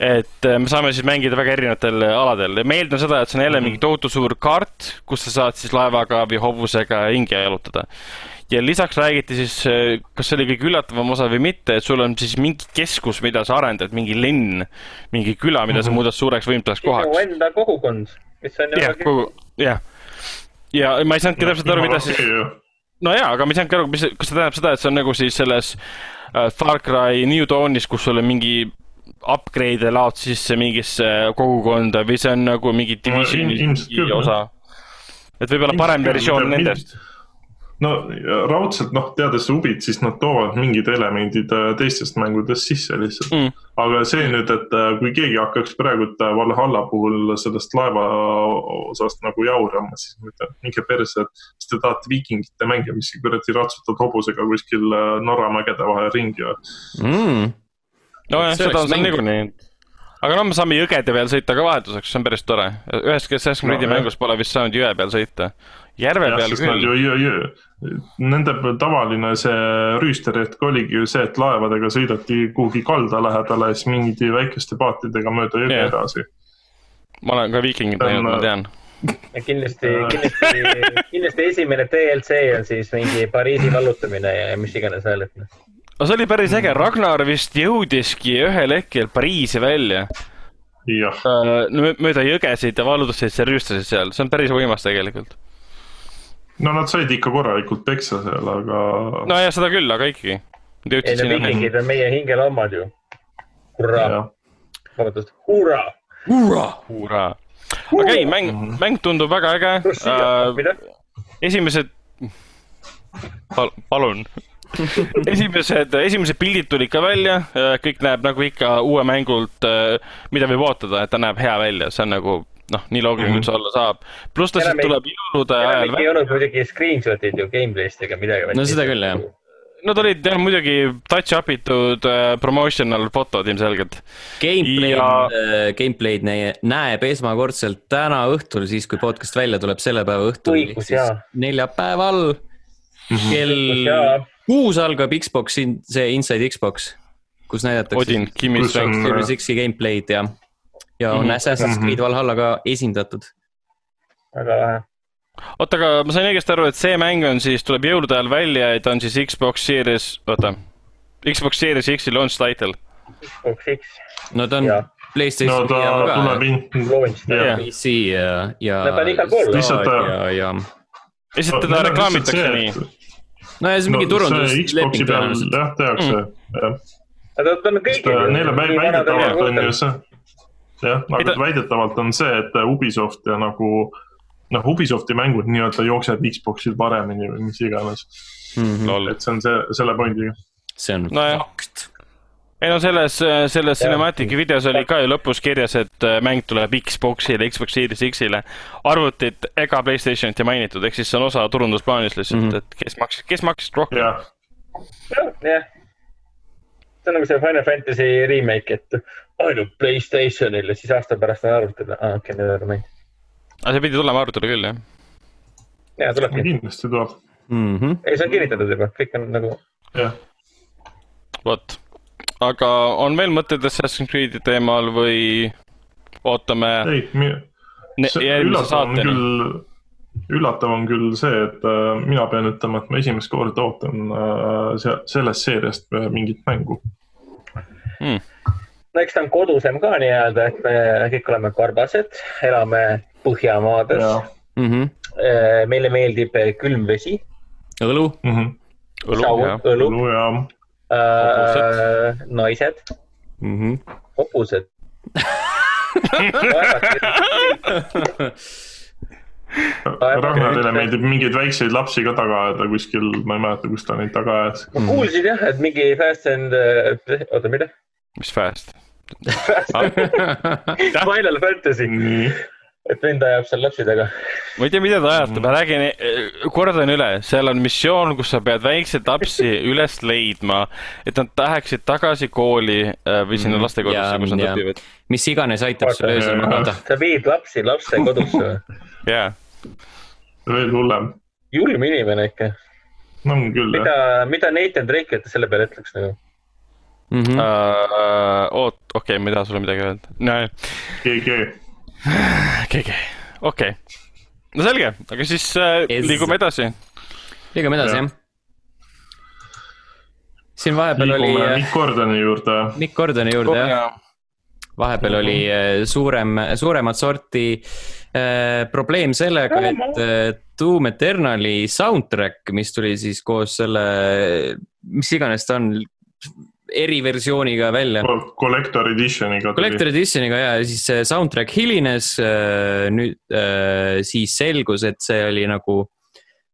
et äh, me saame siis mängida väga erinevatel aladel ja ma eeldan seda, et see on jälle mingi tohutu suur kaart, kus sa saad siis laevaga või hobusega ringi jalutada. ja lisaks räägiti siis, kas see oli kõige üllatavam osa või mitte, et sul on siis mingi keskus, mida sa arendad, mingi linn, mingi küla, mida sa muudad suureks võimsaks sinu kohaks. enda kogukond, mis on jah, kogu, jah. ja ma ei saanudki täpselt aru, mida siis, no jaa, aga ma ei saanudki aru, mis, kas see tähendab seda, et see on nagu siis selles äh, Far Cry New Dawnis, kus sul on mingi upgrade'e laod sisse mingisse kogukonda või see on nagu mingi Divisioni osa? et võib-olla parem versioon nendest.. no raudselt noh, teades Ubit, siis nad toovad mingid elemendid äh, teistest mängudest sisse lihtsalt Mm. aga see nüüd, et äh, kui keegi hakkaks praegu äh, Valhalla puhul sellest laeva osast nagu jaurama, siis ma ütlen, minge perse, et siis te tahate viikingite mänge, mis kuradi ratsutad hobusega kuskil Norra mägede vahel ringi või? mm.. nojah, See seda on seal niikuinii. aga no me saame jõgede peal sõita ka vahetuseks, see on päris tore. üheski Assassin's Creed'i No, mängus pole vist saanud jõe peal sõita. järve jah, peal küll ju, ju, ju, nende tavaline see rüüsterhetk oligi ju see, et laevadega sõidati kuhugi kalda lähedale ja siis mindi väikeste paatidega mööda jõge edasi. ma olen ka viikingit näinud, ma äh, tean. kindlasti, kindlasti, kindlasti esimene DLC on siis mingi Pariisi vallutamine ja mis iganes veel, et noh. Aga see oli päris äge, Ragnar vist jõudiski ühel hetkel Pariisi välja. jah, mööda jõgesid ja vallutasid seal, rüüstasid seal, see on päris võimas tegelikult. no nad said ikka korralikult peksa seal, aga no, nojah, seda küll, aga ikkagi. Ei no viikingid on meie hingeloomad ju. hurraa, vabandust, hurraa. hurraa. aga ei, mäng, mäng tundub väga äge uh,. esimesed Pal, palun. esimesed, esimesed pildid tulid ka välja, kõik näeb nagu ikka uue mängult, mida võib ootada, et ta näeb hea välja, see on nagu noh, nii loogiline, kui see olla saab. pluss ta siis tuleb jõulude ajal ei olnud muidugi screenshot'id ju gameplay'st ega midagi. No seda küll, jah. Nad olid jah muidugi touch up itud uh, promotional fotod ilmselgelt. Gameplay'd Ja- ja..., gameplay'd näe- näeb esmakordselt täna õhtul, siis kui podcast välja tuleb, selle päeva õhtul. Neljapäeval kell jaa, kuus algab Xbox, see Inside Xbox, kus näidatakse Odin, Kimi Kus on- Strength. Series X-i gameplay'd ja, ja on mm Mhm. -hmm. Assassin's Creed Valhalla ka esindatud. väga lahe. oota, aga ma sain õigesti aru, et see mäng on siis, tuleb jõulude ajal välja ja ta on siis Xbox Series, oota, Xbox Series X-i launch title. Xbox X, no ta on Jaa. Playstation no ta ka tuleb in-, yeah.. PC ja, ja. No ta on igal pool. Lihtsalt, ja, ja, lihtsalt teda reklaamitakse nii. No ja see on mingi no, turundusleping Xbox'i peal tõenäoliselt. jah, tehakse Mm. jah. aga ta on kõigil äh, neile väi- väidetavalt on ju see, jah, aga ta- väidetavalt on see, et Ubisoft ja nagu noh, Ubisofti mängud nii-öelda jooksevad Xbox'il paremini või mis iganes. lol. et see on see, selle pointiga. see on Nojah. fakt. Ei no selles, selles Jah. Cinematic'i videos oli ka ju lõpus kirjas, et äh, mäng tuleb Xbox'ile, Xbox Series X-ile. arvutit ega Playstationit ei mainitud, ehk siis see on osa turundusplaanist lihtsalt mm. -hmm. et kes maksis, kes maksis rohkem. jah, jah. see on nagu see Final Fantasy remake, et ainult Playstationil ja siis aasta pärast on arvutil. aa, okei, never mind. aga see pidi tulema arvutile küll, jah. ja tulebki. kindlasti tuleb, Mhm. ei, see on kinnitatud juba, kõik on nagu, jah. vot. Aga on veel mõtteid Assassin's Creed'i teemal või ootame ei, järgmise üllatav on saateni? küll, üllatav on küll see, et äh, mina pean ütlema, et ma esimest korda ootan äh, se- sellest seeriast äh, mingit mängu. no eks ta on kodusem ka nii-öelda, et me kõik oleme karbased, elame Põhjamaades. Mhm. meile meeldib külm vesi, õlu, Mhm. õlu, saun jah., õlu, õlu ja äh, naised, Mhm. hobused. Ragnarile meeldib mingeid väikseid lapsi ka taga ajada kuskil, ma ei mäleta, kus ta neid taga ajas. ma kuulsin jah, et mingi Fast and, oota, mida? mis fast? Final Fantasy, et vend ajab seal lapsi taga. ma ei tea, mida te ajate, ma räägin, kordan üle, seal on missioon, kus sa pead väikseid lapsi üles leidma, et nad läheksid tagasi kooli äh, või sinna Mhm. lastekodusse kus nad õpivad. mis iganes aitab sul öösel magada. sa viid lapsi lapse kodusse või? jaa, veel hullem. julm inimene ikka. on küll jah. mida, mida Nathan Drake selle peale ütleks nagu? Mhm. Äh, oot, okei, ma ei taha sulle midagi öelda. no GG. keegi, okei. no selge, aga siis äh, Es- liigume edasi. liigume edasi Jah. jah. siin vahepeal oli liigume äh, Mikk Gordoni juurde. Mikk Gordoni juurde jah. vahepeal oli äh, suurem, suuremat sorti äh, probleem sellega, et äh, Doom Eternali soundtrack, mis tuli siis koos selle, mis iganes ta on, eriversiooniga välja. Collector edition'iga. Collector editioniga ja siis see soundtrack hilines. Äh, nüüd siis selgus, et see oli nagu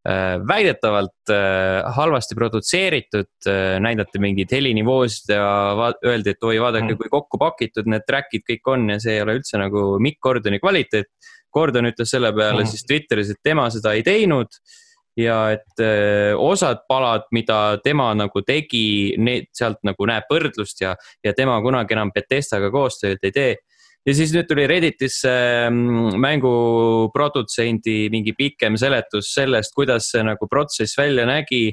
Äh, väidetavalt äh, halvasti produtseeritud, äh, näidati mingeid helinivoosid ja öeldi, et oi, vaadake, mm. kui kokku pakitud need track'id kõik on ja see ei ole üldse nagu Mikk Gordoni kvaliteet. Gordon ütles selle peale mm. siis Twitteris, et tema seda ei teinud ja et öö, osad palad, mida tema nagu tegi, need sealt nagu näeb võrdlust ja, ja tema kunagi enam Betestaga koostööd ei tee ja siis nüüd tuli Redditisse mm, mängu produtsendi mingi pikem seletus sellest, kuidas see nagu protsess välja nägi.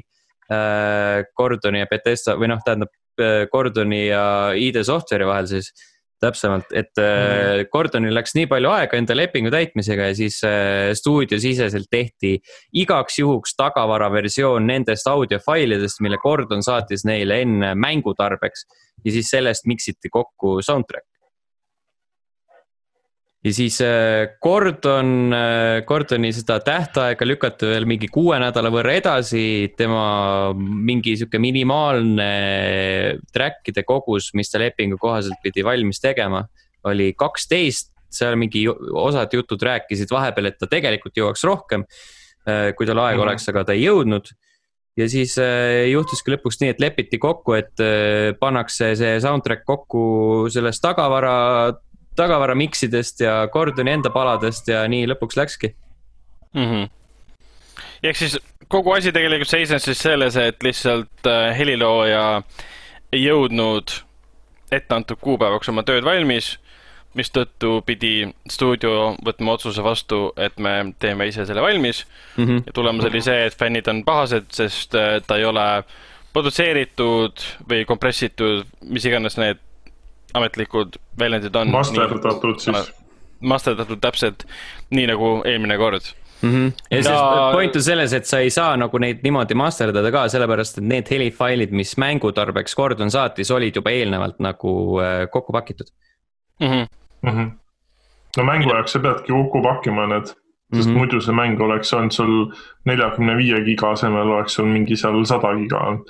Äh, Gordoni ja Betesta või noh, tähendab äh, Gordoni ja ID Software'i vahel siis täpsemalt, et mm. Gordonil läks nii palju aega enda lepingu täitmisega ja siis stuudiosiseselt tehti igaks juhuks tagavaraversioon nendest audiofailidest, mille Gordon saatis neile enne mängu tarbeks. ja siis sellest miksiti kokku soundtrack ja siis äh, Gordon, äh, Gordoni seda tähtaega lükati veel mingi kuue nädala võrra edasi. tema mingi sihuke minimaalne track'ide kogus, mis ta lepingu kohaselt pidi valmis tegema, oli kaksteist. seal mingi osad jutud rääkisid vahepeal, et ta tegelikult jõuaks rohkem, äh, kui tal aega mm -hmm. oleks, aga ta ei jõudnud ja siis juhtuski lõpuks nii, et lepiti kokku, et pannakse see soundtrack kokku sellest tagavara tagavara miksidest ja Gordoni enda paladest ja nii lõpuks läkski mm. -hmm. ehk siis kogu asi tegelikult seisnes siis selles, et lihtsalt äh, helilooja ei jõudnud etteantud kuupäevaks oma tööd valmis, mistõttu pidi stuudio võtma otsuse vastu, et me teeme ise selle valmis mm. -hmm. ja tulemus oli see, et fännid on pahased, sest äh, ta ei ole produtseeritud või kompressitud, mis iganes need ametlikud väljendid on. masterdatud siis. masterdatud täpselt nii nagu eelmine kord mm. -hmm. ja siis ja... point on selles, et sa ei saa nagu neid niimoodi masterdada ka, sellepärast et need helifailid, mis mängu tarbeks Gordon saatis, olid juba eelnevalt nagu äh, kokku pakitud mm. -hmm. Mm -hmm. no mängu jaoks sa peadki kokku pakkima need, sest mm -hmm. muidu see mäng oleks olnud sul neljakümne viie giga asemel oleks sul mingi seal sada giga olnud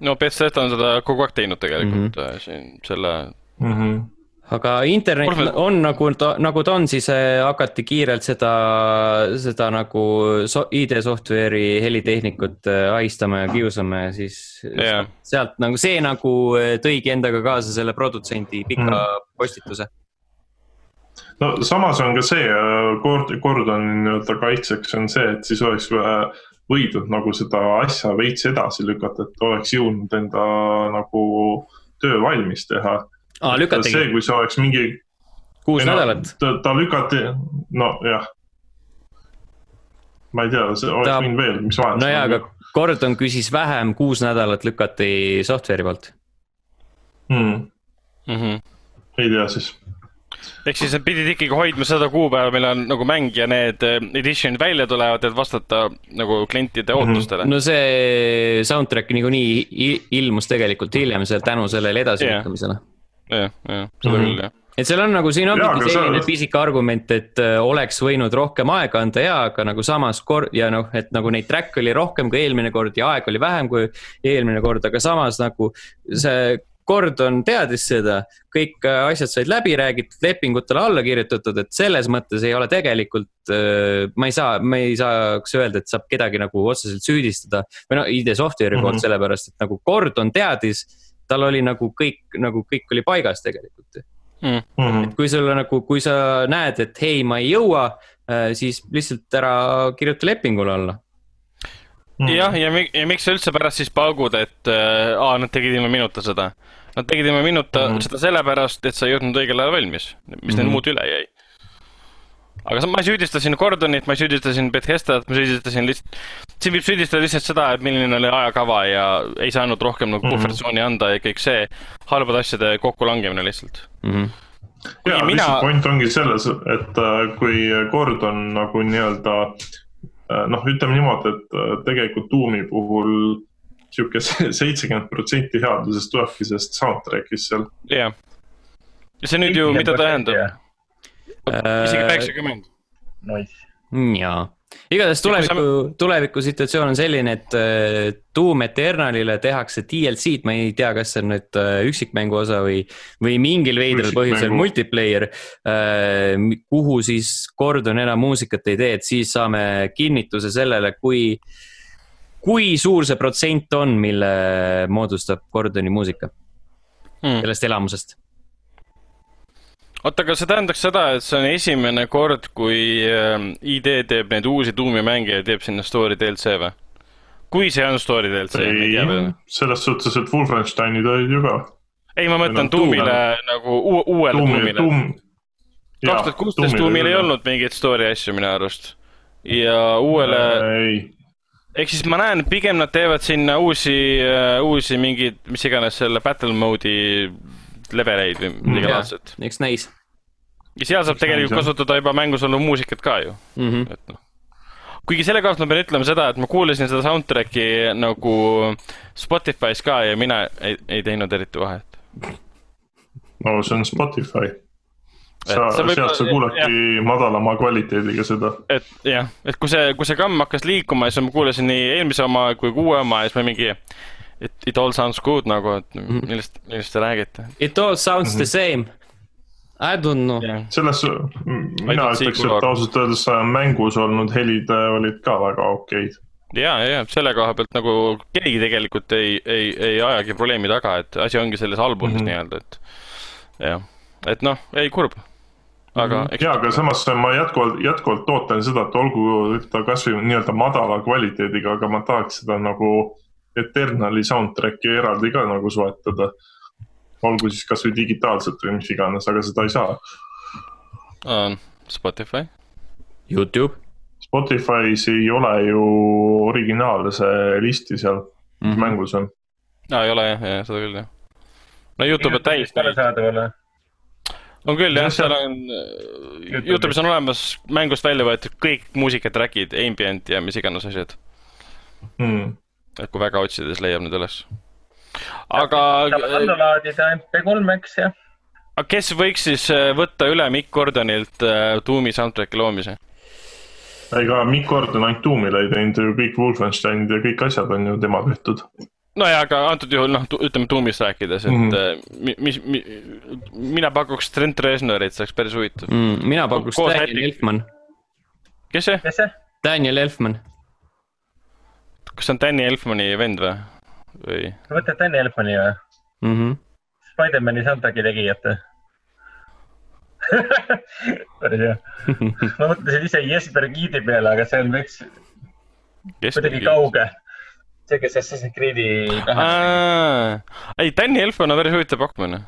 no Bethesda on seda kogu aeg teinud tegelikult mm -hmm. siin selle mm. -hmm aga internet Orfe... on nagu ta, nagu ta on, siis äh, hakati kiirelt seda, seda nagu so, ID-software'i helitehnikut äh, ahistama ja kiusama ja siis yeah. sealt nagu see nagu tõigi endaga kaasa selle produtsendi pika mm postituse. no samas on ka see Gordoni nii-öelda kaitseks on see, et siis oleks võidud nagu seda asja veits edasi lükata, et oleks jõudnud enda nagu töö valmis teha. see, kui see oleks mingi. kuus no, nädalat. ta, ta lükati, nojah. ma ei tea, see oleks ta... võinud veel, mis vahet. no jaa, aga Gordon küsis vähem, kuus nädalat lükati software'i poolt hmm.. Mm -hmm. ei tea siis ehk siis nad pidid ikkagi hoidma seda kuupäeva, millal nagu mäng ja need eh, edition'id välja tulevad, et vastata nagu klientide mm -hmm. ootustele. no see soundtrack niikuinii ilmus tegelikult hiljem seal tänu sellele edasilükkamisele yeah.. jah, jah, seda küll jah et seal on nagu, siin ongi selline sa... pisike argument, et äh, oleks võinud rohkem aega anda ja, aga nagu samas kord ja noh, et nagu neid track'e oli rohkem kui eelmine kord ja aega oli vähem kui eelmine kord, aga samas nagu see Gordon teadis seda, kõik äh, asjad said läbi räägitud, lepingutele alla kirjutatud, et selles mõttes ei ole tegelikult, äh, ma ei saa, ma ei saaks öelda, et saab kedagi nagu otseselt süüdistada. või noh, ID Software'i mm -hmm. poolt, sellepärast et nagu Gordon teadis, tal oli nagu kõik, nagu kõik oli paigas tegelikult mm. -hmm. et kui sulle nagu, kui sa näed, et hei, ma ei jõua, äh, siis lihtsalt ära kirjuta lepingule alla. Jah, ja, ja, ja miks sa üldse pärast siis paugud, et äh, aa, nad tegid ilma minuta seda. Nad tegid ilma minuta mm. seda sellepärast, et sa ei jõudnud õigel ajal valmis, mis mm. neil muud üle jäi. aga ma süüdistasin Gordonit, ma süüdistasin Bethesdat, ma süüdistasin lihtsalt, siin võib süüdistada lihtsalt seda, et milline oli ajakava ja ei saanud rohkem nagu puhvertsooni mm -hmm. anda ja kõik see halbade asjade kokkulangemine lihtsalt mm. -hmm ja mina... lihtsalt point ongi selles, et äh, kui Gordon nagu nii-öelda Äh, noh, ütleme niimoodi, et äh, tegelikult Doomi puhul sihuke seitsekümmend protsenti headusest tulebki sellest soundtrack'ist seal. jah yeah., ja see nüüd ju, mida tähendab? isegi üheksakümmend. Nice. jaa, igatahes tuleviku, tulevikusituatsioon on selline, et uh, Doom Eternalile tehakse DLC-d, ma ei tea, kas see on nüüd uh, üksikmängu osa või, või mingil veidral põhjusel multiplayer uh,. kuhu siis Gordon enam muusikat ei tee, et siis saame kinnituse sellele, kui, kui suur see protsent on, mille moodustab Gordoni muusika hmm. sellest elamusest oota, aga see tähendaks seda, et see on esimene kord, kui ähm, ID teeb neid uusi Doomi mänge ja teeb sinna story DLC või? kui see on story DLC? ei, selles suhtes, et Wolfensteinid olid ju ka. ei, ma mõtlen Doomile nagu uuele Doomile. kaks tuhat kuusteist Doomil ei olnud mingeid story asju minu arust ja uuele ei ehk siis ma näen, pigem nad teevad sinna uusi, äh, uusi mingeid, mis iganes selle battle mode'i leveleid või midagi laadset. eks näis ja seal saab tegelikult kasutada juba mängus olnud muusikat ka ju mm. -hmm. et noh. kuigi selle kohta ma pean ütlema seda, et ma kuulasin seda soundtrack'i nagu Spotify's ka ja mina ei, ei teinud eriti vahet. no see on Spotify. sa, sealt sa kuuledki madalama kvaliteediga seda. et jah, et kui see, kui see kamm hakkas liikuma, siis ma kuulasin nii eelmise oma kui ka uue oma ja siis ma mingi It, it all sounds good nagu, et mhm. millest, millest te räägite? It all sounds mm -hmm. the same I don't know yeah.. selles, mina ütleks, et ausalt öeldes mängus olnud helid äh, olid ka väga okeid. ja, ja, ja selle koha pealt nagu keegi tegelikult ei, ei, ei ajagi probleemi taga, et asi ongi selles albumis mm -hmm. nii-öelda, et jah, et noh, ei kurb aga mm. -hmm. ja, aga samas ma jätkuvalt, jätkuvalt ootan seda, et olgu ta kasvõi nii-öelda madala kvaliteediga, aga ma tahaks seda nagu Eternali soundtrack'i eraldi ka nagu soetada olgu siis kasvõi digitaalselt või mis iganes, aga seda ei saa uh,. Spotify? Youtube? Spotify's ei ole ju originaalse listi seal mm, -hmm. mängus on. aa, ei ole jah, jah, seda küll jah. no Youtube on täis. on küll jah, seal on, Youtube'is on olemas mängust välja võetud kõik muusikatrack'id, ambient ja mis iganes asjad mm.. Et kui väga otsida, siis leiab need üles aga. andma laadida MP3-ks ja. aga kes võiks siis äh, võtta üle Mikk Gordonilt äh, Doomi soundtrack'i loomise? ega Mikk Gordon ainult Doomile ei teinud ju kõik Wolfensteinid ja kõik asjad on ju tema tehtud nojah, aga antud juhul noh, ütleme Doomist rääkides, et mm -hmm. mis, mis, mina pakuks Trent Reznorit, see oleks päris huvitav mm,. mina pakuks Daniel Elfman. kes see? Daniel Elfman. Kas see on Danny Elfmani vend või? või? sa mõtled Danny Elfmani või mm -hmm.? Spider-man'i soundtrack'i tegijat või päris hea. ma mõtlesin ise Jesper Giidi peale, aga see on veits kuidagi kauge. see, kes Assassin's Creed'i taha. ei, Danny Elfman on päris huvitav pakkumine.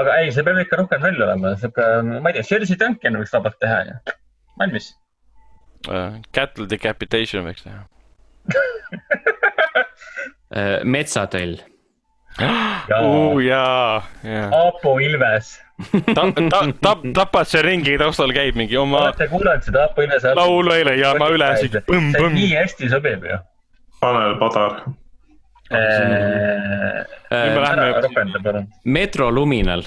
aga ei, see peab ikka rohkem välja olema, sihuke, ma ei tea, Jersey Duncan võiks vabalt teha ju. valmis uh,. Cattle decapitation võiks teha Äh, metsatöll. oo jaa, jaa. Aapo Ilves ta, ta, ta, tapad seal ringi taustal käib mingi oma. olete kuulanud seda Aapo Ilvese? laulu eile ja ma üles. see nii hästi sobib ju. Tanel Padar äh,. nüüd me lähme. Metro Luminal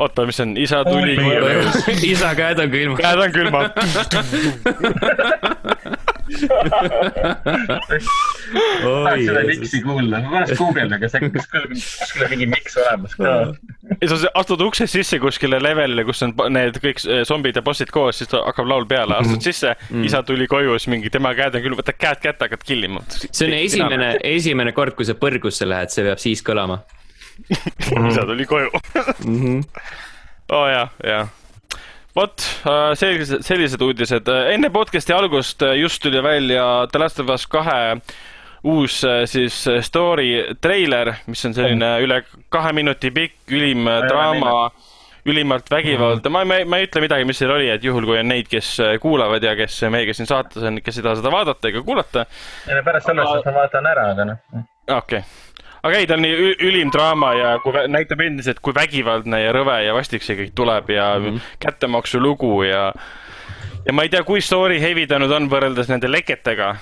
oota, mis see on, isa tuli isa käed on külmad. käed on külmad tahaks seda miksi kuulda, ma pärast guugeldan, kas äkki kuskil on mingi miks olemas ka. ja sa astud uksest sisse kuskile levelile, kus on need kõik eh, zombid ja bossid koos, siis hakkab laul peale, astud mhm. sisse mm., isa tuli koju, siis mingi tema käed on külm, võtad käed kätte, hakkad killima. see on esimene, esimene kord, kui sa põrgusse lähed, see peab siis kõlama isa tuli koju oo oh, jah, jah vot, äh, sellised, sellised uudised. enne podcast'i algust äh, just tuli välja The Last of Us kahe uus äh, siis story treiler, mis on selline mm. üle kahe minuti pikk, ülim draama, ülimalt vägivald mm.. ma, ma, ma ei ütle midagi, mis seal oli, et juhul, kui on neid, kes kuulavad ja kes meiega siin saates on, kes ei taha seda vaadata ega kuulata. pärast sellest ma vaatan ära, aga noh. okei okay aga ei, ta on nii ülim draama ja kui näitab endiselt, kui vägivaldne ja rõve ja vastik see kõik tuleb ja mm -hmm. kättemaksu lugu ja ja ma ei tea, kui story heavy ta nüüd on võrreldes nende leketega,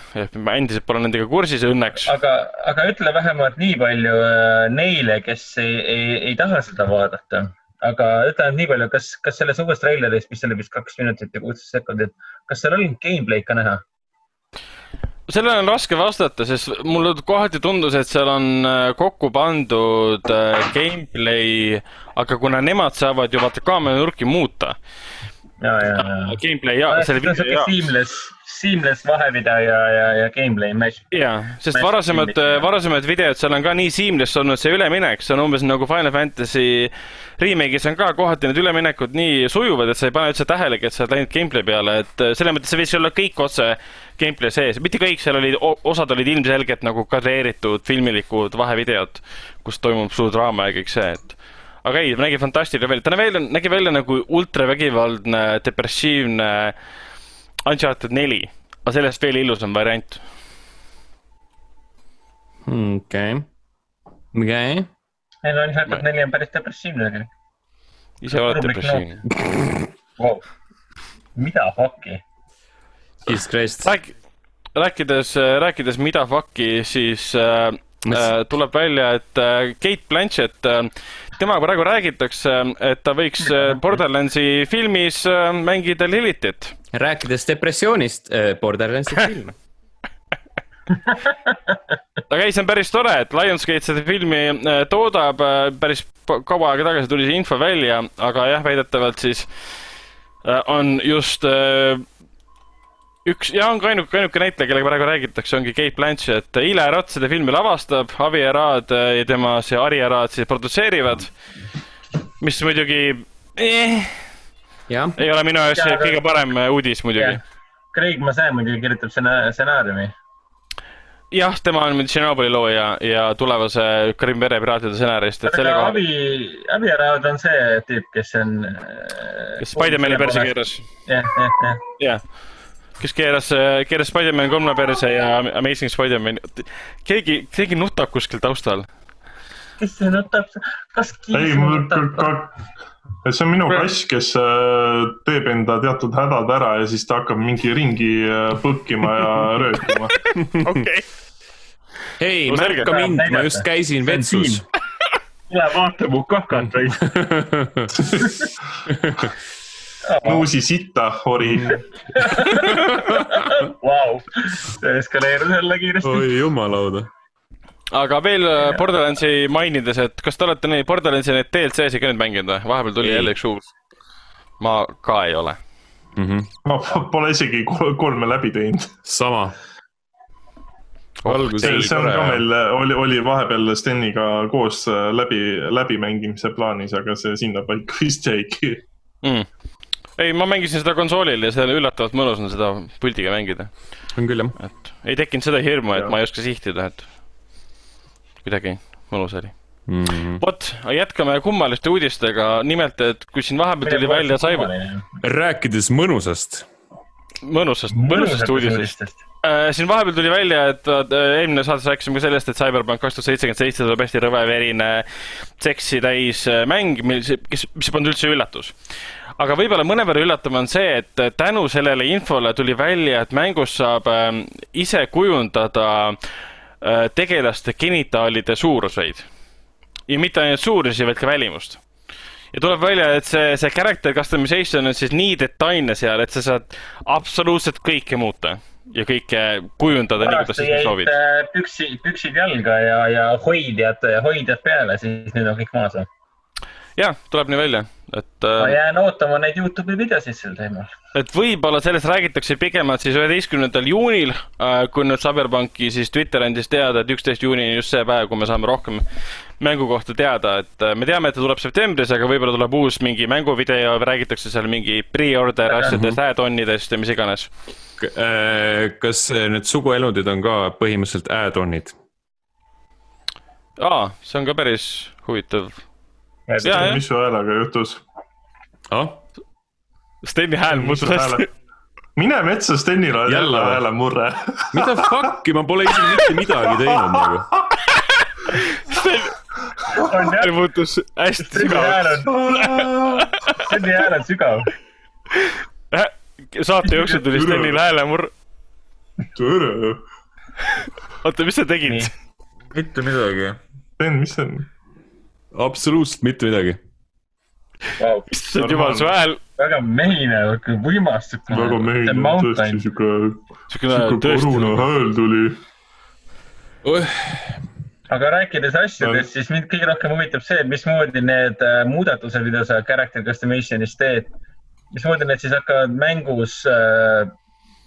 ma endiselt pole nendega kursis õnneks. aga, aga ütle vähemalt nii palju äh, neile, kes ei, ei, ei taha seda vaadata. aga ütle ainult nii palju, kas, kas selles uues treileris, mis oli vist kaks minutit ja kuusteist sekundit, kas seal oli gameplay'd ka näha? Sellele on raske vastata, sest mulle kohati tundus, et seal on äh, kokku pandud äh, gameplay, aga kuna nemad saavad ju vaata kaamera nurki muuta, ja, ja, ja. Gameplay ja selle video ja. Seamless, vahevideo ja, ja, ja gameplay match. ja, sest varasemad, varasemad videod, seal on ka nii seamless olnud see üleminek, see on umbes nagu Final Fantasy remake'is on ka kohati need üleminekud nii sujuvad, et sa ei pane üldse tähelegi, et sa oled läinud gameplay peale, et äh, selles mõttes see võiks olla kõik otse gameplay sees, mitte kõik, seal olid, osad olid ilmselgelt nagu kadreeritud filmilikud vahevideod, kus toimub suur draama ja kõik see, et aga ei, nägi fantastiline välja, ta välja, nägi välja nagu ultravägivaldne, depressiivne Uncharted neli, aga sellest veel ilusam variant. okei, okei. ei no Uncharted neli on päris depressiivne tegelikult. ise oled depressiivne wow.. mida fuck'i? Jesus Christ. Rääk-, rääkides, rääkides mida fuck'i, siis äh, Mis... äh, tuleb välja, et äh, Kate Blanchett äh,, temaga praegu räägitakse, et ta võiks äh, Borderlandsi filmis äh, mängida Lilitit. Rääkides depressioonist äh,, Borderlandsi film aga ei, see on päris tore, et Lionsgate seda filmi äh, toodab, äh, päris kaua aega tagasi tuli see info välja, aga jah, väidetavalt siis äh, on just üks ja on ka ainuke, ainuke näitleja, kellega praegu räägitakse, ongi Kate Blanchett. Ile Ratt seda filmi lavastab, Avi Arad ja tema see Ari Arad siis produtseerivad. mis muidugi eh, ei ole minu jaoks kõige parem uudis muidugi. Craig Mazin muidugi kirjutab stsenaariumi jah, tema on Tšernobõli looja ja tulevase Karim Vere Piraatide stsenarist, et selle koha. Abi, Abi Arad on see tüüp, kes on. kes Spider-man'i perse keeras. jah, jah, jah. jah, kes keeras, keeras Spider-man kolme perse ja Amazing Spider-man. keegi, keegi nutab kuskil taustal. kes see nutab, kas kiis nutab? See on minu kass, kes äh, teeb enda teatud hädad ära ja siis ta hakkab mingi ringi äh, põkkima ja röökima. okei. hei, märka mind, ma just käisin vetsus. tule vaata mu kakat Nuusi sitta, ori. Vau, see eskaleerus jälle kiiresti. oi jumalauda aga veel ja. Borderlandsi mainides, et kas te olete neid Borderlandsi neid DLC-sid ka nüüd mänginud või? vahepeal tuli jälle üks uus. ma ka ei ole mm. -hmm. ma pole isegi kolme läbi teinud. sama oh,. see, see on ka meil, oli, oli vahepeal Steniga koos äh, läbi, läbimängimise plaanis, aga see sinnapaika vist jäigi mm ei, ma mängisin seda konsoolil ja see oli üllatavalt mõnus on seda puldiga mängida. on küll jah. et ei tekkinud seda hirmu, et ja. ma ei oska sihtida, et kuidagi mõnus oli mm -hmm.. vot, jätkame kummaliste uudistega, nimelt, et kui siin vahepeal tuli välja Cyber. rääkides mõnusast. mõnusast, mõnusast uudisest äh,. siin vahepeal tuli välja, et äh, eelmine saates rääkisime ka sellest, et Cyberpunk kaks tuhat seitsekümmend seitse tuleb hästi rõveverine seksi täis äh, mäng, mis, mis polnud üldse üllatus aga võib-olla mõnevõrra üllatav on see, et tänu sellele infole tuli välja, et mängus saab äh, ise kujundada äh, tegelaste genitaalide suuruseid. ja mitte ainult suurusi, vaid ka välimust. ja tuleb välja, et see, see character customization on siis nii detailne seal, et sa saad absoluutselt kõike muuta ja kõike kujundada nii, kuidas sa soovid. Äh, püksi, püksid jalga ja, ja hoidjad, hoidjad peale, siis nüüd on kõik maas jah, tuleb nii välja, et. ma äh, jään ootama neid Youtube'i videosid sel teemal. et võib-olla sellest räägitakse pikemalt siis üheteistkümnendal juunil, äh, kui nüüd Cyberpunki siis Twitter andis teada, et üksteist juuni on just see päev, kui me saame rohkem mängu kohta teada, et äh, me teame, et ta tuleb septembris, aga võib-olla tuleb uus mingi mänguvideo, räägitakse seal mingi pre-order asjadest, add-onidest ja mis iganes. kas need suguelundid on ka põhimõtteliselt add-on'id? aa, see on ka päris huvitav mis su häälega juhtus ah?? Steni hääl muutus hästi. mine metsa, Stenil on jälle häälemurre mida fuck'i, ma pole isegi mitte midagi teinud nagu. Sten hääl muutus hästi sügavaks. Steni hääl on sügav. saate jooksul tuli Stenil häälemurr. tere, oota, mis sa tegid? mitte midagi. Sten, mis see on? Absoluutselt mitte midagi. Wow. issand jumal, su hääl, väga mehine, võimas. väga mehine, tõesti siuke, siukene siuke koruna hääl tuli. aga rääkides asjadest, siis mind kõige rohkem huvitab see, et mismoodi need äh, muudatused, mida sa character customation'is teed, mismoodi need siis hakkavad mängus äh,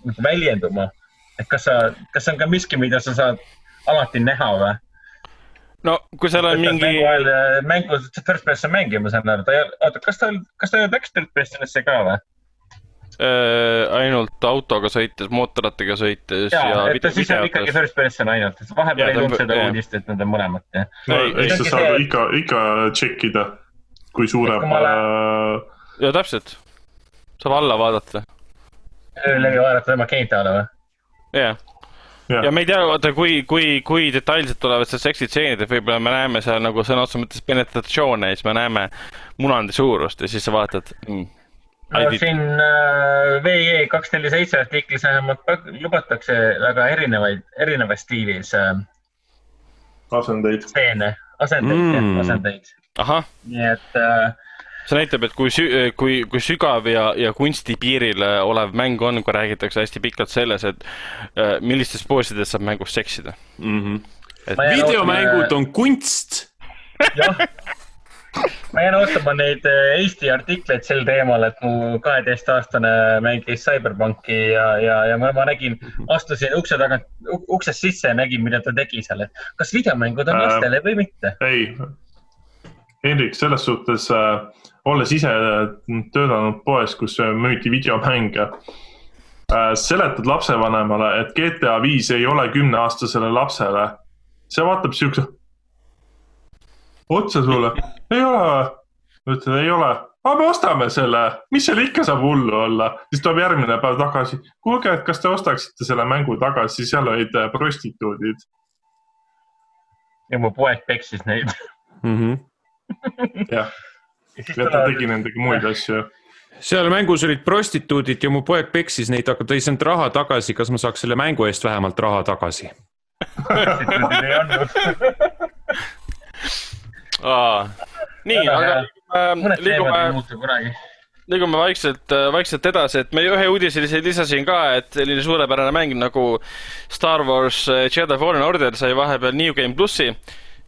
nagu väljenduma? et kas sa, kas on ka miski, mida sa saad alati näha või? No kui seal on mingi mängu, ajal äh, mängu first person mängija, ma saan aru, ta ei, oota, kas ta, kas ta läks third person'isse ka või? äh, ainult autoga sõites, mootorrattaga sõites ja, ja, ja et ta siis on ikkagi first person ainult, et vahepeal ei tulnud seda uudist, et nad on mõlemad, jah. no Ei, sa ei. saad ikka, ikka suure Et kui äh, ja täpselt, saab alla vaadata, läbi vaadata tema keinte alla või? jah. Jah. ja me ei tea, vaata kui, kui, kui detailselt tulevad seal seksitseenid, et võib-olla me näeme seal nagu sõna otseses mõttes penetratsioone ja siis me näeme munandi suurust ja siis sa vaatad mm,. no siin äh, VE kaks neli seitse artiklis vähemalt lubatakse väga erinevaid, erinevas stiilis äh, asendeid. stseene, asendeid mm., Mm. asendeid. nii et äh, see näitab, et kui sü-, kui, kui sügav ja, ja kunsti piiril äh, olev mäng on, kui räägitakse hästi pikalt selles, et äh, millistes poosides saab mängus seksida. mm. -hmm. Jään videomängud ootama- on kunst. jah, ma jään ootama neid äh, Eesti artikleid sel teemal, et mu kaheteistaastane mängis CyberPunki ja, ja, ja ma, ma nägin, astusin ukse tagant, uksest sisse ja nägin, mida ta tegi seal, et kas videomängud on Äh, lastele või mitte. ei, Hendrik, selles suhtes äh,, olles ise töötanud poes, kus müüdi videomänge äh,, seletad lapsevanemale, et GTA viis ei ole kümneaastasele lapsele. see vaatab siukse otsa sulle, ei ole või? ütled, ei ole, aga me ostame selle, mis seal ikka saab hullu olla, siis tuleb järgmine päev tagasi. kuulge, et kas te ostaksite selle mängu tagasi, seal olid äh, prostituudid. ja mu poeg peksis neid. -hmm. jah, ja ta tegi nendega muid asju seal mängus olid prostituudid ja mu poeg peksis neid, aga ta ei saanud raha tagasi, kas ma saaks selle mängu eest vähemalt raha tagasi? ei olnud. nii, aga äh, liigume, liigume vaikselt, vaikselt edasi, et me ühe uudise lisasin ka, et selline suurepärane mäng nagu Star Wars äh, Jedi Fallen Order sai vahepeal New Game plussi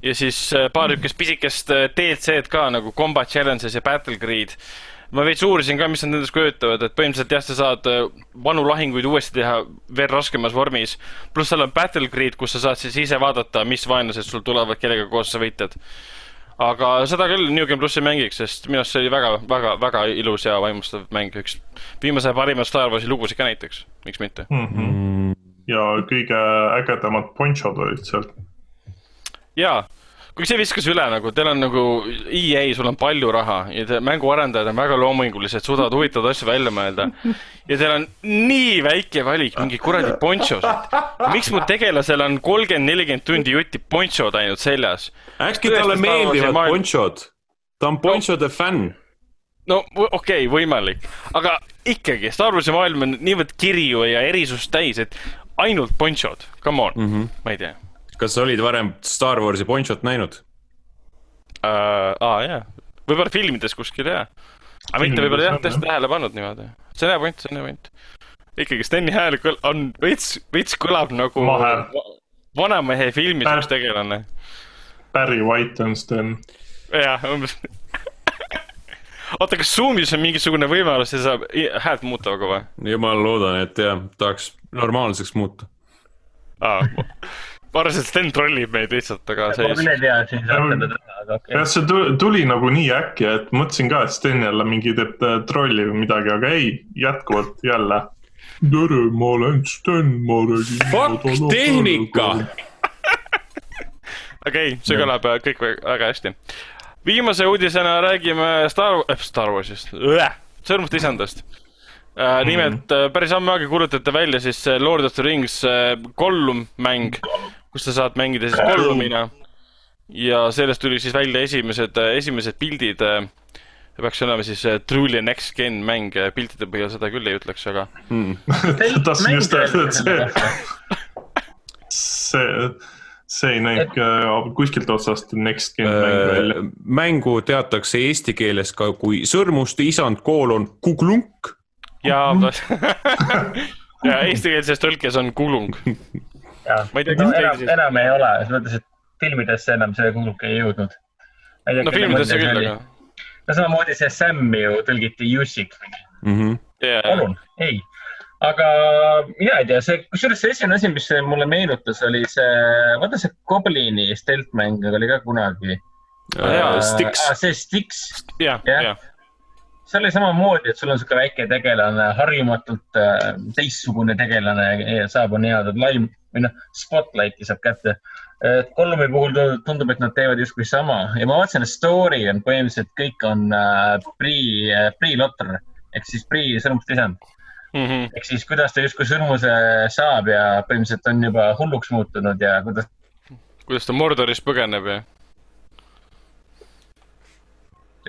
ja siis äh, paar niisugust pisikest äh, DLC-d ka nagu Combat Challenges ja Battle Grid. ma veits uurisin ka, mis nad endast kujutavad, et põhimõtteliselt jah, sa saad äh, vanu lahinguid uuesti teha veel raskemas vormis. pluss seal on Battle Grid, kus sa saad siis ise vaadata, mis vaenlased sul tulevad, kellega koos sa võitled. aga seda küll New Game plussi mängiks, sest minu arust see oli väga, väga, väga ilus ja vaimustav mäng, üks viimase parima Star Warsi lugusid ka näiteks, miks mitte. mm. -hmm. ja kõige ägedamad ponchod olid seal. jaa, kuigi see viskas üle nagu, teil on nagu EA, sul on palju raha ja te mänguarendajad on väga loomingulised, suudavad huvitavaid asju välja mõelda. ja teil on nii väike valik, mingi kuradi ponchosid. miks mu tegelasel on kolmkümmend, nelikümmend tundi jutti ponchod ainult seljas? äkki talle meeldivad ponchod? ta on ponchode fänn. no okei okay,, võimalik, aga ikkagi Star Warsi maailm on niivõrd kirju ja erisust täis, et ainult ponchod, come on mm, -hmm. ma ei tea kas sa olid varem Star Warsi ponchot näinud? uh,. aa jaa, võib-olla filmides kuskil jaa. aga mitte võib-olla jah, tõesti tähele pannud niimoodi. see on hea point, see on hea point. ikkagi Steni hääl kõl- on veits, veits kõlab nagu Mahe. va- vanamehe filmis üks tegelane. Barry White on Sten. jah, umbes. oota, kas Zoom'is on mingisugune võimalus, et saab häält muuta aga või? jumal loodan, et jah, tahaks normaalseks muuta. aa, ma arvasin, et Sten trollib meid lihtsalt, aga see ma küll ei tea, et siin saab seda teha, aga okei jah, see tu- tuli nagu nii äkki, et mõtlesin ka, et Sten jälle mingi teeb trolli või midagi, aga ei, jätkuvalt jälle. tere, ma olen Sten, ma räägin. Fuck tehnika! okei okay,, see kõlab äh, kõik vä- väga hästi. viimase uudisena räägime Star äh,, Star Warsist, sõrmuste isandast äh,. nimelt äh, päris ammu aega kuulutati välja siis see Lord of the Rings äh, Gollum mäng, kus sa saad mängida siis Gollumina. ja sellest tuli siis välja esimesed, esimesed pildid äh, peaks olema siis äh, truly next gen mäng, piltide põhjal seda küll ei ütleks, aga tahtsin just öelda, et see, see, see ei näinud ka kuskilt otsast next gen mäng välja. Äh, mängu teatakse eesti keeles ka kui sõrmuste isand koolon kuglunk. ja ja eestikeelses tõlkes on kulung. Ma ei tea, kes teil enam, enam ei ole, selles mõttes, et filmidesse enam see kuulugi ei jõudnud. no filmidesse küll, aga. no samamoodi see Sam ju tõlgiti Jussik. Mhm. palun, ei. aga mina ei tea, see, kusjuures see esimene asi, mis mulle meenutas, oli see, vaata see Goblini steltmäng oli ka kunagi. Äh, Styx, see Styx, jah, Jah. see oli samamoodi, et sul on sihuke väike tegelane, harjumatult äh, teistsugune tegelane ja saab nii-öelda laim või noh, spotlight'i saab kätte. et Gollumi puhul tu- tundub, et nad teevad justkui sama ja ma vaatasin, et story on põhimõtteliselt kõik on äh, pre, pre-lotter ehk siis pre-sõrmuste isand. Mhm. ehk siis kuidas ta justkui sõrmuse saab ja põhimõtteliselt on juba hulluks muutunud ja kuidas kuidas ta Mordoris põgeneb ja.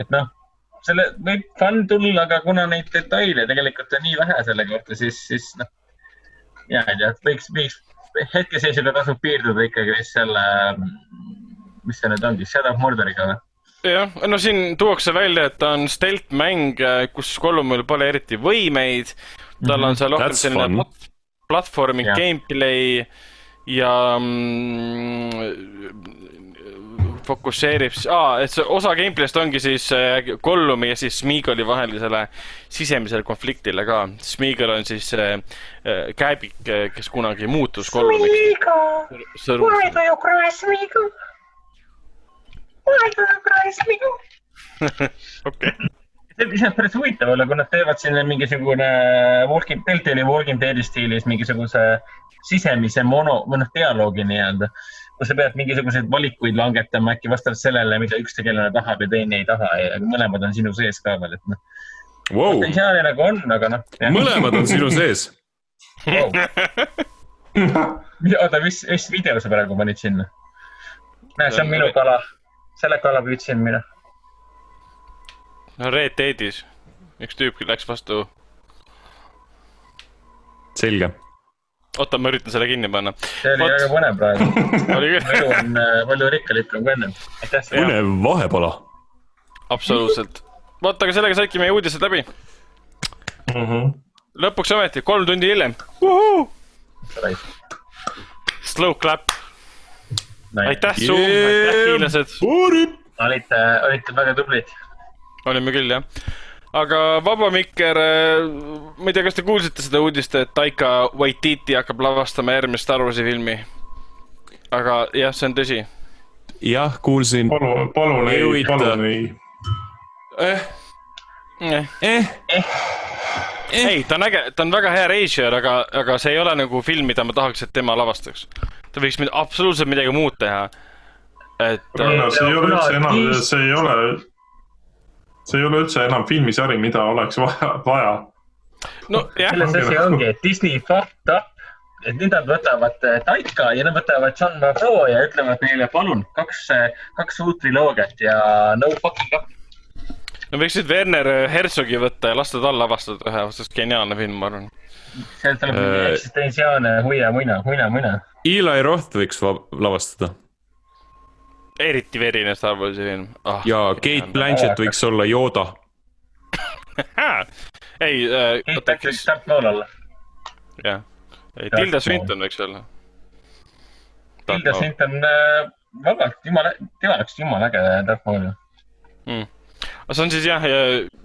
et noh, selle võib fun tulla, aga kuna neid detaile tegelikult on nii vähe selle kohta, siis, siis noh, mina ei tea, võiks, võiks hetkeseisuga tasub piirduda ikkagi vist selle, mis see nüüd ongi, Shadow of Mordoriga või? jah, no siin tuuakse välja, et ta on stealth mäng, kus Gollumil pole eriti võimeid. tal on seal rohkem selline plat- platvorming Jah. gameplay ja mm, fokusseerib, aa, et see osa gameplay'st ongi siis äh, Gollumi ja siis Smeagoli vahelisele sisemisele konfliktile ka. Smeagol on siis äh, äh, kääbik, kes kunagi muutus Gollumiks. sõrmus. you cry, Smeagol? Why do you cry, Smeagol? okei, see on iseenesest päris huvitav olla, kui nad teevad sinna mingisugune Walking, Deltali Walking Deadi stiilis mingisuguse sisemise mono või noh, dialoogi nii-öelda. Kus sa pead mingisuguseid valikuid langetama äkki vastavalt sellele, mida üks tegelane tahab ja teine ei taha ja mõlemad on sinu sees ka veel, et noh. wow. potentsiaali nagu on, aga noh. mõlemad on sinu sees. oota, mis, mis video sa praegu panid sinna? näe, see on minu kala. selle kala püüdsin mina. no Red Deadis üks tüüp läks vastu, selge. oota, ma üritan selle kinni panna. see oli Vot. väga põnev praegu. oli elu küll, on äh, palju rikkalikum kui ennem. aitäh sulle. põnev vahepala. absoluutselt. vot, aga sellega saidki meie uudised läbi. lõpuks ometi, kolm tundi hiljem. Slow clap, aitäh Zoom, aitäh hiinlased, olite, olite väga tublid. olime küll jah. Aga Vaba Mikker, ma ei tea, kas te kuulsite seda uudist, et Taika Waititi hakkab lavastama järgmist Star Warsi filmi. aga jah, see on tõsi. jah, kuulsin. palun, palun Ei palun ei. eh, eh. eh, ei, ta on äge, ta on väga hea reisijal, aga, aga see ei ole nagu film, mida ma tahaks, et tema lavastaks. ta võiks mid- absoluutselt midagi muud teha. et Rannar, see ei ole üldse enam, see ei ole, see ei ole üldse enam filmisari, mida oleks vaja, vaja. nojah, selles asi ongi, et Disney fucked up. et nüüd nad võtavad äh, Taika ja nad võtavad John Favreau ja ütlevad neile, palun, kaks, kaks uut triloogiat ja no fucking up. no võiksid Werner Herzogi võtta ja lasta tal lavastada ühe, sest geniaalne film, ma arvan. sealt tuleb mingi Äh, eksistentsiaalne huia-muina, huina-muina. Eli Roth võiks va- lavastada eriti verine Star Warsi film ah,. ja Kate Blanchett võiks olla Yoda. ei äh,, oota, Blanchett võiks Darth Maul olla. jah, ei Tilda Swinton võiks olla. Tilda Swinton äh,, vabalt, jumala, tema oleks jumala äge Darth Maul ju. mm.. aga see on siis jah,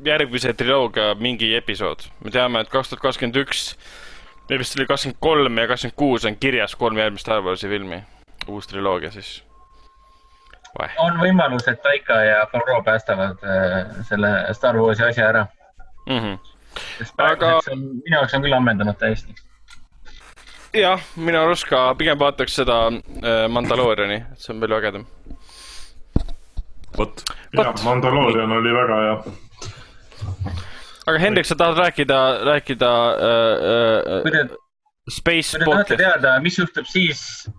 järgmise triloogia mingi episood. me teame, et kaks tuhat kakskümmend üks, või vist oli kakskümmend kolm ja kakskümmend kuus on kirjas kolm järgmist Star Warsi filmi. uus triloogia siis. On võimalus, et Taika ja Favreau päästavad äh, selle Star Warsi asja ära. Mm -hmm. sest Aga- praeguseks on, minu jaoks on küll ammendunud täiesti. jah, minu arust ka pigem vaataks seda äh, Mandalooriani, et see on palju ägedam. vot, jah, Mandaloorian oli väga hea. aga Hendrik, sa tahad rääkida, rääkida äh, kui te, äh, Space kui te tahate teada, mis juhtub siis,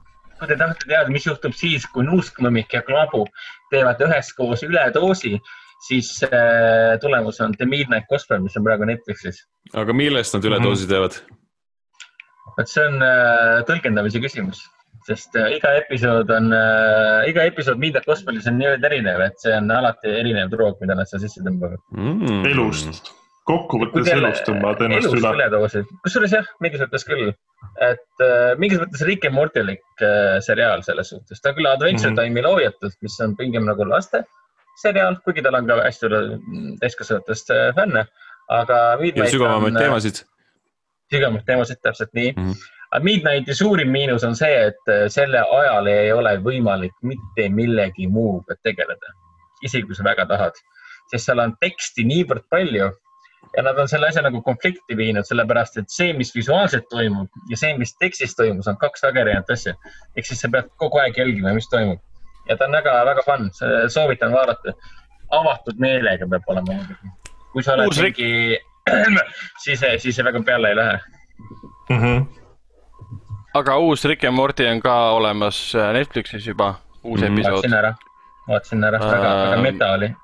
kui te tahate teada, mis juhtub siis, kui Nuuskmõmmik ja Klabu teevad üheskoos üledoosi, siis äh, tulemus on The Midnight Gospel, mis on praegu Netflixis. aga millest nad üledoosi teevad? vot see on äh, tõlgendamise küsimus, sest äh, iga episood on äh,, iga episood Midnight Gospelis on niivõrd erinev, et see on alati erinev droog, mida nad seal sisse tõmbavad. Mm. elust, kokkuvõttes elust tõmbavad ennast elust üle. üledoosid, kusjuures jah, mingis mõttes küll, et äh, mingis mõttes Rick and Mortylik äh, seriaal selles suhtes, ta on küll Adventure mm -hmm. Time'i loojatud, mis on pigem nagu laste seriaal, kuigi tal on ka hästi palju täiskasvanutest äh, fänne, aga. ja sügavamaid. teemasid. sügavamaid teemasid, täpselt nii mm. -hmm. aga Midnighti suurim miinus on see, et äh, selle ajal ei ole võimalik mitte millegi muuga tegeleda, isegi kui sa väga tahad, sest seal on teksti niivõrd palju ja nad on selle asja nagu konflikti viinud, sellepärast et see, mis visuaalselt toimub ja see, mis tekstis toimus, on kaks väga erinevat asja. ehk siis sa pead kogu aeg jälgima, mis toimub ja ta on väga-väga fun, soovitan vaadata. avatud meelega peab olema muidugi. kui sa oled mingi, siis, siis see väga peale ei lähe. Mhm. aga uus Rick and Morty on ka olemas äh, Netflixis juba, uus Mhm. episood vaatasin. ära, vaatasin ära, väga, väga Ähm, meta oli.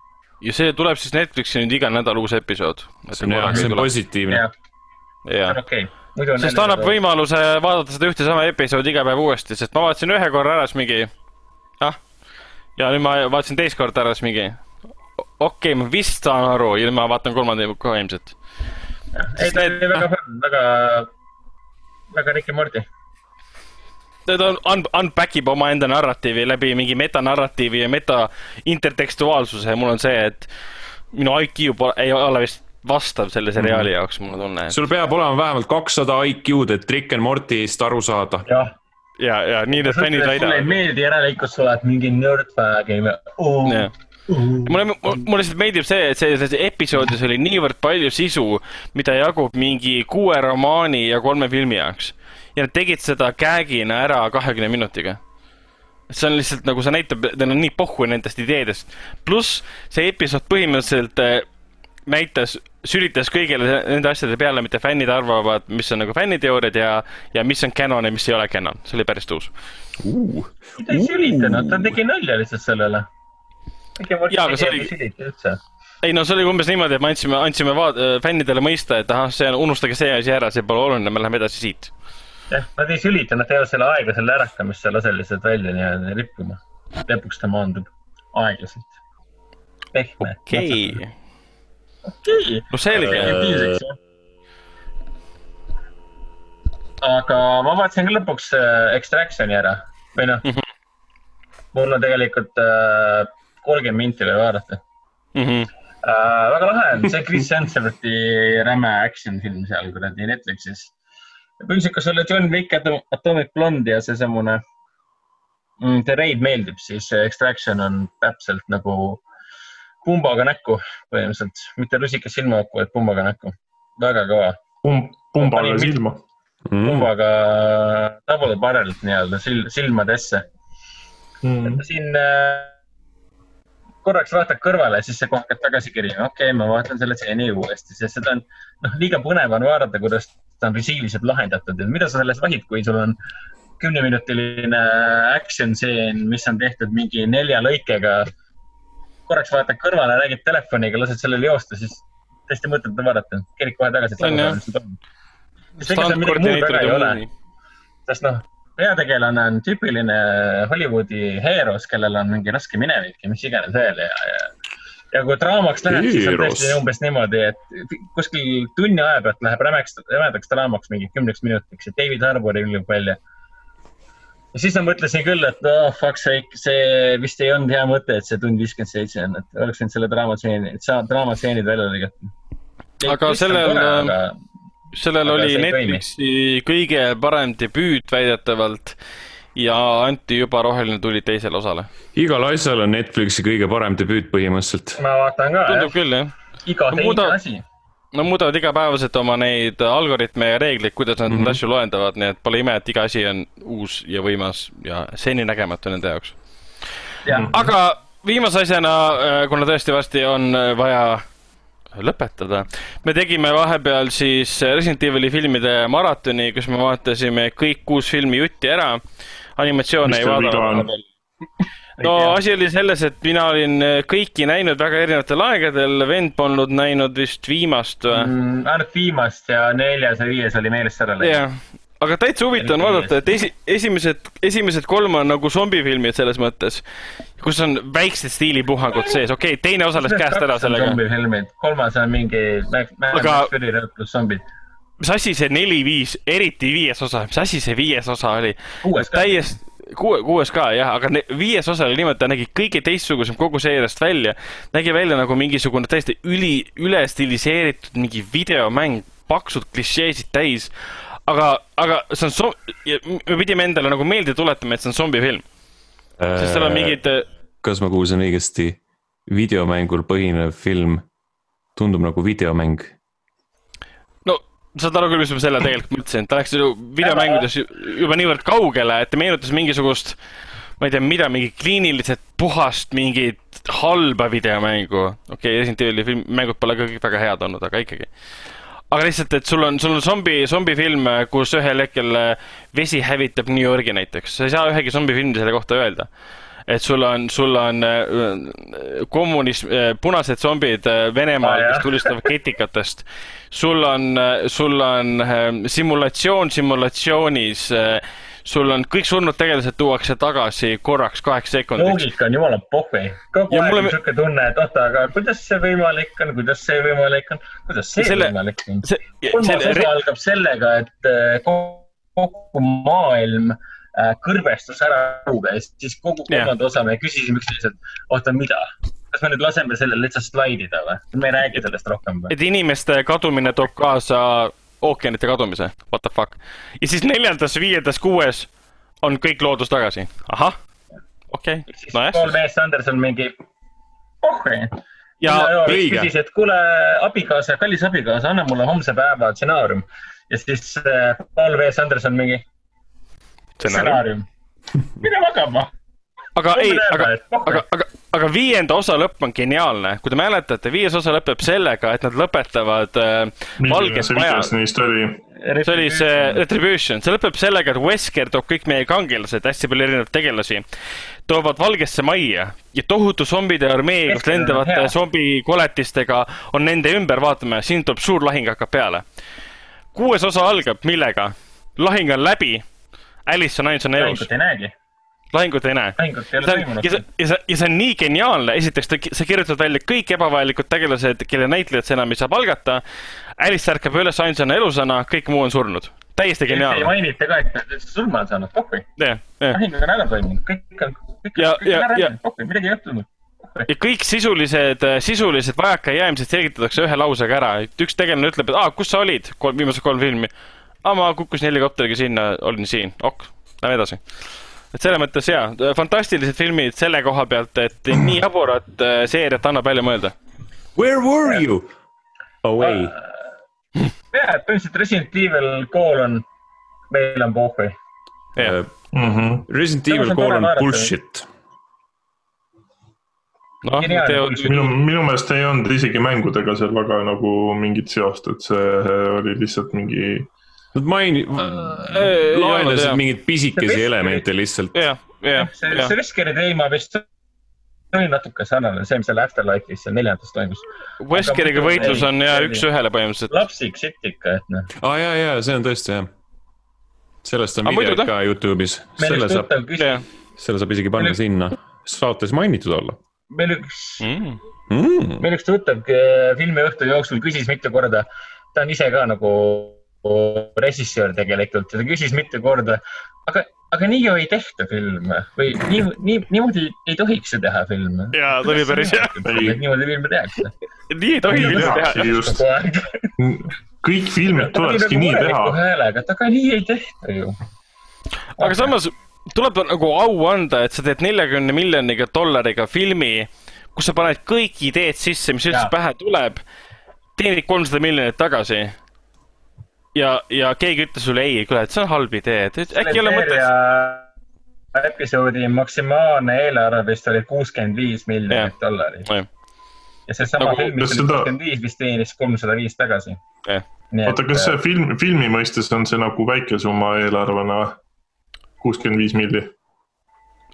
Ja see tuleb siis Netflixi nüüd iga nädal uus episood. see on hea, see on positiivne. on. sest ta annab. võimaluse vaadata seda ühte sama episoodi iga päev uuesti, sest ma vaatasin ühe korra ära, siis mingi, ah. ja nüüd ma vaatasin teist korda ära, siis mingi, okei okay,, ma vist saan aru ja nüüd ma vaatan kolmanda ka ilmselt. ei, ta oli väga fun, väga, väga Rick and Morty. Ta on un-, unpack ib omaenda narratiivi läbi mingi metanarratiivi ja meta intertekstuaalsuse ja mul on see, et minu IQ pole, ei ole vist vastav selle seriaali jaoks, mul on tunne. sul peab olema vähemalt kakssada IQ-d, et Rick and Morty'st aru saada. jah. ja, ja nii need fännid sulle ei väidavad. meeldi järelikult, sa oled mingi nerdfag ja jah, mulle, mulle lihtsalt meeldib see, et selles episoodis oli niivõrd palju sisu, mida jagub mingi kuue romaani ja kolme filmi jaoks. Ja nad tegid seda gag'ina ära kahekümne minutiga. see on lihtsalt nagu see näitab, neil on nii pohhu nendest ideedest. pluss see episood põhimõtteliselt äh, näitas, sülitas kõigile nende asjade peale, mida fännid arvavad, mis on nagu fänniteooriad ja, ja mis on canon ja mis ei ole canon. see oli päris tuus. ta ei sülitanud, ta tegi nalja lihtsalt sellele. Jaa, aga see oli- ei no see oli umbes niimoodi, et me andsime, andsime vaat-, fännidele mõista, et ahah, see on, unustage see asi ära, see pole oluline, me läheme edasi siit. jah, nad ei sülita, nad teevad selle aeglasele ärakamist, sa lase lihtsalt välja nii-öelda rippuma. lõpuks ta maandub aeglaselt. pehme. okei, okei. no selge. aga ma vaatasin ka lõpuks äh, Extractioni ära või noh, mul on tegelikult äh, kolmkümmend minti veel vaadata Mhm. äh,. väga lahe on, see Chris Hemsworthi räme action film seal kuradi Netflixis. põhimõtteliselt, kui sulle John Wick, Atomic Blonde ja seesamune mm, The Raid meeldib, siis see Extraction on täpselt nagu pumbaga näkku põhimõtteliselt, mitte rusikas silmaauku, vaid pumbaga näkku. väga kõva, pumbale Panin- silma. Mm. pumbaga double barrel'it nii-öelda sil-, silmadesse. Mm. siin äh, korraks vaatad kõrvale, siis sa kohe hakkad tagasi kerima, okei okay,, ma vaatan selle stseeni uuesti, sest seda on, noh, liiga põnev on vaadata, kuidas ta on režiiliselt lahendatud ja mida sa sellest vahid, kui sul on kümneminutiline action stseen, mis on tehtud mingi nelja lõikega. korraks vaatad kõrvale, räägid telefoniga, lased sellel joosta, siis täiesti mõttetu vaadata, kerid kohe tagasi. On jah. sest ega seal midagi muud väga ei ole, sest noh, peategelane on tüüpiline Hollywoodi heeros, kellel on mingi raske minevik ja mis iganes veel ja, ja ja kui draamaks läheb, siis on tõesti umbes niimoodi, et kuskil tunni aja pealt läheb rämeks, rämedaks draamaks mingi kümneks minutiks ja David Harbour ilmub välja. ja siis ma mõtlesin küll, et oh fuck sake, see vist ei olnud hea mõte, et see tund viiskümmend seitse on, et oleks võinud selle draamatseeni, draamatseendid välja lõigata. Aga sellel- sellel Aga oli Netflixi kõige parem debüüt väidetavalt ja anti juba roheline tuli teisele osale. igal asjal on Netflixi kõige parem debüüt põhimõtteliselt. ma vaatan ka, tundub jah, küll jah. iga teine muuda- asi. Nad muudavad igapäevaselt oma neid algoritme ja reegleid, kuidas nad mm -hmm. neid asju loendavad, nii et pole ime, et iga asi on uus ja võimas ja seninägematu nende jaoks. jah, aga viimase asjana, kuna tõesti varsti on äh, vaja lõpetada, me tegime vahepeal siis Resident Evil'i filmide maratoni, kus me vaatasime kõik kuus filmi jutti ära. Animatsioone ei vaadanud no asi oli selles, et mina olin äh, kõiki näinud väga erinevatel aegadel, vend polnud näinud vist viimast või? mm,. ainult viimast ja neljas ja viies oli meelest ära läinud. jah, aga täitsa huvitav on vaadata, et esi, esimesed, esimesed kolm on nagu zombifilmid selles mõttes, kus on väiksed stiilipuhangud sees, okei okay,, teine osa läks käest ära sellega. zombifilmid, kolmas on mingi Mad Aga- Max Fury pluss zombid. Mis asi see neli-viis, eriti viies osa, mis asi see viies osa oli? Täiesti, kuue, kuues ka jah, aga ne- viies osa oli niimoodi, ta nägi kõige teistsugusem kogu seeriast välja. nägi välja nagu mingisugune täiesti üli, üle stiliseeritud mingi videomäng, paksud klišeesid täis. aga, aga see on so-, me pidime endale nagu meelde tuletama, et see on zombifilm, sest seal on mingid äh, kas ma kuulsin õigesti, videomängul põhinev film tundub nagu videomäng. Saad aru küll, mis ma selle tegelikult mõtlesin, ta läks ju videomängudes ju- juba niivõrd kaugele, et ta meenutas mingisugust, ma ei tea, mida, mingi kliiniliselt puhast mingit halba videomängu. okei okay,, Resident Evil'i film, mängud pole ka väga head olnud, aga ikkagi. aga lihtsalt, et sul on, sul on zombi, zombifilm, kus ühel hetkel äh, vesi hävitab New Yorgi näiteks, sa ei saa ühegi zombifilmi selle kohta öelda et sul on, sul on äh, kommunism, punased zombid äh, Venemaal, Aa, jah. kes tulistavad ketikatest. sul on, sul on äh, simulatsioon simulatsioonis, sul on kõik surnud tegelased tuuakse tagasi korraks kaheks sekundiks. loogika on jumala pohvi. kogu Ja aeg mulle- on siuke tunne, et oota, aga kuidas see võimalik on, kuidas see võimalik on, kuidas see Selle- võimalik on. kolmas osa algab sellega, et äh, kogu maailm äh, kõrvestus ära õuga ja siis kogu kolmanda osa me küsisime üksteiselt, oota, mida? kas me nüüd laseme sellel lihtsalt slaidida või? me ei räägi sellest rohkem või? et inimeste kadumine toob kaasa ookeanite kadumise, what the fuck. ja siis neljandas, viiendas, kuues on kõik loodus tagasi. ahah, okei okay., siis nojah. Paul V. Sanderson mingi, pohhui. ja õige. küsis, et kuule, abikaasa, kallis abikaasa, anna mulle homse päeva stsenaarium. ja siis äh, Paul V. Sanderson mingi stsenaarium. mine magama. aga Homme ei, aga aga, aga, aga viienda osa lõpp on geniaalne. kui te mäletate, viies osa lõpeb sellega, et nad lõpetavad äh, Valges see Majas see oli see Retribution, see lõpeb sellega, et Wesker toob kõik meie kangelased, hästi palju erinevaid tegelasi, toovad Valgesse Majja ja tohutu zombide armee koos lendavate zombikoletistega on nende ümber, vaatame, siin tuleb suur lahing hakkab peale. kuues osa algab millega? lahing on läbi, Alice on ainsana elus lahingut, ei näegi. lahingut ei näe. lahingut ei ole toimunud ja see, ja see, ja see on nii geniaalne, esiteks ta, sa kirjutad välja kõik ebavajalikud tegelased, kelle näitlejat sa enam ei saa palgata. Alice ärkab üles ainsana elusana, kõik muu on surnud. täiesti ei geniaalne. mainita ka, et üldse surma on saanud, pohhui. lahing on ära toimunud, kõik on, kõik Ja- on, kõik on ära läinud, pohhui, midagi ei juhtunud. ja kõik sisulised, sisulised vajakajäämised selgitatakse ühe lausega ära, et üks tegelane ütleb, et aa, kus sa olid kolm, viimased kolm filmi. aa, ma kukkusin helikopteriga sinna, olin siin, ok, lähme edasi. et selles mõttes jaa, fantastilised filmid selle koha pealt, et nii jaburat äh, seeriat annab välja mõelda. Where were you? Away. jah, et põhimõtteliselt Resident Evil kool on, meil on pohhui. jah, Mhm. Resident Evil kool on bullshit. noh, minu, minu meelest ei olnud isegi mängudega seal väga nagu mingit seost, et see oli lihtsalt mingi. Nad maini-, olnud, laenasid mingeid pisikesi elemente lihtsalt. jah, jah, see, see Veskeri teema vist oli natuke sarnane, see, mis seal Afterlife'is seal neljandas toimus. Weskeriga muidu võitlus on ja üks-ühele põhimõtteliselt. lapsik sitt ikka, et noh. aa ah, jaa, jaa, see on tõesti jah. sellest on videod ka Youtube'is, selle saab, selle saab isegi panna Meil- sinna saates mainitud olla meil üks, Mm. mm.. meil üks tuttav äh, filmiõhtu jooksul küsis mitu korda, ta on ise ka nagu režissöör tegelikult ja ta küsis mitu korda, aga, aga nii ju ei tehta filme või nii, nii, niimoodi ei tohiks ju teha filme. jaa, ta oli päris hea. Niimoodi filme tehakse. nii ei tohi üldse teha. just, kõik filmid tulekski nii teha. häälega, et aga nii ei tehta ju. aga samas tuleb nagu au anda, et sa teed neljakümne miljoniga dollariga filmi, kus sa paned kõik ideed sisse, mis üldse pähe tuleb, teenid kolmsada miljonit tagasi. ja, ja keegi ütles sulle ei, kuule, et see on halb idee, et et äkki ei ole mõtet. episoodi maksimaalne eelarve vist oli kuuskümmend viis miljonit dollarit ja seesama Nagu- film, mis oli kuuskümmend viis, vist teenis kolmsada viis tagasi. Oota, kas see film, filmi mõistes on see nagu väike summa eelarvena või? kuuskümmend viis milli.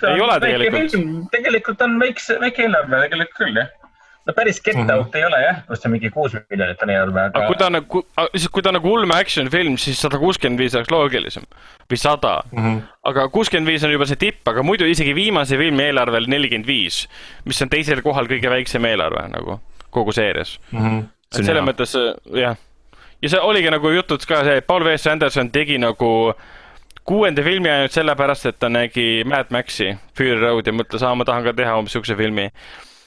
Ei ole tegelikult.. tegelikult on väikse, väike eelarve tegelikult küll jah. No päris Get. Out ei ole jah, kus on mingi kuus miljonit on eelarve, aga aga kui ta on nagu, kui ta nagu ulme action film, siis sada kuuskümmend viis oleks loogilisem või sada. aga kuuskümmend viis on juba see tipp, aga muidu isegi viimase filmi eelarve oli nelikümmend viis, mis on teisel kohal kõige väiksem eelarve nagu kogu seerias. Mhm. et selles mõttes äh, jah, ja see oligi nagu jutud ka see, et Paul W S Anderson tegi nagu kuuenda filmi ainult sellepärast, et ta nägi Mad Maxi, Fury Road ja mõtles, aa, ma tahan ka teha umbes siukse filmi.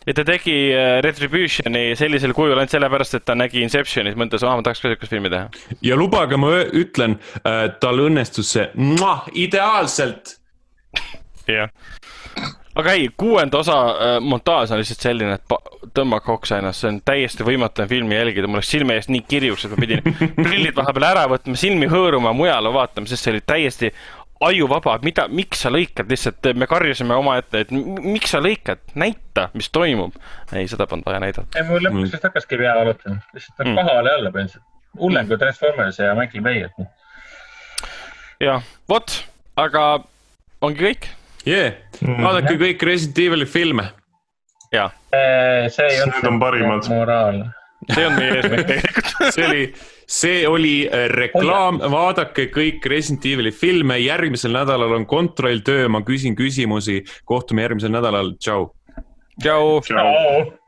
Ja ta tegi äh, Retributioni sellisel kujul ainult sellepärast, et ta nägi Inceptionit, mõtles, aa, ma tahaks ka siukest filmi teha. ja lubage, ma ütlen, tal õnnestus see ideaalselt. jah. aga ei, kuuenda osa äh, montaaž on lihtsalt selline, et pa- tõmmake oksa ennast, see on täiesti võimatu filmi jälgida, mul läks silme eest nii kirjuks, et ma pidin prillid vahepeal ära võtma, silmi hõõruma, mujale vaatama, sest see oli täiesti ajuvaba, mida, miks sa lõikad lihtsalt, me karjusime omaette, et miks sa lõikad, näita, mis toimub. ei, seda polnud vaja näidata. ei, mul lõpuks vist hakkaski pea valutama, lihtsalt Mm. mm. kohale alla põhimõtteliselt. hullem kui Transformers ja Michael Bay, et noh. jah, vot, aga ongi kõik. jee, vaadake kõik Resident Evil'i filme. ja, see ei Need on parimad. moraal. See on meie eesmärk tegelikult. see oli, see oli äh, reklaam, vaadake kõik Resident Evil'i filme, järgmisel nädalal on kontrolltöö, ma küsin küsimusi, kohtume järgmisel nädalal, tšau. tšau. tšau.